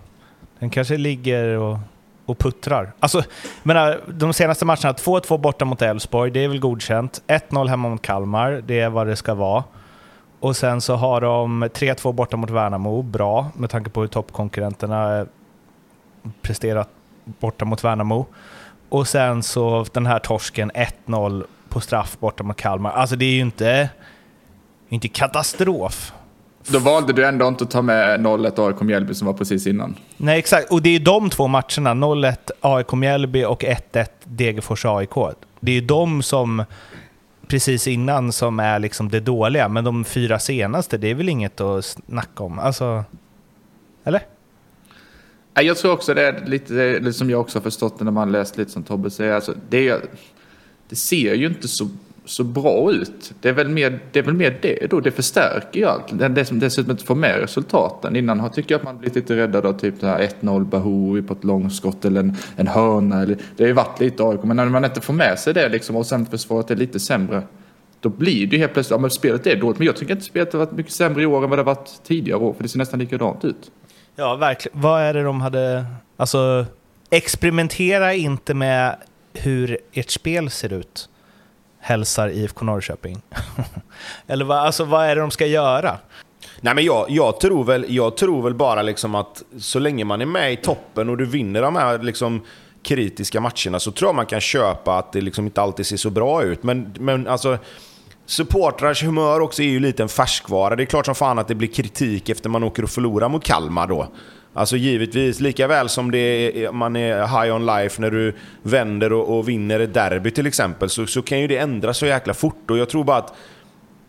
Den kanske ligger och, och puttrar. Alltså, menar, de senaste matcherna, 2-2 borta mot Elfsborg, det är väl godkänt. 1-0 hemma mot Kalmar, det är vad det ska vara. Och sen så har de 3-2 borta mot Värnamo, bra med tanke på hur toppkonkurrenterna presterat borta mot Värnamo. Och sen så den här torsken 1-0 på straff borta mot Kalmar. Alltså det är ju inte, inte katastrof. Då valde du ändå inte att ta med 0-1 AIK Mjällby som var precis innan. Nej, exakt. Och det är de två matcherna, 0-1 AIK Mjällby och 1-1 Degerfors AIK. Det är de som precis innan som är liksom det dåliga, men de fyra senaste, det är väl inget att snacka om? Alltså, eller? Jag tror också det är lite, som jag också har förstått när man läst lite som Tobbe säger, alltså, det, det ser ju inte så så bra ut. Det är väl mer det, är väl mer det då, det förstärker ju allt. Det, det som dessutom inte får med resultaten. Innan tycker jag att man blivit lite räddad av typ det här 1-0 Bahoui på ett långskott eller en, en hörna. Eller, det har ju varit lite AIK, men när man inte får med sig det liksom och sen försvaret är lite sämre. Då blir det ju helt plötsligt, ja men spelet är dåligt. Men jag tycker inte spelet har varit mycket sämre i år än vad det har varit tidigare år. För det ser nästan likadant ut. Ja, verkligen. Vad är det de hade... Alltså, experimentera inte med hur ert spel ser ut hälsar IFK Norrköping? Eller vad, alltså, vad är det de ska göra? Nej, men jag, jag, tror väl, jag tror väl bara liksom att så länge man är med i toppen och du vinner de här liksom kritiska matcherna så tror jag man kan köpa att det liksom inte alltid ser så bra ut. Men, men alltså, supportrars humör också är ju lite en färskvara. Det är klart som fan att det blir kritik efter man åker och förlorar mot Kalmar då. Alltså givetvis, lika väl som det är, man är high on life när du vänder och, och vinner ett derby till exempel, så, så kan ju det ändras så jäkla fort. Och jag tror bara att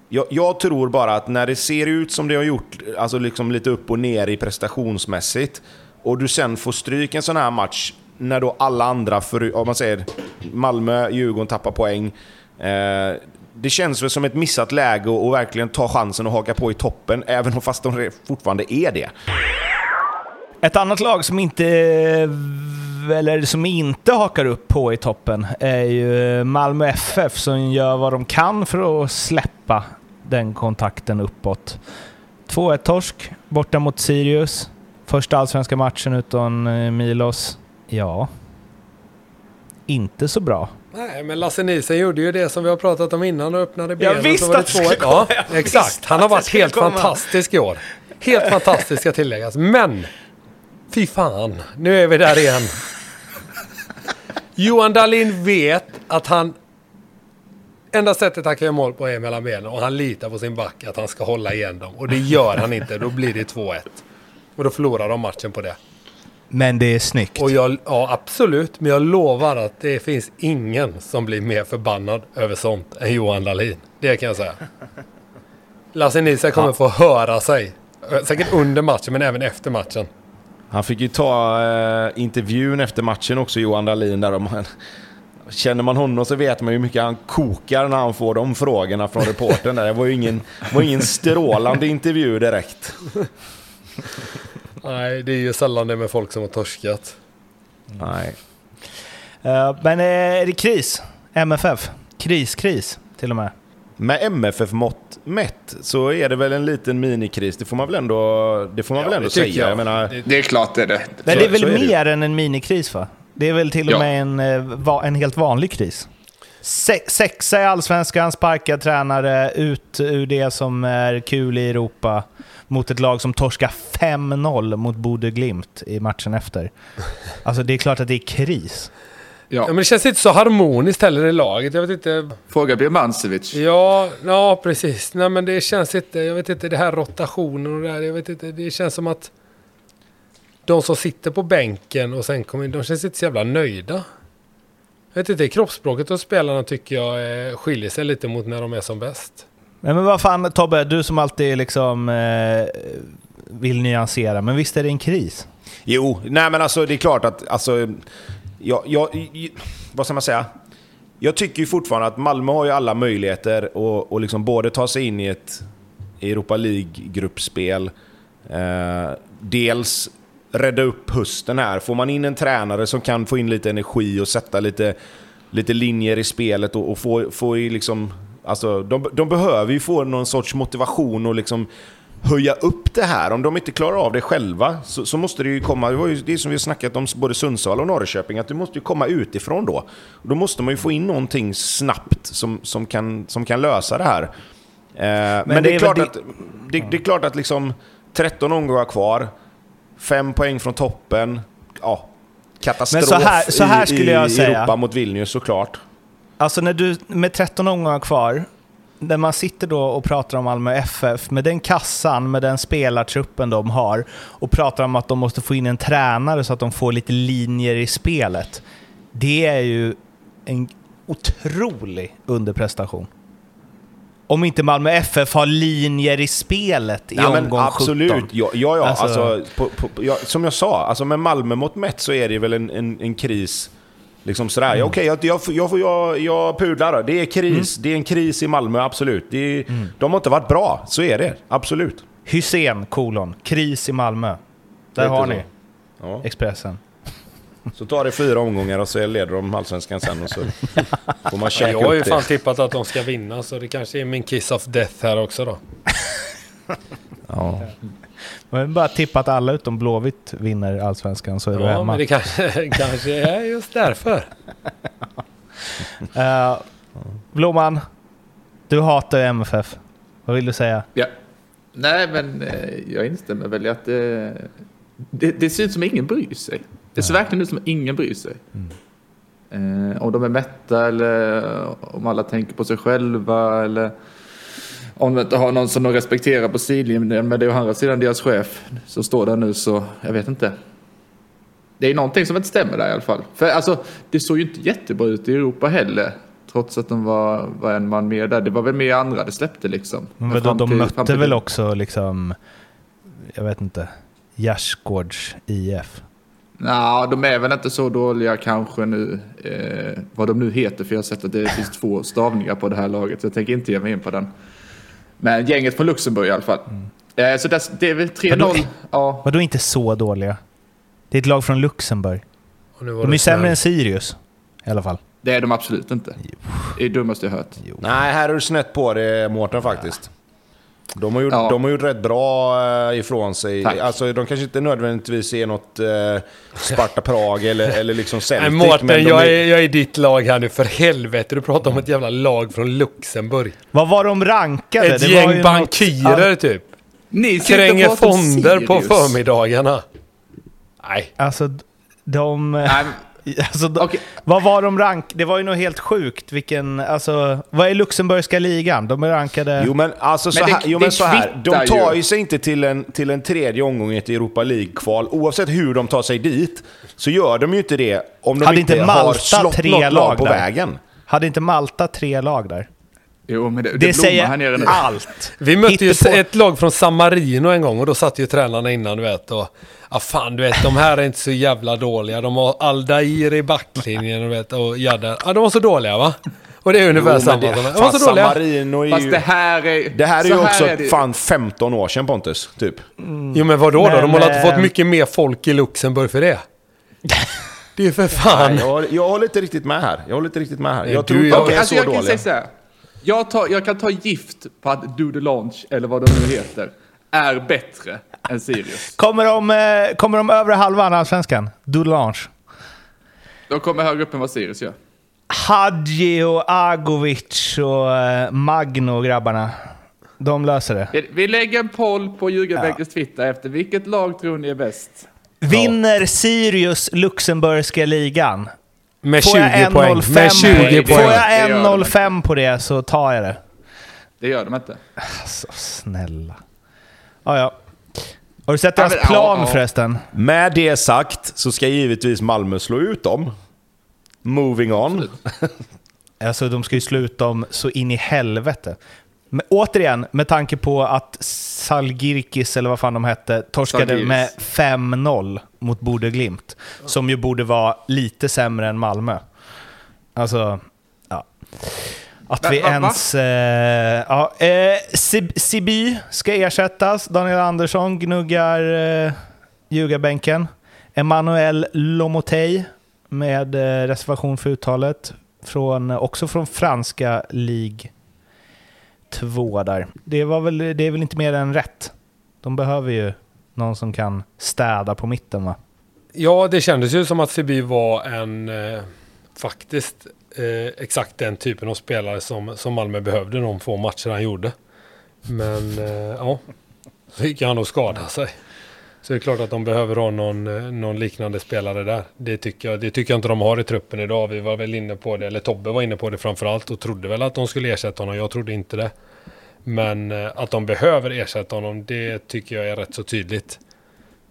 jag, jag, tror bara att när det ser ut som det har gjort, alltså liksom lite upp och ner i prestationsmässigt, och du sen får stryk en sån här match, när då alla andra, för, om man säger Malmö, Djurgården tappar poäng. Eh, det känns väl som ett missat läge att verkligen ta chansen och haka på i toppen, även fast de fortfarande är det. Ett annat lag som inte, eller som inte hakar upp på i toppen är ju Malmö FF som gör vad de kan för att släppa den kontakten uppåt. 2-1 torsk borta mot Sirius. Första allsvenska matchen utan eh, Milos. Ja, inte så bra. Nej, men Lasse Nielsen gjorde ju det som vi har pratat om innan och öppnade benen. Jag visste att det skulle komma! Ja, exakt. Han har varit helt fantastisk i år. Helt fantastisk ska tilläggas. Men Fy fan, nu är vi där igen. Johan Dahlin vet att han... Enda sättet han kan göra mål på är mellan benen och han litar på sin back att han ska hålla igen dem. Och det gör han inte, då blir det 2-1. Och då förlorar de matchen på det. Men det är snyggt. Och jag, ja, absolut. Men jag lovar att det finns ingen som blir mer förbannad över sånt än Johan Dahlin. Det kan jag säga. Lasse Nilsson kommer ja. få höra sig. Säkert under matchen, men även efter matchen. Han fick ju ta eh, intervjun efter matchen också, Johan Dahlin. Där man, känner man honom så vet man ju hur mycket han kokar när han får de frågorna från reporten. Det var ju ingen, var ingen strålande intervju direkt. Nej, det är ju sällan det med folk som har torskat. Nej. Uh, men eh, är det kris? MFF? Kris, kris till och med? Med MFF-mått mätt så är det väl en liten minikris. Det får man väl ändå, det får man ja, väl ändå säga. Jag. jag menar, det är klart det är det. Men det är väl mer det. än en minikris va? Det är väl till och ja. med en, eh, en helt vanlig kris? sexa i Allsvenskan, sparkad tränare, ut ur det som är kul i Europa mot ett lag som torskar 5-0 mot Bode Glimt i matchen efter. Alltså det är klart att det är kris. Ja. ja. men det känns inte så harmoniskt heller i laget. Jag vet inte... Fråga Birmancevic. Ja, ja, precis. Nej, men det känns inte... Jag vet inte, det här rotationen och det här. Jag vet inte, det känns som att... De de som sitter på bänken och sen kommer in, de känns inte så jävla nöjda. Jag vet inte, kroppsspråket hos spelarna tycker jag eh, skiljer sig lite mot när de är som bäst. Nej men vad fan Tobbe, du som alltid liksom eh, vill nyansera, men visst är det en kris? Jo, nej men alltså det är klart att, alltså, jag, jag, vad ska man säga? Jag tycker ju fortfarande att Malmö har ju alla möjligheter att, att liksom både ta sig in i ett Europa League-gruppspel, eh, dels rädda upp hösten här. Får man in en tränare som kan få in lite energi och sätta lite, lite linjer i spelet och, och få, få i liksom... Alltså, de, de behöver ju få någon sorts motivation och liksom höja upp det här. Om de inte klarar av det själva så, så måste det ju komma, det, ju det som vi har snackat om både Sundsvall och Norrköping, att det måste ju komma utifrån då. Då måste man ju få in någonting snabbt som, som, kan, som kan lösa det här. Eh, men, men det, det, är klart det... att, det, det, är klart att liksom 13 omgångar kvar, 5 poäng från toppen, ja, katastrof så här, så här skulle i, i. Europa mot Vilnius såklart. Alltså när du, med 13 omgångar kvar, när man sitter då och pratar om Malmö FF, med den kassan, med den spelartruppen de har, och pratar om att de måste få in en tränare så att de får lite linjer i spelet. Det är ju en otrolig underprestation. Om inte Malmö FF har linjer i spelet i Ja, men omgång absolut. 17. Ja, ja, ja. Alltså- Alltså, på, på, ja, som jag sa, alltså med Malmö mot mätt så är det väl en, en, en kris. Liksom sådär. Mm. Ja, Okej, jag, jag, jag, jag, jag pudlar då. Det är kris. Mm. Det är en kris i Malmö, absolut. Det är, De har inte varit bra, så är det. Absolut. Hysén, kolon, kris i Malmö. Där har ni Ja. Expressen. Så tar det fyra omgångar och så leder de allsvenskan sen och så får man Ja, jag har ju fan det. tippat att de ska vinna, så det kanske är min kiss of death här också då. Ja. Jag har bara tippat att alla utom Blåvitt vinner Allsvenskan så är du Ja, hemma. men det kanske, kanske är just därför. Eh, Blomman, du hatar MFF. Vad vill du säga? Ja. Nej, men eh, jag instämmer väl i att det, det, det ser ut som ingen bryr sig. Det ser verkligen ut som ingen bryr sig. Eh, om de är mätta eller om alla tänker på sig själva eller om de inte har någon som de respekterar på sidlinjen. Men det är å andra sidan deras chef som står där nu så jag vet inte. Det är någonting som inte stämmer där i alla fall. För alltså, det såg ju inte jättebra ut i Europa heller. Trots att de var, var en man mer där. Det var väl mer andra det släppte liksom. Men Men de, till- mötte till- väl också liksom, jag vet inte, Gärsgårds IF. Ja, de är väl inte så dåliga kanske nu. Eh, vad de nu heter, för jag har sett att det finns två stavningar på det här laget. Så jag tänker inte ge mig in på den. Men gänget från Luxemburg i alla fall. Eh, så det, är väl 3-0. Vadå? Ja, Vadå inte så dåliga? Det är ett lag från Luxemburg. Och nu var De är sämre än Sirius. I alla fall. det är de absolut inte. Det är det dummaste jag hört. Nej, här är du snett på det Mårten faktiskt. De har, gjort, Ja. de har gjort rätt bra eh, ifrån sig. Tack. Alltså, de kanske inte nödvändigtvis är något eh, Sparta Prag eller, eller liksom Celtic. Nej Mårten, men jag är, jag är i ditt lag här nu för helvete. Du pratar om ett jävla lag från Luxemburg. Vad var de rankade? Ett Det gäng något- bankirer typ. Ni Kränger fonder på förmiddagarna. Nej. Alltså, de... Nej, Alltså, de, Okej. Vad var de rank... Det var ju nog helt sjukt vilken... Alltså, vad är Luxemburgska ligan? De är rankade... Jo men alltså så Men det- här, jo, men så här. de tar ju. sig inte till en, till en tredje omgång i ett Europa League-kval. Oavsett hur de tar sig dit så gör de ju inte det om de Hade inte, inte har Malta slått tre något lag lag på där? vägen. Hade inte Malta tre lag där? Jo, men det, det, Det, säger här nere nu. allt. Vi mötte ju ett lag från San Marino en gång och då satt ju tränarna innan du vet. Och, ja fan du vet, de här är inte så jävla dåliga. De har Aldair i backlinjen du vet och Jadder. Ja de var så dåliga va? Och det är ungefär Jo, samma. det, De, var så dåliga. Marino är Fast ju... det här är... Det här är ju också är det- fan 15 år sedan Pontus, typ. Jo men vadå då? De har inte eh, fått mycket mer folk i Luxemburg för det. Det är ju för fan. Nej, jag, jag håller inte riktigt med här. Jag håller inte riktigt med här. Jag Du, tror inte att de är Alltså så jag kan dåliga. Jag, tar, jag kan ta gift på att Do the Launch, eller vad de nu heter, är bättre än Sirius. Kommer de, eh, kommer de övre halvan allsvenskan? Dulange. De kommer högre upp än vad Sirius gör. Hadji och Agovic och eh, Magno och grabbarna. De löser det. Vi- lägger en poll på Djurgårdsbänkens Twitter efter vilket lag tror ni är bäst? Vinner Sirius Luxemburgska ligan? Med Får jag 20 poäng. 1,05 Med 20 poäng. Får jag gör de 1,05 på det så tar jag det. Det gör de inte. Alltså snälla. Ja, ja. Har du sett deras men, ja, plan ja. förresten? Med det sagt så ska givetvis Malmö slå ut dem. Moving on. Alltså de ska ju sluta om så in i helvete. Men återigen, med tanke på att Salgirkis, eller vad fan de hette, torskade Zalgiris. med 5-0 mot Bode Glimt. Som ju borde vara lite sämre än Malmö. Alltså, ja. Att vi ens... Eh, ja, eh, Sib- Siby ska ersättas. Daniel Andersson gnuggar eh, ljugarbänken. Emanuel Lomotey med eh, reservation för uttalet. Från, också från franska Ligue 2 där. Det, var väl, det är väl inte mer än rätt. De behöver ju någon som kan städa på mitten va? Ja, det kändes ju som att Seby var en, eh, faktiskt, eh, exakt den typen av spelare som, som Malmö behövde de få matcher han gjorde. Men eh, ja, så gick han och skadade sig. Så det är klart att de behöver ha någon, eh, någon liknande spelare där. Det tycker, jag, det tycker jag inte de har i truppen idag. Vi var väl inne på det, eller Tobbe var inne på det framförallt och trodde väl att de skulle ersätta honom. Jag trodde inte det. Men eh, att de behöver ersätta honom, det tycker jag är rätt så tydligt.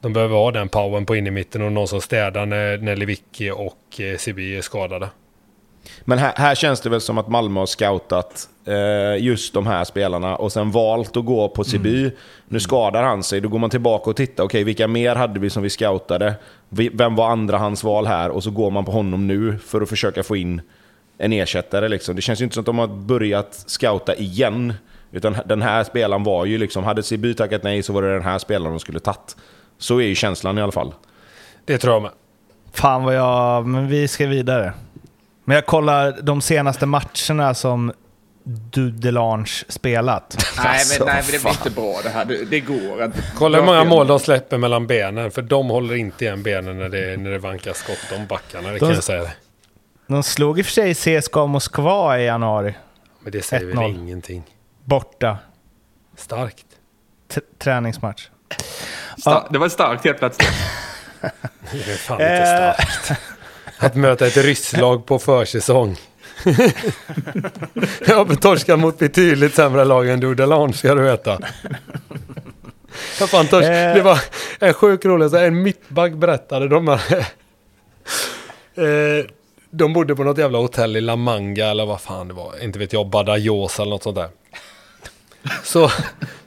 De behöver ha den powern på in i mitten och någon som städar när, när Lewicki och eh, Sibi är skadade. Men här, här känns det väl som att Malmö har scoutat eh, just de här spelarna och sen valt att gå på Siby. Nu skadar han sig, då går man tillbaka och tittar. Okej, vilka mer hade vi som vi scoutade? Vem var andrahandsval här? Och så går man på honom nu för att försöka få in en ersättare. Liksom. Det känns ju inte som att de har börjat scouta igen. Utan den här spelaren var ju liksom, hade Siby tackat nej så var det den här spelaren de skulle tagit. Så är ju känslan i alla fall. Det tror jag med. Fan vad jag... Men vi ska vidare. Men jag kollar de senaste matcherna som Dudelange spelat. Nej, Alltså, men, nej, men det blir inte bra det här. Det, det går inte. Kolla hur Du många mål de släpper mellan benen. För de håller inte igen benen när det, när det vankas skott om backarna. Det kan De- jag säga. De slog i och för sig CSKA Moskva i januari. Men det säger väl 1-0. ingenting. Borta. Starkt. T- träningsmatch. Sta- Det var starkt helt plötsligt. Det är fan inte Eh. starkt. Att möta ett rysslag på försäsong. Jag har torskat mot betydligt sämre lag än Dudelange ska du veta. Jag fan tors- Eh. Det var en sjuk rolig, så en mittback berättade de här. Eh, De bodde på något jävla hotell i La Manga eller vad fan det var. Inte vet jag, Badajoz eller något sånt där. Så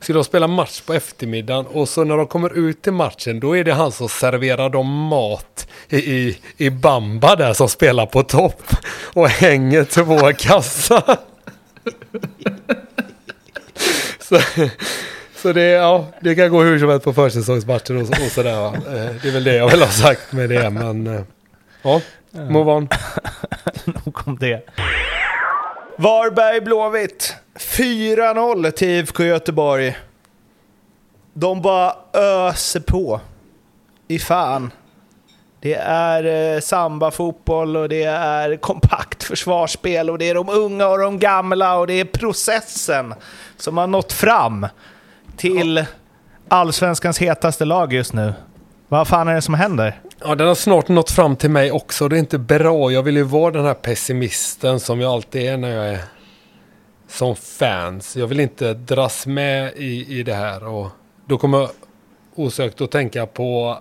skulle de spela match på eftermiddagen och så när de kommer ut till matchen då är det han som serverar dem mat i, i, i Bamba där som spelar på topp och hänger två kassar. Så, så det, ja, det kan gå hur som helst på försäsongsmatcher och, och sådär. va. Eh, det är väl det jag vill ha sagt med det men eh, ja, move on. Nog om det. Varberg Blåvitt. 4-0 till IFK Göteborg. De bara öser på. I fan. Det är eh, samba-fotboll och det är kompakt försvarsspel och det är de unga och de gamla och det är processen som har nått fram till allsvenskans hetaste lag just nu. Vad fan är det som händer? Ja, den har snart nått fram till mig också. Det är inte bra. Jag vill ju vara den här pessimisten som jag alltid är när jag är som fans. Jag vill inte dras med i, i det här. Och då kommer jag osökt att tänka på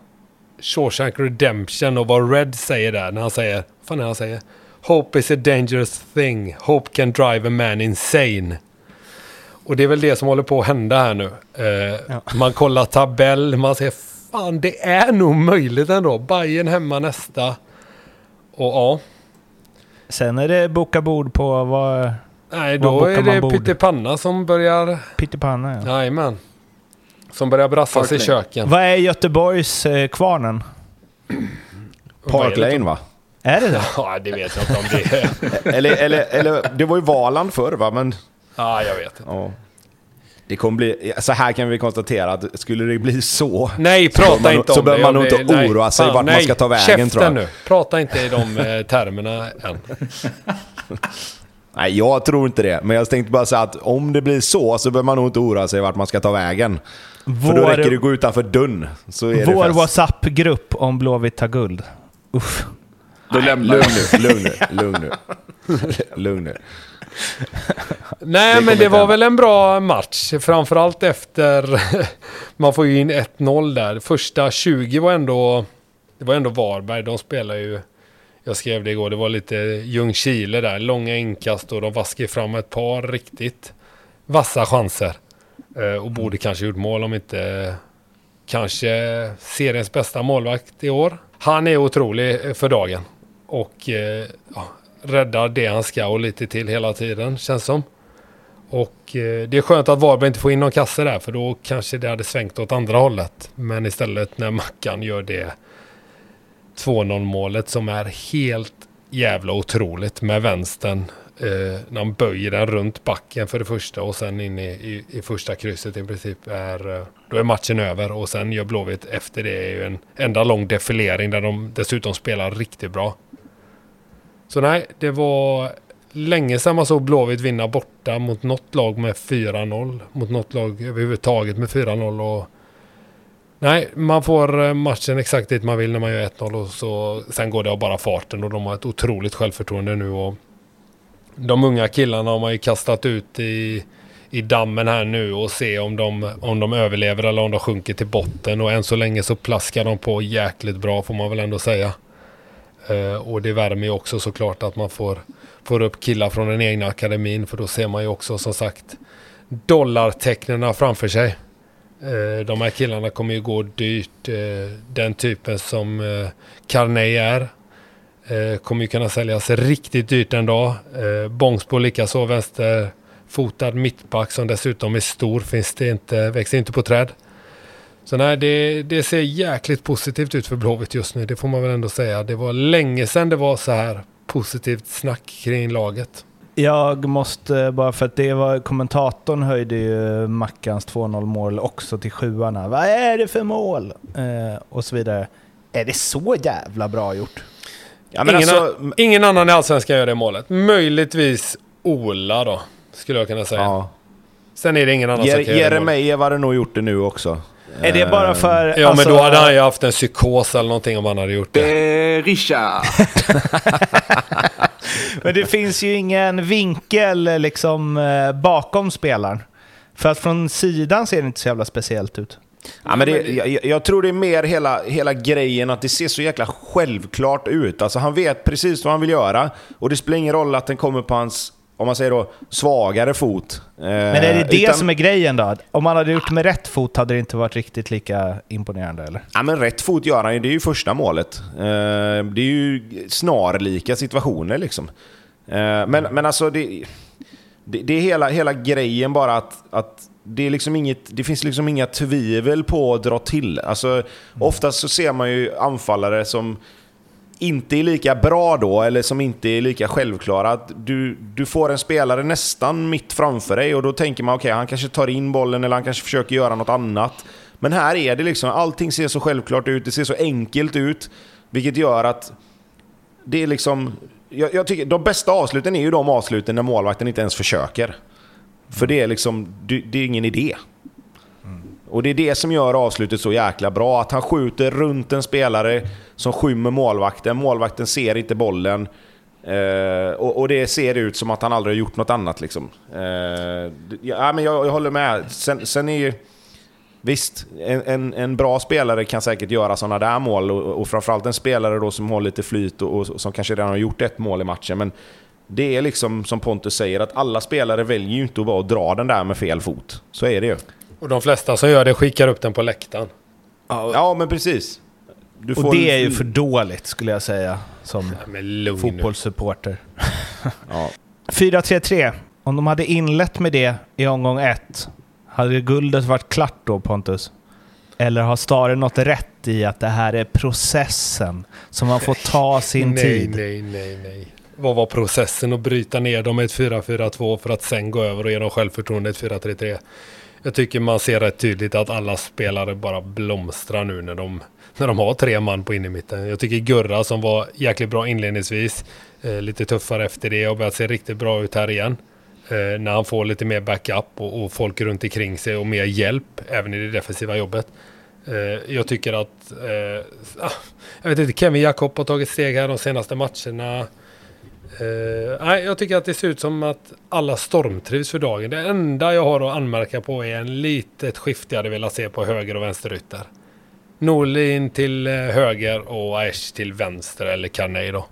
Shawshank Redemption och vad Red säger där när han säger, vad fan är han säger? Hope is a dangerous thing. Hope can drive a man insane. Och det är väl det som håller på att hända här nu. Eh, Man kollar tabell, man säger fan det är nog möjligt ändå. Bayern hemma nästa. Och ja, Sen är det boka bord på vad... nej då bokar är det bord? pyttipanna som börjar, Pyttipanna ja. jajamän. Som börjar brassas i köken. Vad är Göteborgs eh, kvarnen? Park Lane va? Är det det? Ja, det vet jag inte om det är. eller, eller, eller, det var ju Valand förr va? Men Ja, jag vet inte. Ja. Det kommer bli, så här kan vi konstatera att skulle det bli så... Nej, så bör prata man, inte om Så behöver man nog inte nej. oroa sig Fan, vart man ska ta vägen tror jag. nu. Prata inte i de eh, termerna än. Nej, jag tror inte det. Men jag tänkte bara säga att om det blir så så behöver man nog inte oroa sig vart man ska ta vägen. För då räcker det att gå utanför dörren så är vår. WhatsApp-grupp om Blåvitt tar guld. Uff. Då lämnar Lugn nu, lugn nu, lugn nu. Lugn nu. Nej, Det men det var hända. väl en bra match. Framförallt efter... man får ju in 1-0 där. Första 20 var ändå... Det var ändå Varberg. De spelar ju... Jag skrev det igår. Det var lite Ljungskile där. Långa inkast och de vaskade fram ett par riktigt vassa chanser. Eh, Och borde kanske gjort mål om inte... Kanske seriens bästa målvakt i år. Han är otrolig för dagen. Och eh, ja, räddar det han ska och lite till hela tiden känns som. Och eh, det är skönt att Varberg inte får in någon kasse där för då kanske det hade svängt åt andra hållet. Men istället när Mackan gör det 2-0 målet som är helt jävla otroligt med vänstern. Eh, när han böjer den runt backen för det första och sen in i, i, i första krysset i princip. Är, eh, då är matchen över och sen gör Blåvitt efter det är ju en enda lång defilering där de dessutom spelar riktigt bra. Så nej, det var länge sedan man såg Blåvitt vinna borta mot något lag med 4-0. Mot något lag överhuvudtaget med 4-0. Och nej, man får eh, matchen exakt dit man vill när man gör 1-0 och så sen går det av bara farten och de har ett otroligt självförtroende nu. Och de unga killarna har man ju kastat ut i, i dammen här nu och se om de, om de överlever eller om de sjunker till botten. Och än så länge så plaskar de på jäkligt bra får man väl ändå säga. Eh, och det värmer ju också såklart att man får, får upp killar från den egna akademin. För då ser man ju också som sagt dollartecknen framför sig. Eh, de här killarna kommer ju gå dyrt. Eh, den typen som Carney är. Kommer ju kunna säljas riktigt dyrt en dag. Bångsbo likaså vänsterfotad mittback som dessutom är stor. Finns det inte, växer inte på träd. Så nej, det, det ser jäkligt positivt ut för Blåvitt just nu. Det får man väl ändå säga. Det var länge sedan det var så här positivt snack kring laget. Jag måste, bara för att det var, kommentatorn höjde ju Mackans 2-0 mål också till sjuarna. Vad är det för mål? Eh, och så vidare. Är det så jävla bra gjort? Ja, men ingen, alltså, ingen annan i Allsvenskan gör det målet. Möjligtvis Ola då, skulle jag kunna säga. ja. Sen är det ingen annan som kan göra det målet. Jeremejeff hade nog gjort det nu också. Är det bara för... Ja, alltså- men då hade han ju haft en psykos eller någonting om han hade gjort det. Berisha! Men det finns ju ingen vinkel liksom eh, bakom spelaren. För att från sidan ser det inte så jävla speciellt ut. Ja, men det, jag, jag tror det är mer hela, hela grejen att det ser så jäkla självklart ut. Alltså han vet precis vad han vill göra och det spelar ingen roll att den kommer på hans, om man säger då, svagare fot. Eh, Men är det det utan, som är grejen då? Om man hade gjort med rätt fot hade det inte varit riktigt lika imponerande eller? Ja, men rätt fot gör han ju, det är ju första målet. Eh, det är ju snarlika situationer liksom. Eh, men, men alltså, det, det, det är hela, hela grejen bara att, att det, är liksom inget, det finns liksom inga tvivel på att dra till. Alltså, Oftast så ser man ju anfallare som inte är lika bra då, eller som inte är lika självklara. Att du, du får en spelare nästan mitt framför dig och då tänker man okej, han kanske tar in bollen eller han kanske försöker göra något annat. Men här är det liksom, allting ser så självklart ut, det ser så enkelt ut, vilket gör att det är liksom... Jag, jag tycker, de bästa avsluten är ju de avsluten när målvakten inte ens försöker. För det är liksom, det, det är ingen idé. Och det är det som gör avslutet så jäkla bra. Att han skjuter runt en spelare som skymmer målvakten. Målvakten ser inte bollen. Eh, och, och det ser ut som att han aldrig har gjort något annat. Liksom. Eh, ja, men jag, jag håller med. Sen, sen är ju... Visst, en, en, en bra spelare kan säkert göra sådana där mål och, och framförallt en spelare då som har lite flyt och, och som kanske redan har gjort ett mål i matchen. Men det är liksom som Pontus säger, att alla spelare väljer ju inte att bara dra den där med fel fot. Så är det ju. Och de flesta som gör det skickar upp den på läktaren. Ja, men precis. Du Och det är ju för dåligt skulle jag säga som Ja, fotbollssupporter. Ja. 4-3-3. Om de hade inlett med det i omgång ett, hade guldet varit klart då Pontus? Eller har Stare något rätt i att det här är processen som man får ta sin nej, tid? Nej, nej, nej. Vad var processen att bryta ner dem med ett 4-4-2 för att sen gå över och ge dem självförtroende ett 4-3-3? Jag tycker man ser rätt tydligt att alla spelare bara blomstrar nu när de, när de har tre man på innermitten. Jag tycker Gurra som var jäkligt bra inledningsvis, eh, lite tuffare efter det och börjat se riktigt bra ut här igen. Eh, när han får lite mer backup och, och folk runt omkring sig och mer hjälp även i det defensiva jobbet. Eh, jag tycker att, eh, ah, jag vet inte, Kevin Jakob har tagit steg här de senaste matcherna. Eh, nej, jag tycker att det ser ut som att alla stormtrivs för dagen. Det enda jag har att anmärka på är en litet skifte jag hade velat se på höger och vänsterytter. Norlin till eh, höger och Aesh till vänster eller Carney då.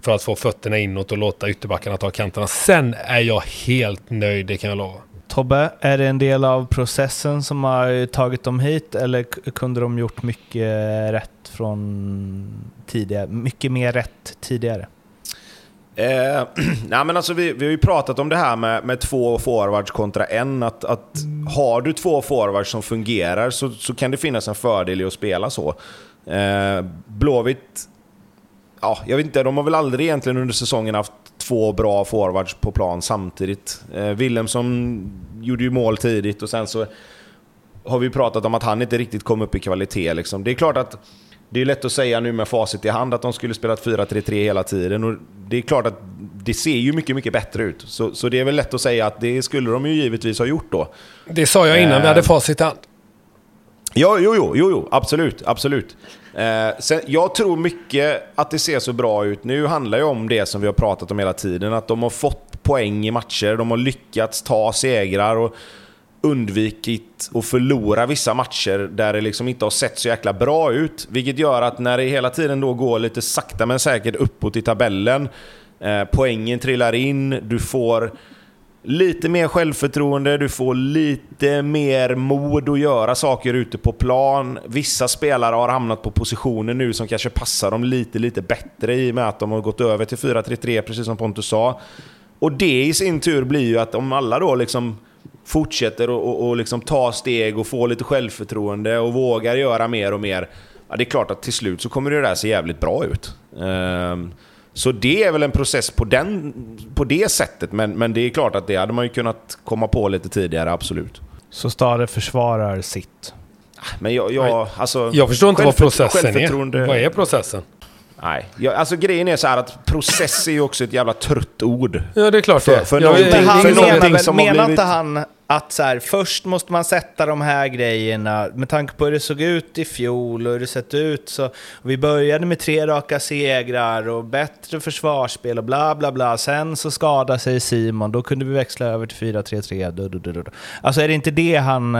För att få fötterna inåt och låta ytterbackarna ta kanterna. Sen är jag helt nöjd, det kan jag lova. Tobbe, är det en del av processen som har tagit dem hit eller kunde de gjort mycket rätt från tidigare? Mycket mer rätt tidigare? Eh, nej men alltså vi, vi har ju pratat om det här med, med två forwards kontra en. Att, att har du två forwards som fungerar så, så kan det finnas en fördel i att spela så. Eh, Blåvitt, ja, jag vet inte, de har väl aldrig egentligen under säsongen haft två bra forwards på plan samtidigt. Eh, Wilhelmsson gjorde ju mål tidigt och sen så har vi pratat om att han inte riktigt kom upp i kvalitet. Liksom. Det är klart att det är lätt att säga nu med facit i hand att de skulle spela 4-3-3 hela tiden. Och det är klart att det ser ju mycket, mycket bättre ut. Så, så det är väl lätt att säga att det skulle de ju givetvis ha gjort då. Det sa jag innan vi Eh. hade facit i hand. Ja, jo, jo, jo, jo absolut, absolut. Eh, sen, jag tror mycket att det ser så bra ut. Nu handlar ju om det som vi har pratat om hela tiden, att de har fått poäng i matcher, de har lyckats ta segrar och undvikit att förlora vissa matcher där det liksom inte har sett så jäkla bra ut. Vilket gör att när det hela tiden då går lite sakta men säkert uppåt i tabellen, eh, poängen trillar in, du får lite mer självförtroende, du får lite mer mod att göra saker ute på plan. Vissa spelare har hamnat på positioner nu som kanske passar dem lite, lite bättre i och med att de har gått över till 4-3-3, precis som Pontus sa. Och det i sin tur blir ju att om alla då liksom fortsätter och, och, och liksom ta steg och få lite självförtroende och vågar göra mer och mer, ja, det är klart att till slut så kommer det där se jävligt bra ut. Ehm, så det är väl en process på, den, på det sättet, men, men det är klart att det hade man ju kunnat komma på lite tidigare, absolut. Så Stare försvarar sitt. Men jag, jag, alltså, Jag förstår inte vad processen är. Vad är processen? Nej, jag, alltså grejen är så här att process är ju också ett jävla trött ord. Ja, det är klart För- för någonting- han för menar, som har blivit- inte han att så här, först måste man sätta de här grejerna, med tanke på hur det såg ut i fjol och hur det sett ut så, vi började med tre raka segrar och bättre försvarsspel och bla bla bla, sen så skadade sig Simon, då kunde vi växla över till 4-3-3, du, du, du, du. Alltså är det inte det han...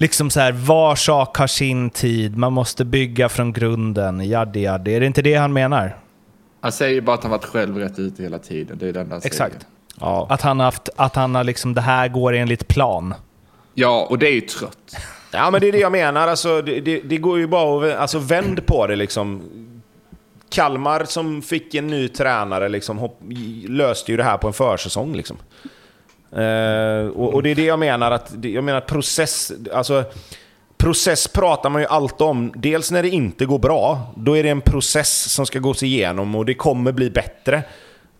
Liksom så här, var sak har sin tid, man måste bygga från grunden, jaddi jaddi. Är det inte det han menar? Han säger ju bara att han varit själv rätt ute hela tiden. Det är det enda han Exakt. säger. Ja. Att han har haft, att han har liksom, det här går enligt plan. Ja, och det är ju trött. Ja, men det är det jag menar. Alltså, det, det, det går ju bara att alltså, vänd på det liksom. Kalmar som fick en ny tränare liksom, hopp, löste ju det här på en försäsong. Liksom. Eh, och, och det är det jag menar, att jag menar att process, alltså, process pratar man ju alltid om. Dels när det inte går bra, då är det en process som ska gås igenom och det kommer bli bättre.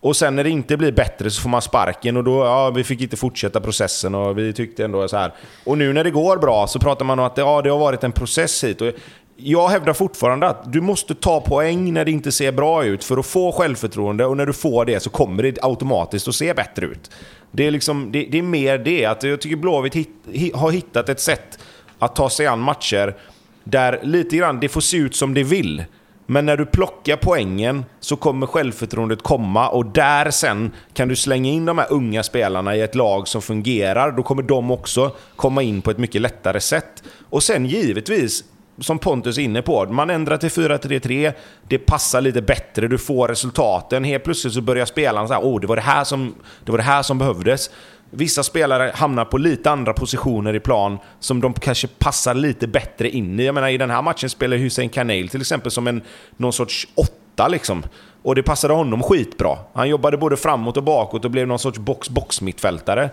Och sen när det inte blir bättre så får man sparken och då, ja, vi fick inte fortsätta processen och vi tyckte ändå så här. Och nu när det går bra så pratar man om att ja, det har varit en process hit. Och jag hävdar fortfarande att du måste ta poäng när det inte ser bra ut för att få självförtroende och när du får det så kommer det automatiskt att se bättre ut. Det är, liksom, det, det är mer det, att jag tycker Blåvitt hit, har hittat ett sätt att ta sig an matcher där lite grann det får se ut som det vill. Men när du plockar poängen så kommer självförtroendet komma och där sen kan du slänga in de här unga spelarna i ett lag som fungerar. Då kommer de också komma in på ett mycket lättare sätt. Och sen givetvis, som Pontus är inne på, man ändrar till 4-3-3, det passar lite bättre, du får resultaten. Helt plötsligt så börjar spelarna säga oh, det var det här som, det var det här som behövdes. Vissa spelare hamnar på lite andra positioner i plan som de kanske passar lite bättre in i. Jag menar, i den här matchen spelar Hussein Kanel till exempel som en någon sorts åtta liksom. Och det passade honom skitbra. Han jobbade både framåt och bakåt och blev någon sorts box-box mittfältare.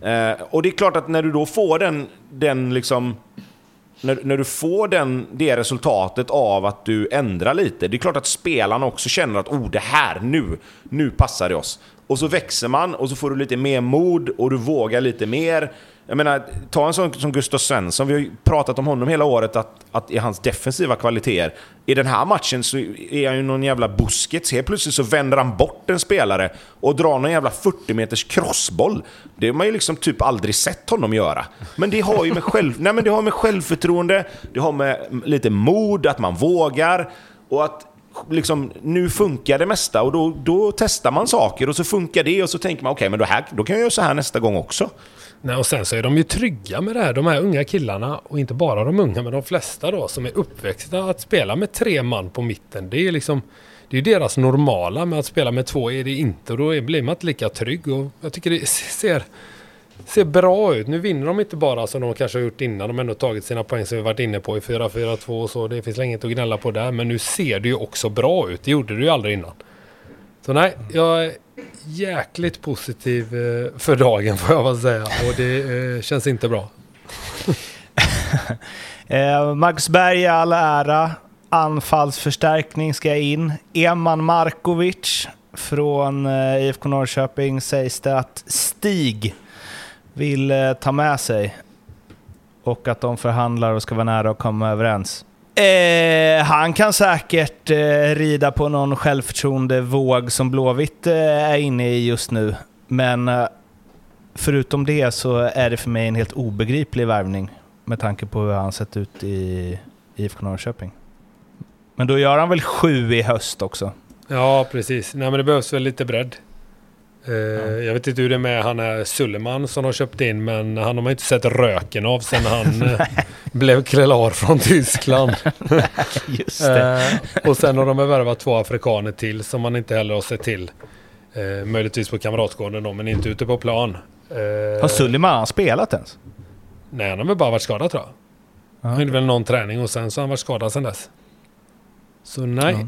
Eh, och det är klart att när du då får den, den liksom när, när du får den, det resultatet av att du ändrar lite, det är klart att spelarna också känner att oh, det här, nu, nu passar det oss. Och så växer man och så får du lite mer mod och du vågar lite mer. Jag menar, ta en sån som Gustav Svensson. Vi har ju pratat om honom hela året, att, att i hans defensiva kvaliteter. I den här matchen så är han ju någon jävla buskets. Helt plötsligt så vänder han bort en spelare och drar någon jävla 40 meters crossboll. Det har man ju liksom typ aldrig sett honom göra. Men det har ju med, själv, nej, men det har med självförtroende, det har med lite mod, att man vågar. Och att liksom, nu funkar det mesta och då, då testar man saker och så funkar det och så tänker man okej, okay, men då, här, då kan jag göra så här nästa gång också. Nej, och sen så är de ju trygga med det här, de här unga killarna. Och inte bara de unga, men de flesta då som är uppväxta att spela med tre man på mitten. Det är liksom... Det är deras normala, med att spela med två är det inte. Och då blir man inte lika trygg. Och jag tycker det ser, ser bra ut. Nu vinner de inte bara som de kanske har gjort innan. De har ändå tagit sina poäng som vi varit inne på i 4-4-2 och så. Det finns inget att gnälla på där. Men nu ser det ju också bra ut. Det gjorde det ju aldrig innan. Så nej, jag jäkligt positiv eh, för dagen får jag väl säga. Och det eh, känns inte bra. Eh, Marcus Max Berg all ära. Anfallsförstärkning ska in. Eman Markovic från IFK Norrköping sägs det att Stig vill ta med sig. Och att de förhandlar och ska vara nära att komma överens. Eh, han kan säkert eh, rida på någon självförtroende-våg som Blåvitt eh, är inne i just nu. Men eh, förutom det så är det för mig en helt obegriplig värvning med tanke på hur han sett ut i IFK Norrköping. Men då gör han väl sju i höst också? Ja, precis. Nej, men det behövs väl lite bredd. Uh, ja. Jag vet inte hur det är med han är Sulleman som har köpt in men han har man inte sett röken av sen han uh, blev klar från Tyskland. Just det. Uh, och sen har de värvat två afrikaner till som man inte heller har sett till. möjligtvis på Kamratgården då men inte ute på plan. har Sulleman spelat ens? Nej han har väl bara varit skadad tror jag. Han gjorde väl någon träning och sen så har han varit skadad sen dess. Så nej.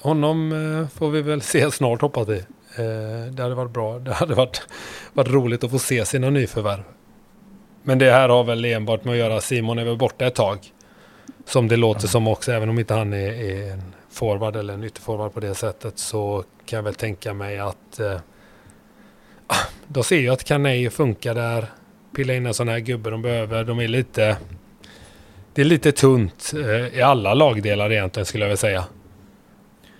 honom får vi väl se snart hoppas vi. Eh, det hade varit bra. Det hade varit, varit roligt att få se sina nyförvärv. Men det här har väl enbart med att göra, Simon är väl borta ett tag. Som det låter som också, även om inte han är, är en forward eller en ytterforward på det sättet så kan jag väl tänka mig att eh, ah, de ser ju att Kanei funkar där. Pilla in en sån här gubbe de behöver. De är lite... Det är lite tunt eh, i alla lagdelar egentligen skulle jag vilja säga.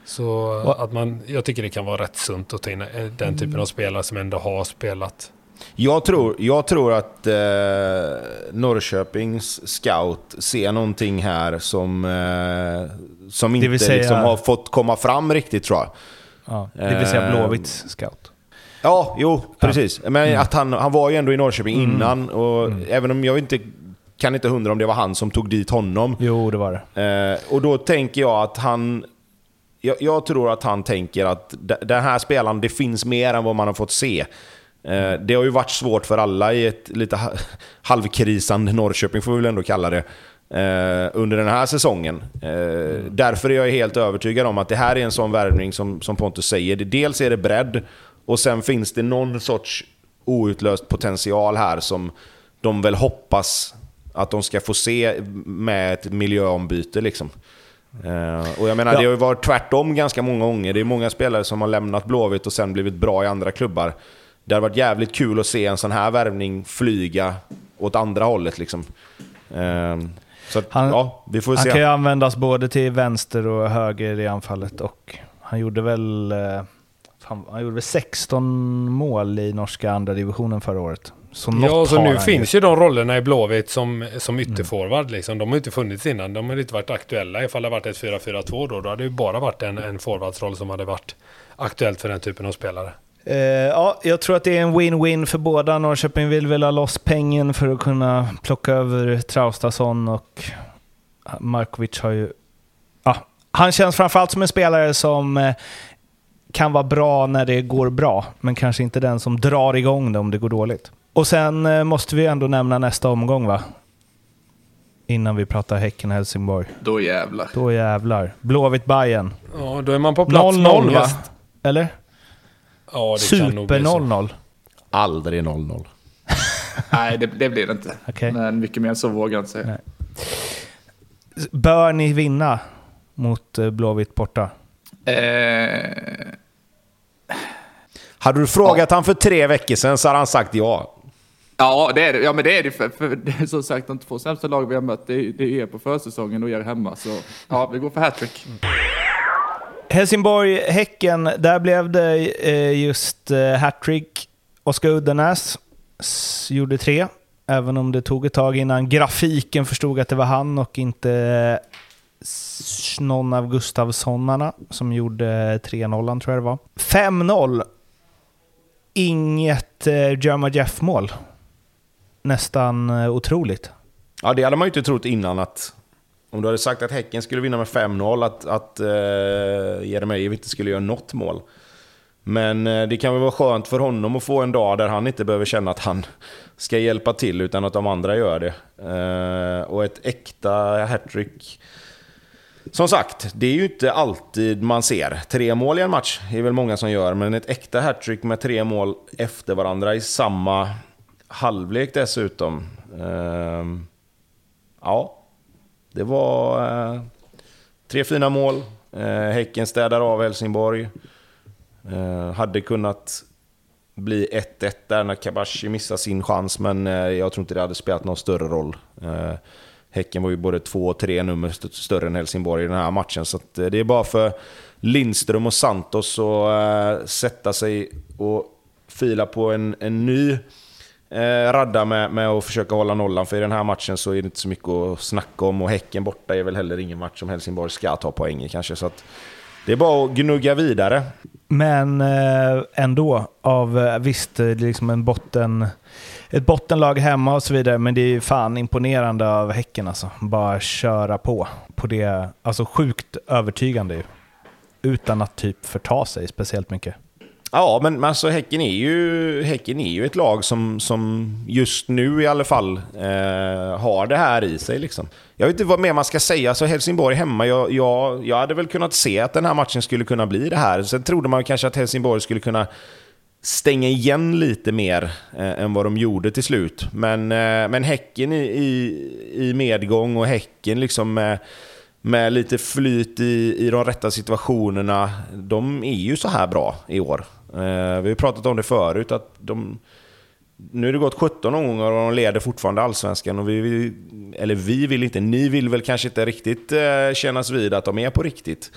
Så att man, jag tycker det kan vara rätt sunt att ta in eh, den typen av spelare som ändå har spelat. Jag tror, jag tror att eh, Norrköpings scout ser någonting här som, eh, som inte säga, liksom har fått komma fram riktigt tror jag. Ja, det vill säga eh, Blåvitts scout. Ja, jo, precis. Men mm. att han, han var ju ändå i Norrköping mm. innan och mm. även om jag inte kan inte hundra om det var han som tog dit honom. Jo, det var det. Eh, och då tänker jag att han jag, jag, tror att han tänker att den här spelaren, det finns mer än vad man har fått se. Eh, det har ju varit svårt för alla i ett lite halvkrisande Norrköping, får vi väl ändå kalla det, eh, under den här säsongen. Eh, därför är jag helt övertygad om att det här är en sån värvning som, som Pontus säger. Dels är det bredd, och sen finns det någon sorts outlöst potential här som de väl hoppas att de ska få se med ett miljöombyte. Liksom. Uh, och jag menar, ja. det har ju varit tvärtom ganska många gånger. Det är många spelare som har lämnat Blåvitt och sen blivit bra i andra klubbar. Det har varit jävligt kul att se en sån här värvning flyga åt andra hållet. Liksom. Uh, så han, ja, vi får han se. kan ju användas både till vänster och höger i anfallet. Och han gjorde väl... Uh, han gjorde väl 16 mål i norska andra divisionen förra året. Så ja, så nu finns ju de rollerna i Blåvitt som, som mm. ytterforward. Mm. Liksom. De har inte funnits innan. De har inte varit aktuella. Ifall det varit ett 4-4-2 då, då hade det bara varit en, en forwardsroll som hade varit aktuellt för den typen av spelare. Uh, ja, jag tror att det är en win-win för båda. Norrköping vill väl ha loss pengen för att kunna plocka över Traustason och Markovic har ju... Ja, han känns framförallt som en spelare som eh, kan vara bra när det går bra, men kanske inte den som drar igång det om det går dåligt. Och sen eh, måste vi ändå nämna nästa omgång va? Innan vi pratar Häcken-Helsingborg. Då jävlar. Då jävlar. blåvitt Bayern. Ja, då är man på plats 0-0 va? Eller? Ja, det Super kan nog bli 0-0. Aldrig 0-0. Nej, det, det, blir det inte. Okay. Men mycket mer så vågar jag inte säga. Nej. Bör ni vinna mot eh, Blåvitt borta? Eh... Hade du frågat ja. han för tre veckor sedan så hade han sagt ja. Ja, det är det. Ja, men det är det. För, för det är som sagt de två sämsta lag vi har mött, det är, det är er på försäsongen och er hemma. Så ja, vi går för hattrick. Helsingborg-Häcken, där blev det eh, just eh, hattrick. Oskar Uddenäs gjorde tre, även om det tog ett tag innan grafiken förstod att det var han och inte någon av Gustavssonarna som gjorde 3-0 tror jag det var. 5-0. Inget eh, Jerma Jeff-mål. Nästan eh, otroligt. Ja, det hade man ju inte trott innan att... Om du hade sagt att Häcken skulle vinna med 5-0, att, att uh, Jeremejeff inte skulle göra något mål. Men eh, det kan väl vara skönt för honom att få en dag där han inte behöver känna att han ska hjälpa till, utan att de andra gör det. Och ett äkta hattrick. Som sagt, det är ju inte alltid man ser. Tre mål i en match är väl många som gör, men ett äkta hattrick med tre mål efter varandra i samma halvlek dessutom. Ehm, ja, det var eh, tre fina mål. Eh, häcken städar av Helsingborg. Eh, hade kunnat bli 1-1 där när Kabashi missade sin chans, men eh, jag tror inte det hade spelat någon större roll. Eh, häcken var ju både två och tre nummer st- större än Helsingborg i den här matchen, så att, eh, det är bara för Lindström och Santos att eh, sätta sig och fila på en, en ny eh, radda med, med att försöka hålla nollan, för i den här matchen så är det inte så mycket att snacka om, och Häcken borta är väl heller ingen match som Helsingborg ska ta poäng i kanske, så att det är bara att gnugga vidare. Men eh, ändå, av eh, visst, det är liksom en botten, ett bottenlag hemma och så vidare, men det är ju fan imponerande av Häcken alltså. Bara köra på på det, alltså sjukt övertygande ju. Utan att typ förta sig speciellt mycket. Ja, men, alltså Häcken är ju, häcken är ju ett lag som, som just nu i alla fall eh, har det här i sig. Liksom. Jag vet inte vad mer man ska säga. Alltså Helsingborg hemma, jag, jag, jag hade väl kunnat se att den här matchen skulle kunna bli det här. Sen trodde man kanske att Helsingborg skulle kunna stänga igen lite mer eh, än vad de gjorde till slut. Men, eh, men Häcken i, i, i medgång och Häcken liksom med, med lite flyt i, i de rätta situationerna. De är ju så här bra i år. Eh, vi har pratat om det förut, att de... Nu har det gått 17 omgångar och de leder fortfarande allsvenskan. Och vi, vill- eller vi vill inte, ni vill väl kanske inte riktigt eh, kännas vid att de är på riktigt.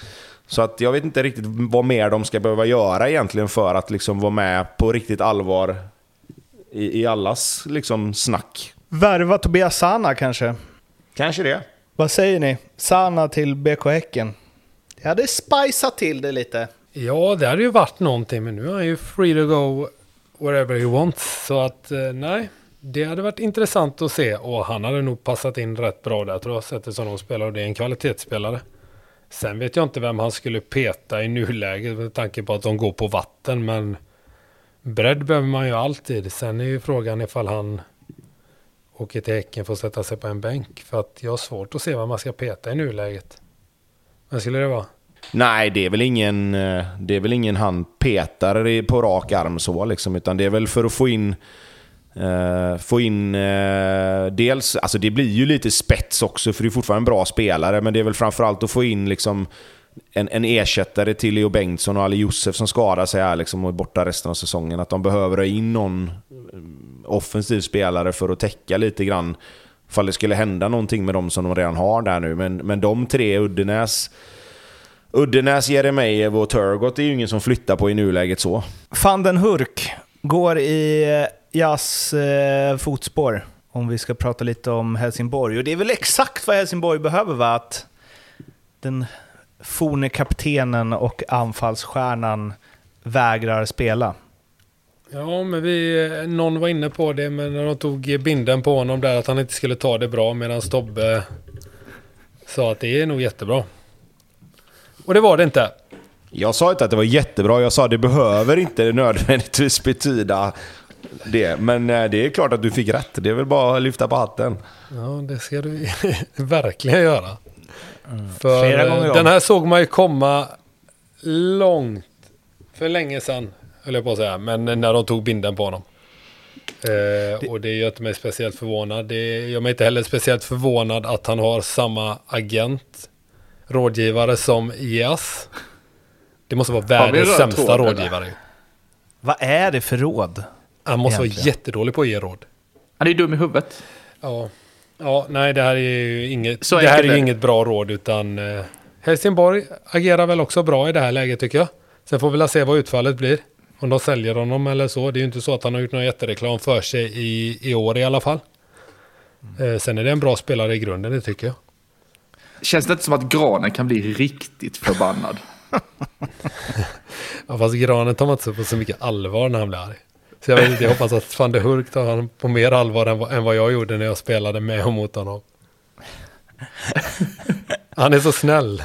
Så att jag vet inte riktigt vad mer de ska behöva göra egentligen för att liksom vara med på riktigt allvar i, i allas liksom snack. Värva Tobias Sana kanske? Kanske det. Vad säger ni? Sana till BK Häcken? Jag hade spicat till det lite. Ja, det hade ju varit någonting, men nu är han ju free to go wherever he wants. Så att, eh, nej, det hade varit intressant att se. Och han hade nog passat in rätt bra där, tror jag, sättet som de spelar. Och det är en kvalitetsspelare. Sen vet jag inte vem han skulle peta i nuläget med tanke på att de går på vatten, men bredd behöver man ju alltid. Sen är ju frågan ifall han åker till Häcken för att sätta sig på en bänk. För att jag har svårt att se vad man ska peta i nuläget. Vem skulle det vara? Nej, det är väl ingen, eh, det är väl ingen han petar på rak arm så liksom, utan det är väl för att få in Uh, få in uh, dels, alltså det blir ju lite spets också för det är fortfarande en bra spelare, men det är väl framförallt att få in liksom en, en ersättare till Leo Bengtsson och Ali Josef som skadar sig här liksom och är borta resten av säsongen. Att de behöver ha in någon offensiv spelare för att täcka lite grann ifall det skulle hända någonting med dem som de redan har där nu. Men, men de tre, Uddenäs, Uddenäs, Jeremejeff och Turgott är ju ingen som flyttar på i nuläget så. Van den Hurk går i eh, Jas eh, fotspår. Om vi ska prata lite om Helsingborg. Och det är väl exakt vad Helsingborg behöver va? Att den forne kaptenen och anfallsstjärnan vägrar spela. Ja, men vi, någon var inne på det, men när de tog binden på honom där att han inte skulle ta det bra medan Tobbe sa att det är nog jättebra. Och det var det inte. Jag sa inte att det var jättebra, jag sa att det behöver inte nödvändigtvis betyda det. Men eh, det är klart att du fick rätt. Det är väl bara att lyfta på hatten. Ja, det ska du verkligen göra. För Flera eh, den här såg man ju komma långt för länge sedan, höll jag på att säga. Men när de tog binden på honom. Eh, och det gör inte mig speciellt förvånad. Det gör mig inte heller speciellt förvånad att han har samma agent, rådgivare som IAS. Det måste vara världens sämsta tråd, eller? rådgivare. Vad är det för råd? Han måste vara Egentligen. jättedålig på att ge råd. Han är ju dum i huvudet. Ja. ja, nej det här är ju inget, Så det här är det. inget bra råd utan eh, Helsingborg agerar väl också bra i det här läget tycker jag. Sen får vi väl se vad utfallet blir. Om de säljer honom eller så. Det är ju inte så att han har gjort någon jättereklam för sig i, i år i alla fall. Eh, sen är det en bra spelare i grunden, det tycker jag. Känns det inte som att Granen kan bli riktigt förbannad? Ja, fast granen tar man inte så på så mycket allvar när han blir arg. Så jag vet inte, jag hoppas att van der Hurk tar honom på mer allvar än, vad- än vad jag gjorde när jag spelade med och mot honom. Han är så snäll.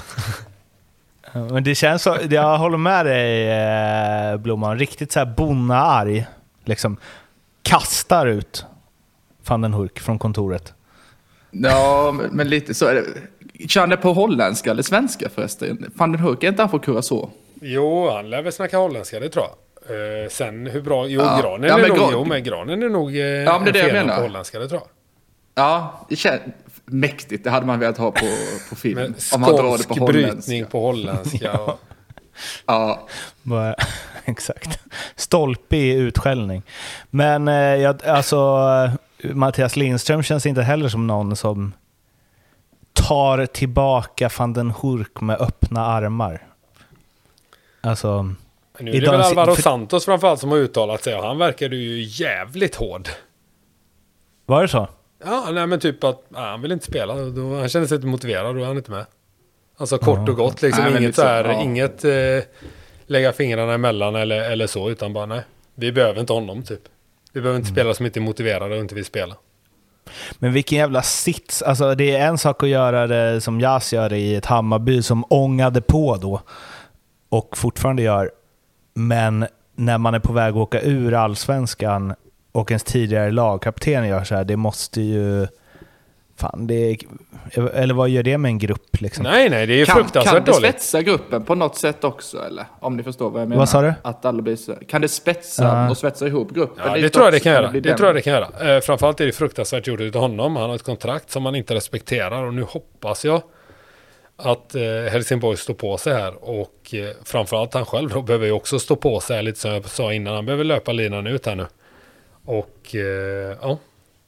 Men det känns så, jag håller med dig eh, Blomman, riktigt så här bonnaarg. Liksom kastar ut van den Hurk från kontoret. Ja, men, men lite så är det. Kör han det på holländska eller svenska förresten? Van den Hurk är inte han från Curacao? Jo, han lär väl snacka holländska, det tror jag. Eh, sen hur bra... Jo, Ja. granen Ja, är nog... Gran- Jo, men granen är nog eh, Ja, men det är det jag menar. på holländska, det tror jag. Ja, det känns mäktigt. Det hade man velat ha på, på film. Men Om man drar det på holländska. brytning på holländska. och, Ja, Bara- Exakt. Stolpig utskällning. Men eh, jag, alltså, eh, Mattias Lindström känns inte heller som någon som tar tillbaka van den Hurk med öppna armar. Alltså, nu är det väl Alvaro för- Santos framförallt som har uttalat sig och han verkade ju jävligt hård. var det så? Ja, nej men typ att nej, han vill inte spela. Då, han kände sig inte motiverad, då är han inte med. Alltså kort och gott, liksom Nej, inget så så, här, ja. inget eh, lägga fingrarna emellan eller, eller så, utan bara nej. Vi behöver inte honom typ. Vi behöver Mm. inte spela som inte är motiverade och inte vill spela. Men vilken jävla sits. Alltså, det är en sak att göra det som Jas gör i ett Hammarby som ångade på då och fortfarande gör. Men när man är på väg att åka ur allsvenskan och ens tidigare lagkapten gör så här, det måste ju... Fan, det är, Eller vad gör det med en grupp liksom? Nej, nej, det är ju kan, kan fruktansvärt det dåligt. spetsa gruppen på något sätt också eller? Om ni förstår vad jag menar. Vad sa du? Att alla blir så. Kan det spetsa Ja. och svetsa ihop gruppen? Ja, det lite tror jag det kan göra. Det tror jag det kan göra. Eh, framförallt är det fruktansvärt gjort utav honom. Han har ett kontrakt som han inte respekterar och nu hoppas jag att eh, Helsingborg står på sig här och eh, framförallt han själv då behöver ju också stå på sig här, lite som jag sa innan. Han behöver löpa linan ut här nu. Och eh, ja,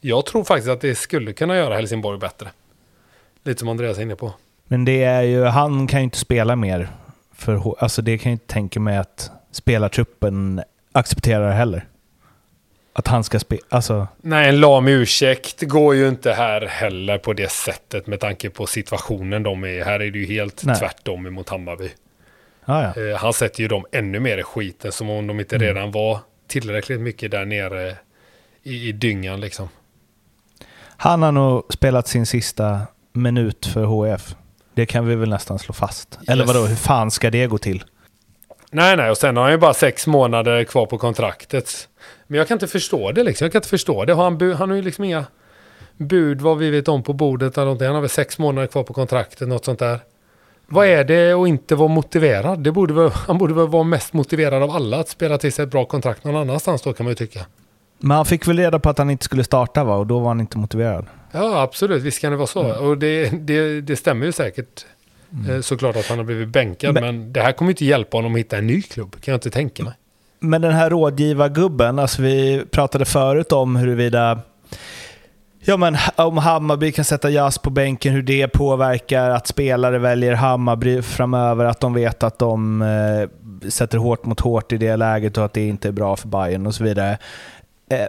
jag tror faktiskt att det skulle kunna göra Helsingborg bättre. Lite som Andreas är inne på. Men det är ju, han kan ju inte spela mer. För, alltså det kan jag inte tänka mig att spelartruppen accepterar heller. Att han ska spela, alltså... Nej, en lam ursäkt går ju inte här heller på det sättet med tanke på situationen de är i. Här är det ju helt Nej. tvärtom emot Hammarby. Ja, ja. Eh, han sätter ju dem ännu mer i skiten som om de inte Mm. redan var tillräckligt mycket där nere i, i dyngan liksom. Han har nog spelat sin sista minut för HF. Det kan vi väl nästan slå fast. Eller Yes. vadå, hur fan ska det gå till? Nej, nej, och sen har han ju bara sex månader kvar på kontraktet. Men jag kan inte förstå det liksom. Jag kan inte förstå det. Har han, bu- han har ju liksom inga bud vad vi vet om på bordet eller någonting. Han har väl sex månader kvar på kontraktet, något sånt där. Vad är det att inte vara motiverad? Det borde väl, han borde väl vara mest motiverad av alla att spela till sig ett bra kontrakt någon annanstans då kan man ju tycka. Men han fick väl reda på att han inte skulle starta va? Och då var han inte motiverad. Ja, absolut. Visst kan det vara så. Och det, det, det stämmer ju säkert. Eh, Såklart att han har blivit bänkad. Men- Men, det här kommer ju inte hjälpa honom att hitta en ny klubb. Kan jag inte tänka mig. Men den här rådgivargubben, alltså vi pratade förut om huruvida Ja men om Hammarby kan sätta jazz på bänken, hur det påverkar att spelare väljer Hammarby framöver, att de vet att de eh, sätter hårt mot hårt i det läget och att det inte är bra för Bayern och så vidare. Eh,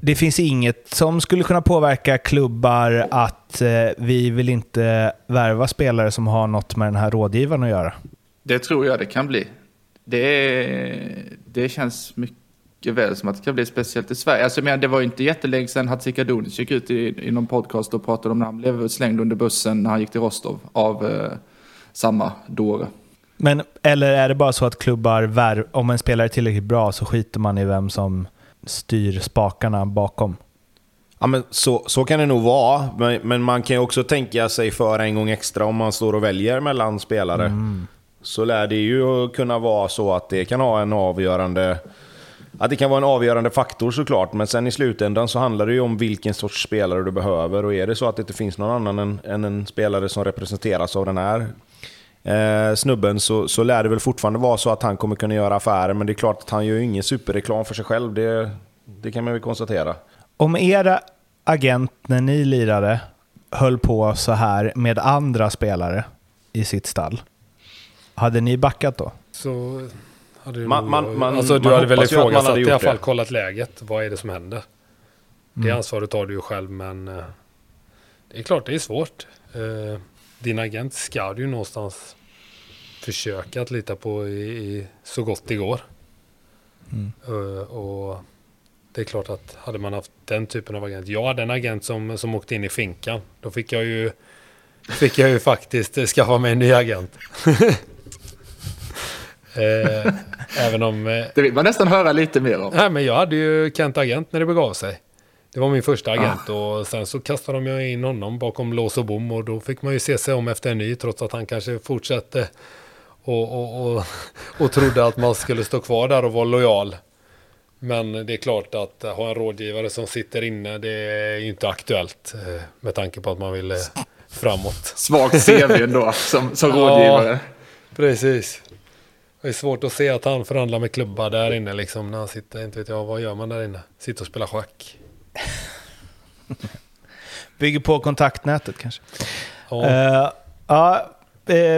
det finns inget som skulle kunna påverka klubbar att eh, vi vill inte värva spelare som har något med den här rådgivaren att göra. Det tror jag det kan bli. Det, det känns mycket väl som att det kan bli speciellt i Sverige. Alltså, menar, det var ju inte jättelänge sedan Hatzikadunic gick ut i, i någon podcast och pratade om när han blev slängd under bussen när han gick till Rostov av eh, samma dåre. Men, eller är det bara så att klubbar, vär, om en spelare är tillräckligt bra så skiter man i vem som styr spakarna bakom? Ja, men så, så kan det nog vara, men, men man kan ju också tänka sig för en gång extra om man står och väljer mellan spelare. Så lär det ju kunna vara så att det kan ha en avgörande... Att det kan vara en avgörande faktor såklart, men sen i slutändan så handlar det ju om vilken sorts spelare du behöver. Och är det så att det inte finns någon annan än, än en spelare som representeras av den här eh, snubben så, så lär det väl fortfarande vara så att han kommer kunna göra affärer. Men det är klart att han gör ju ingen superreklam för sig själv, det, det kan man väl konstatera. om era agent när ni lirade höll på så här med andra spelare i sitt stall, hade ni backat då? Så hade du Man- man- man- alltså, du hade väl ifrågasatt i alla fall det. kollat läget. Vad är det som händer? Det ansvaret tar du ju själv men eh, det är klart det är svårt. Eh, din agent ska du ju någonstans försöka att lita på i, i så gott det går. Eh, och det är klart att hade man haft den typen av agent. Jag hade en agent som, som åkte in i finkan. Då fick jag ju, fick jag ju faktiskt skaffa mig en ny agent. eh, även om... Eh, Det vill man nästan höra lite mer om. nej, men jag hade ju Kent Agent när det begav sig. Det var min första agent och sen så kastade de in honom bakom lås och bom och då fick man ju se sig om efter en ny trots att han kanske fortsatte och, och, och, och trodde att man skulle stå kvar där och vara lojal. Men det är klart att ha en rådgivare som sitter inne det är ju inte aktuellt eh, med tanke på att man vill eh, framåt. Svagt CV ändå som, som Ja. rådgivare. Precis. Det är svårt att se att han förhandlar med klubbar där inne liksom när han sitter, inte vet jag, vad gör man där inne? Sitter och spelar schack. Bygger på kontaktnätet kanske? Ja. Eh, ja,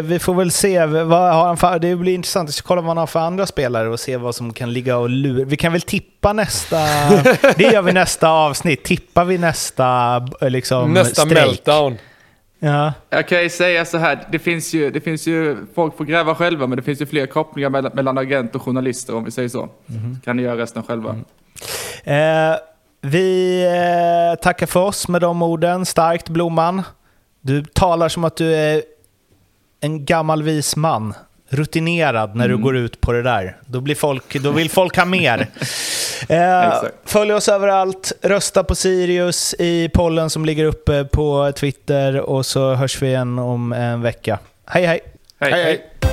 vi får väl se. Vad har han för, det blir intressant att kolla vad han har för andra spelare och se vad som kan ligga och lura. Vi kan väl tippa nästa... det gör vi nästa avsnitt. Tippar vi nästa eh, liksom, Nästa strejk? meltdown. Ja. Jag kan ju säga så här, det finns ju, det finns ju, folk får gräva själva, men det finns ju fler kopplingar mellan, mellan agent och journalister om vi säger så. Kan ni göra resten själva. Eh, vi eh, tackar för oss med de orden. Starkt Blomman. Du talar som att du är en gammal vis man. Rutinerad när du går ut på det där. Då, blir folk, då vill folk ha mer. Eh, följ oss överallt. Rösta på Sirius i pollen som ligger uppe på Twitter. Och så hörs vi igen om en vecka. Hej hej! Hej, Hej, hej.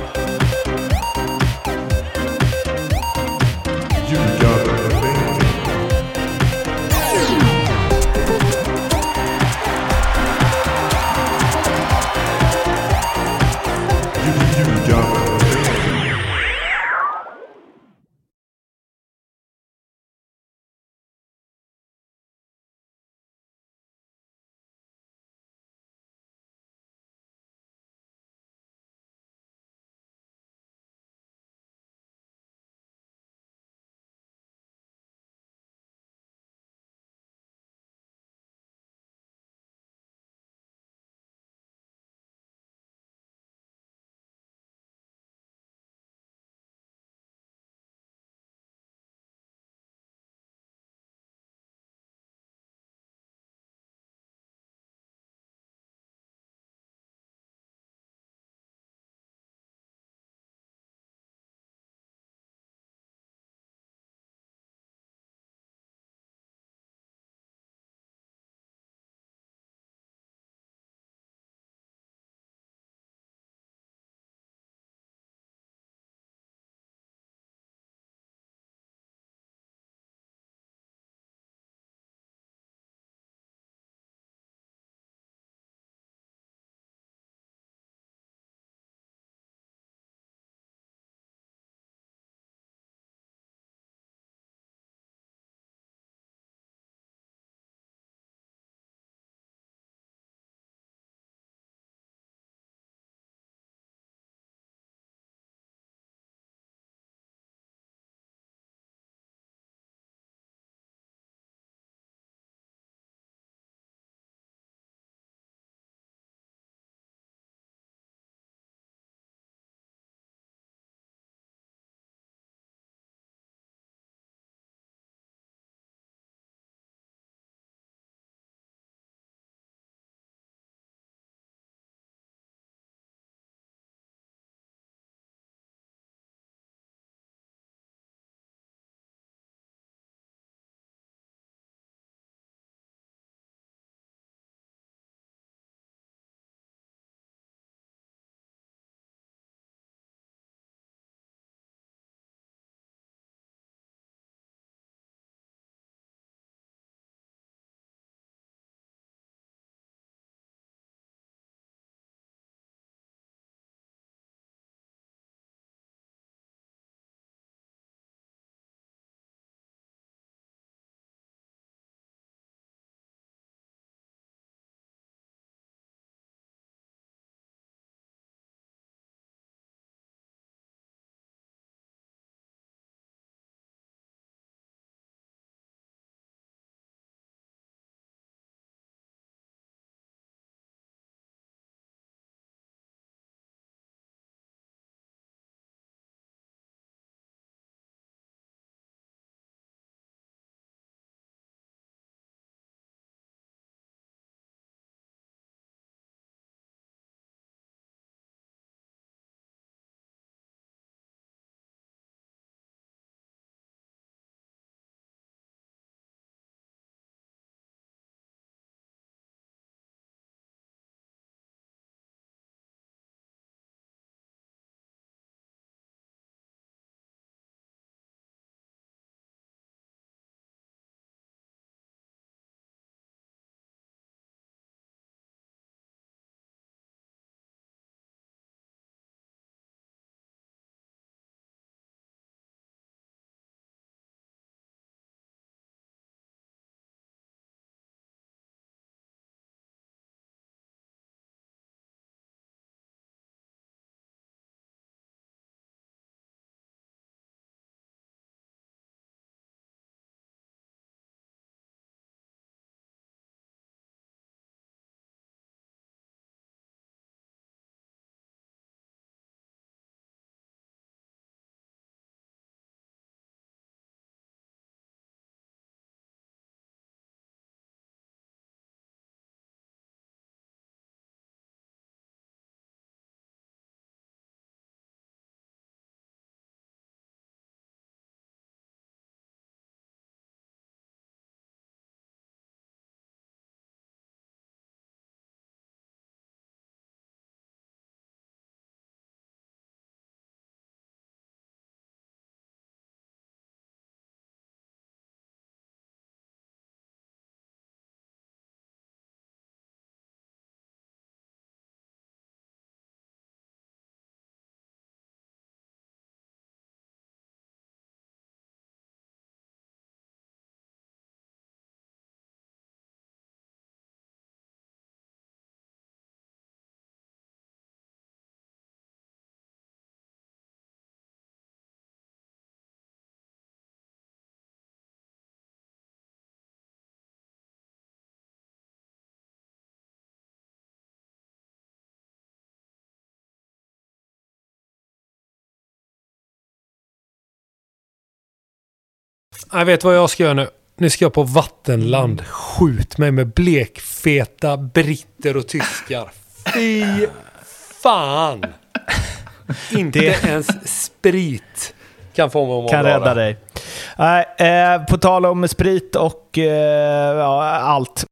Jag vet vad jag ska göra nu. Nu ska jag på vattenland. Skjut mig med blekfeta britter och tyskar. Fy fan! Inte ens sprit kan få mig att må Kan rädda dig. Eh, på tal om sprit och eh, ja, allt.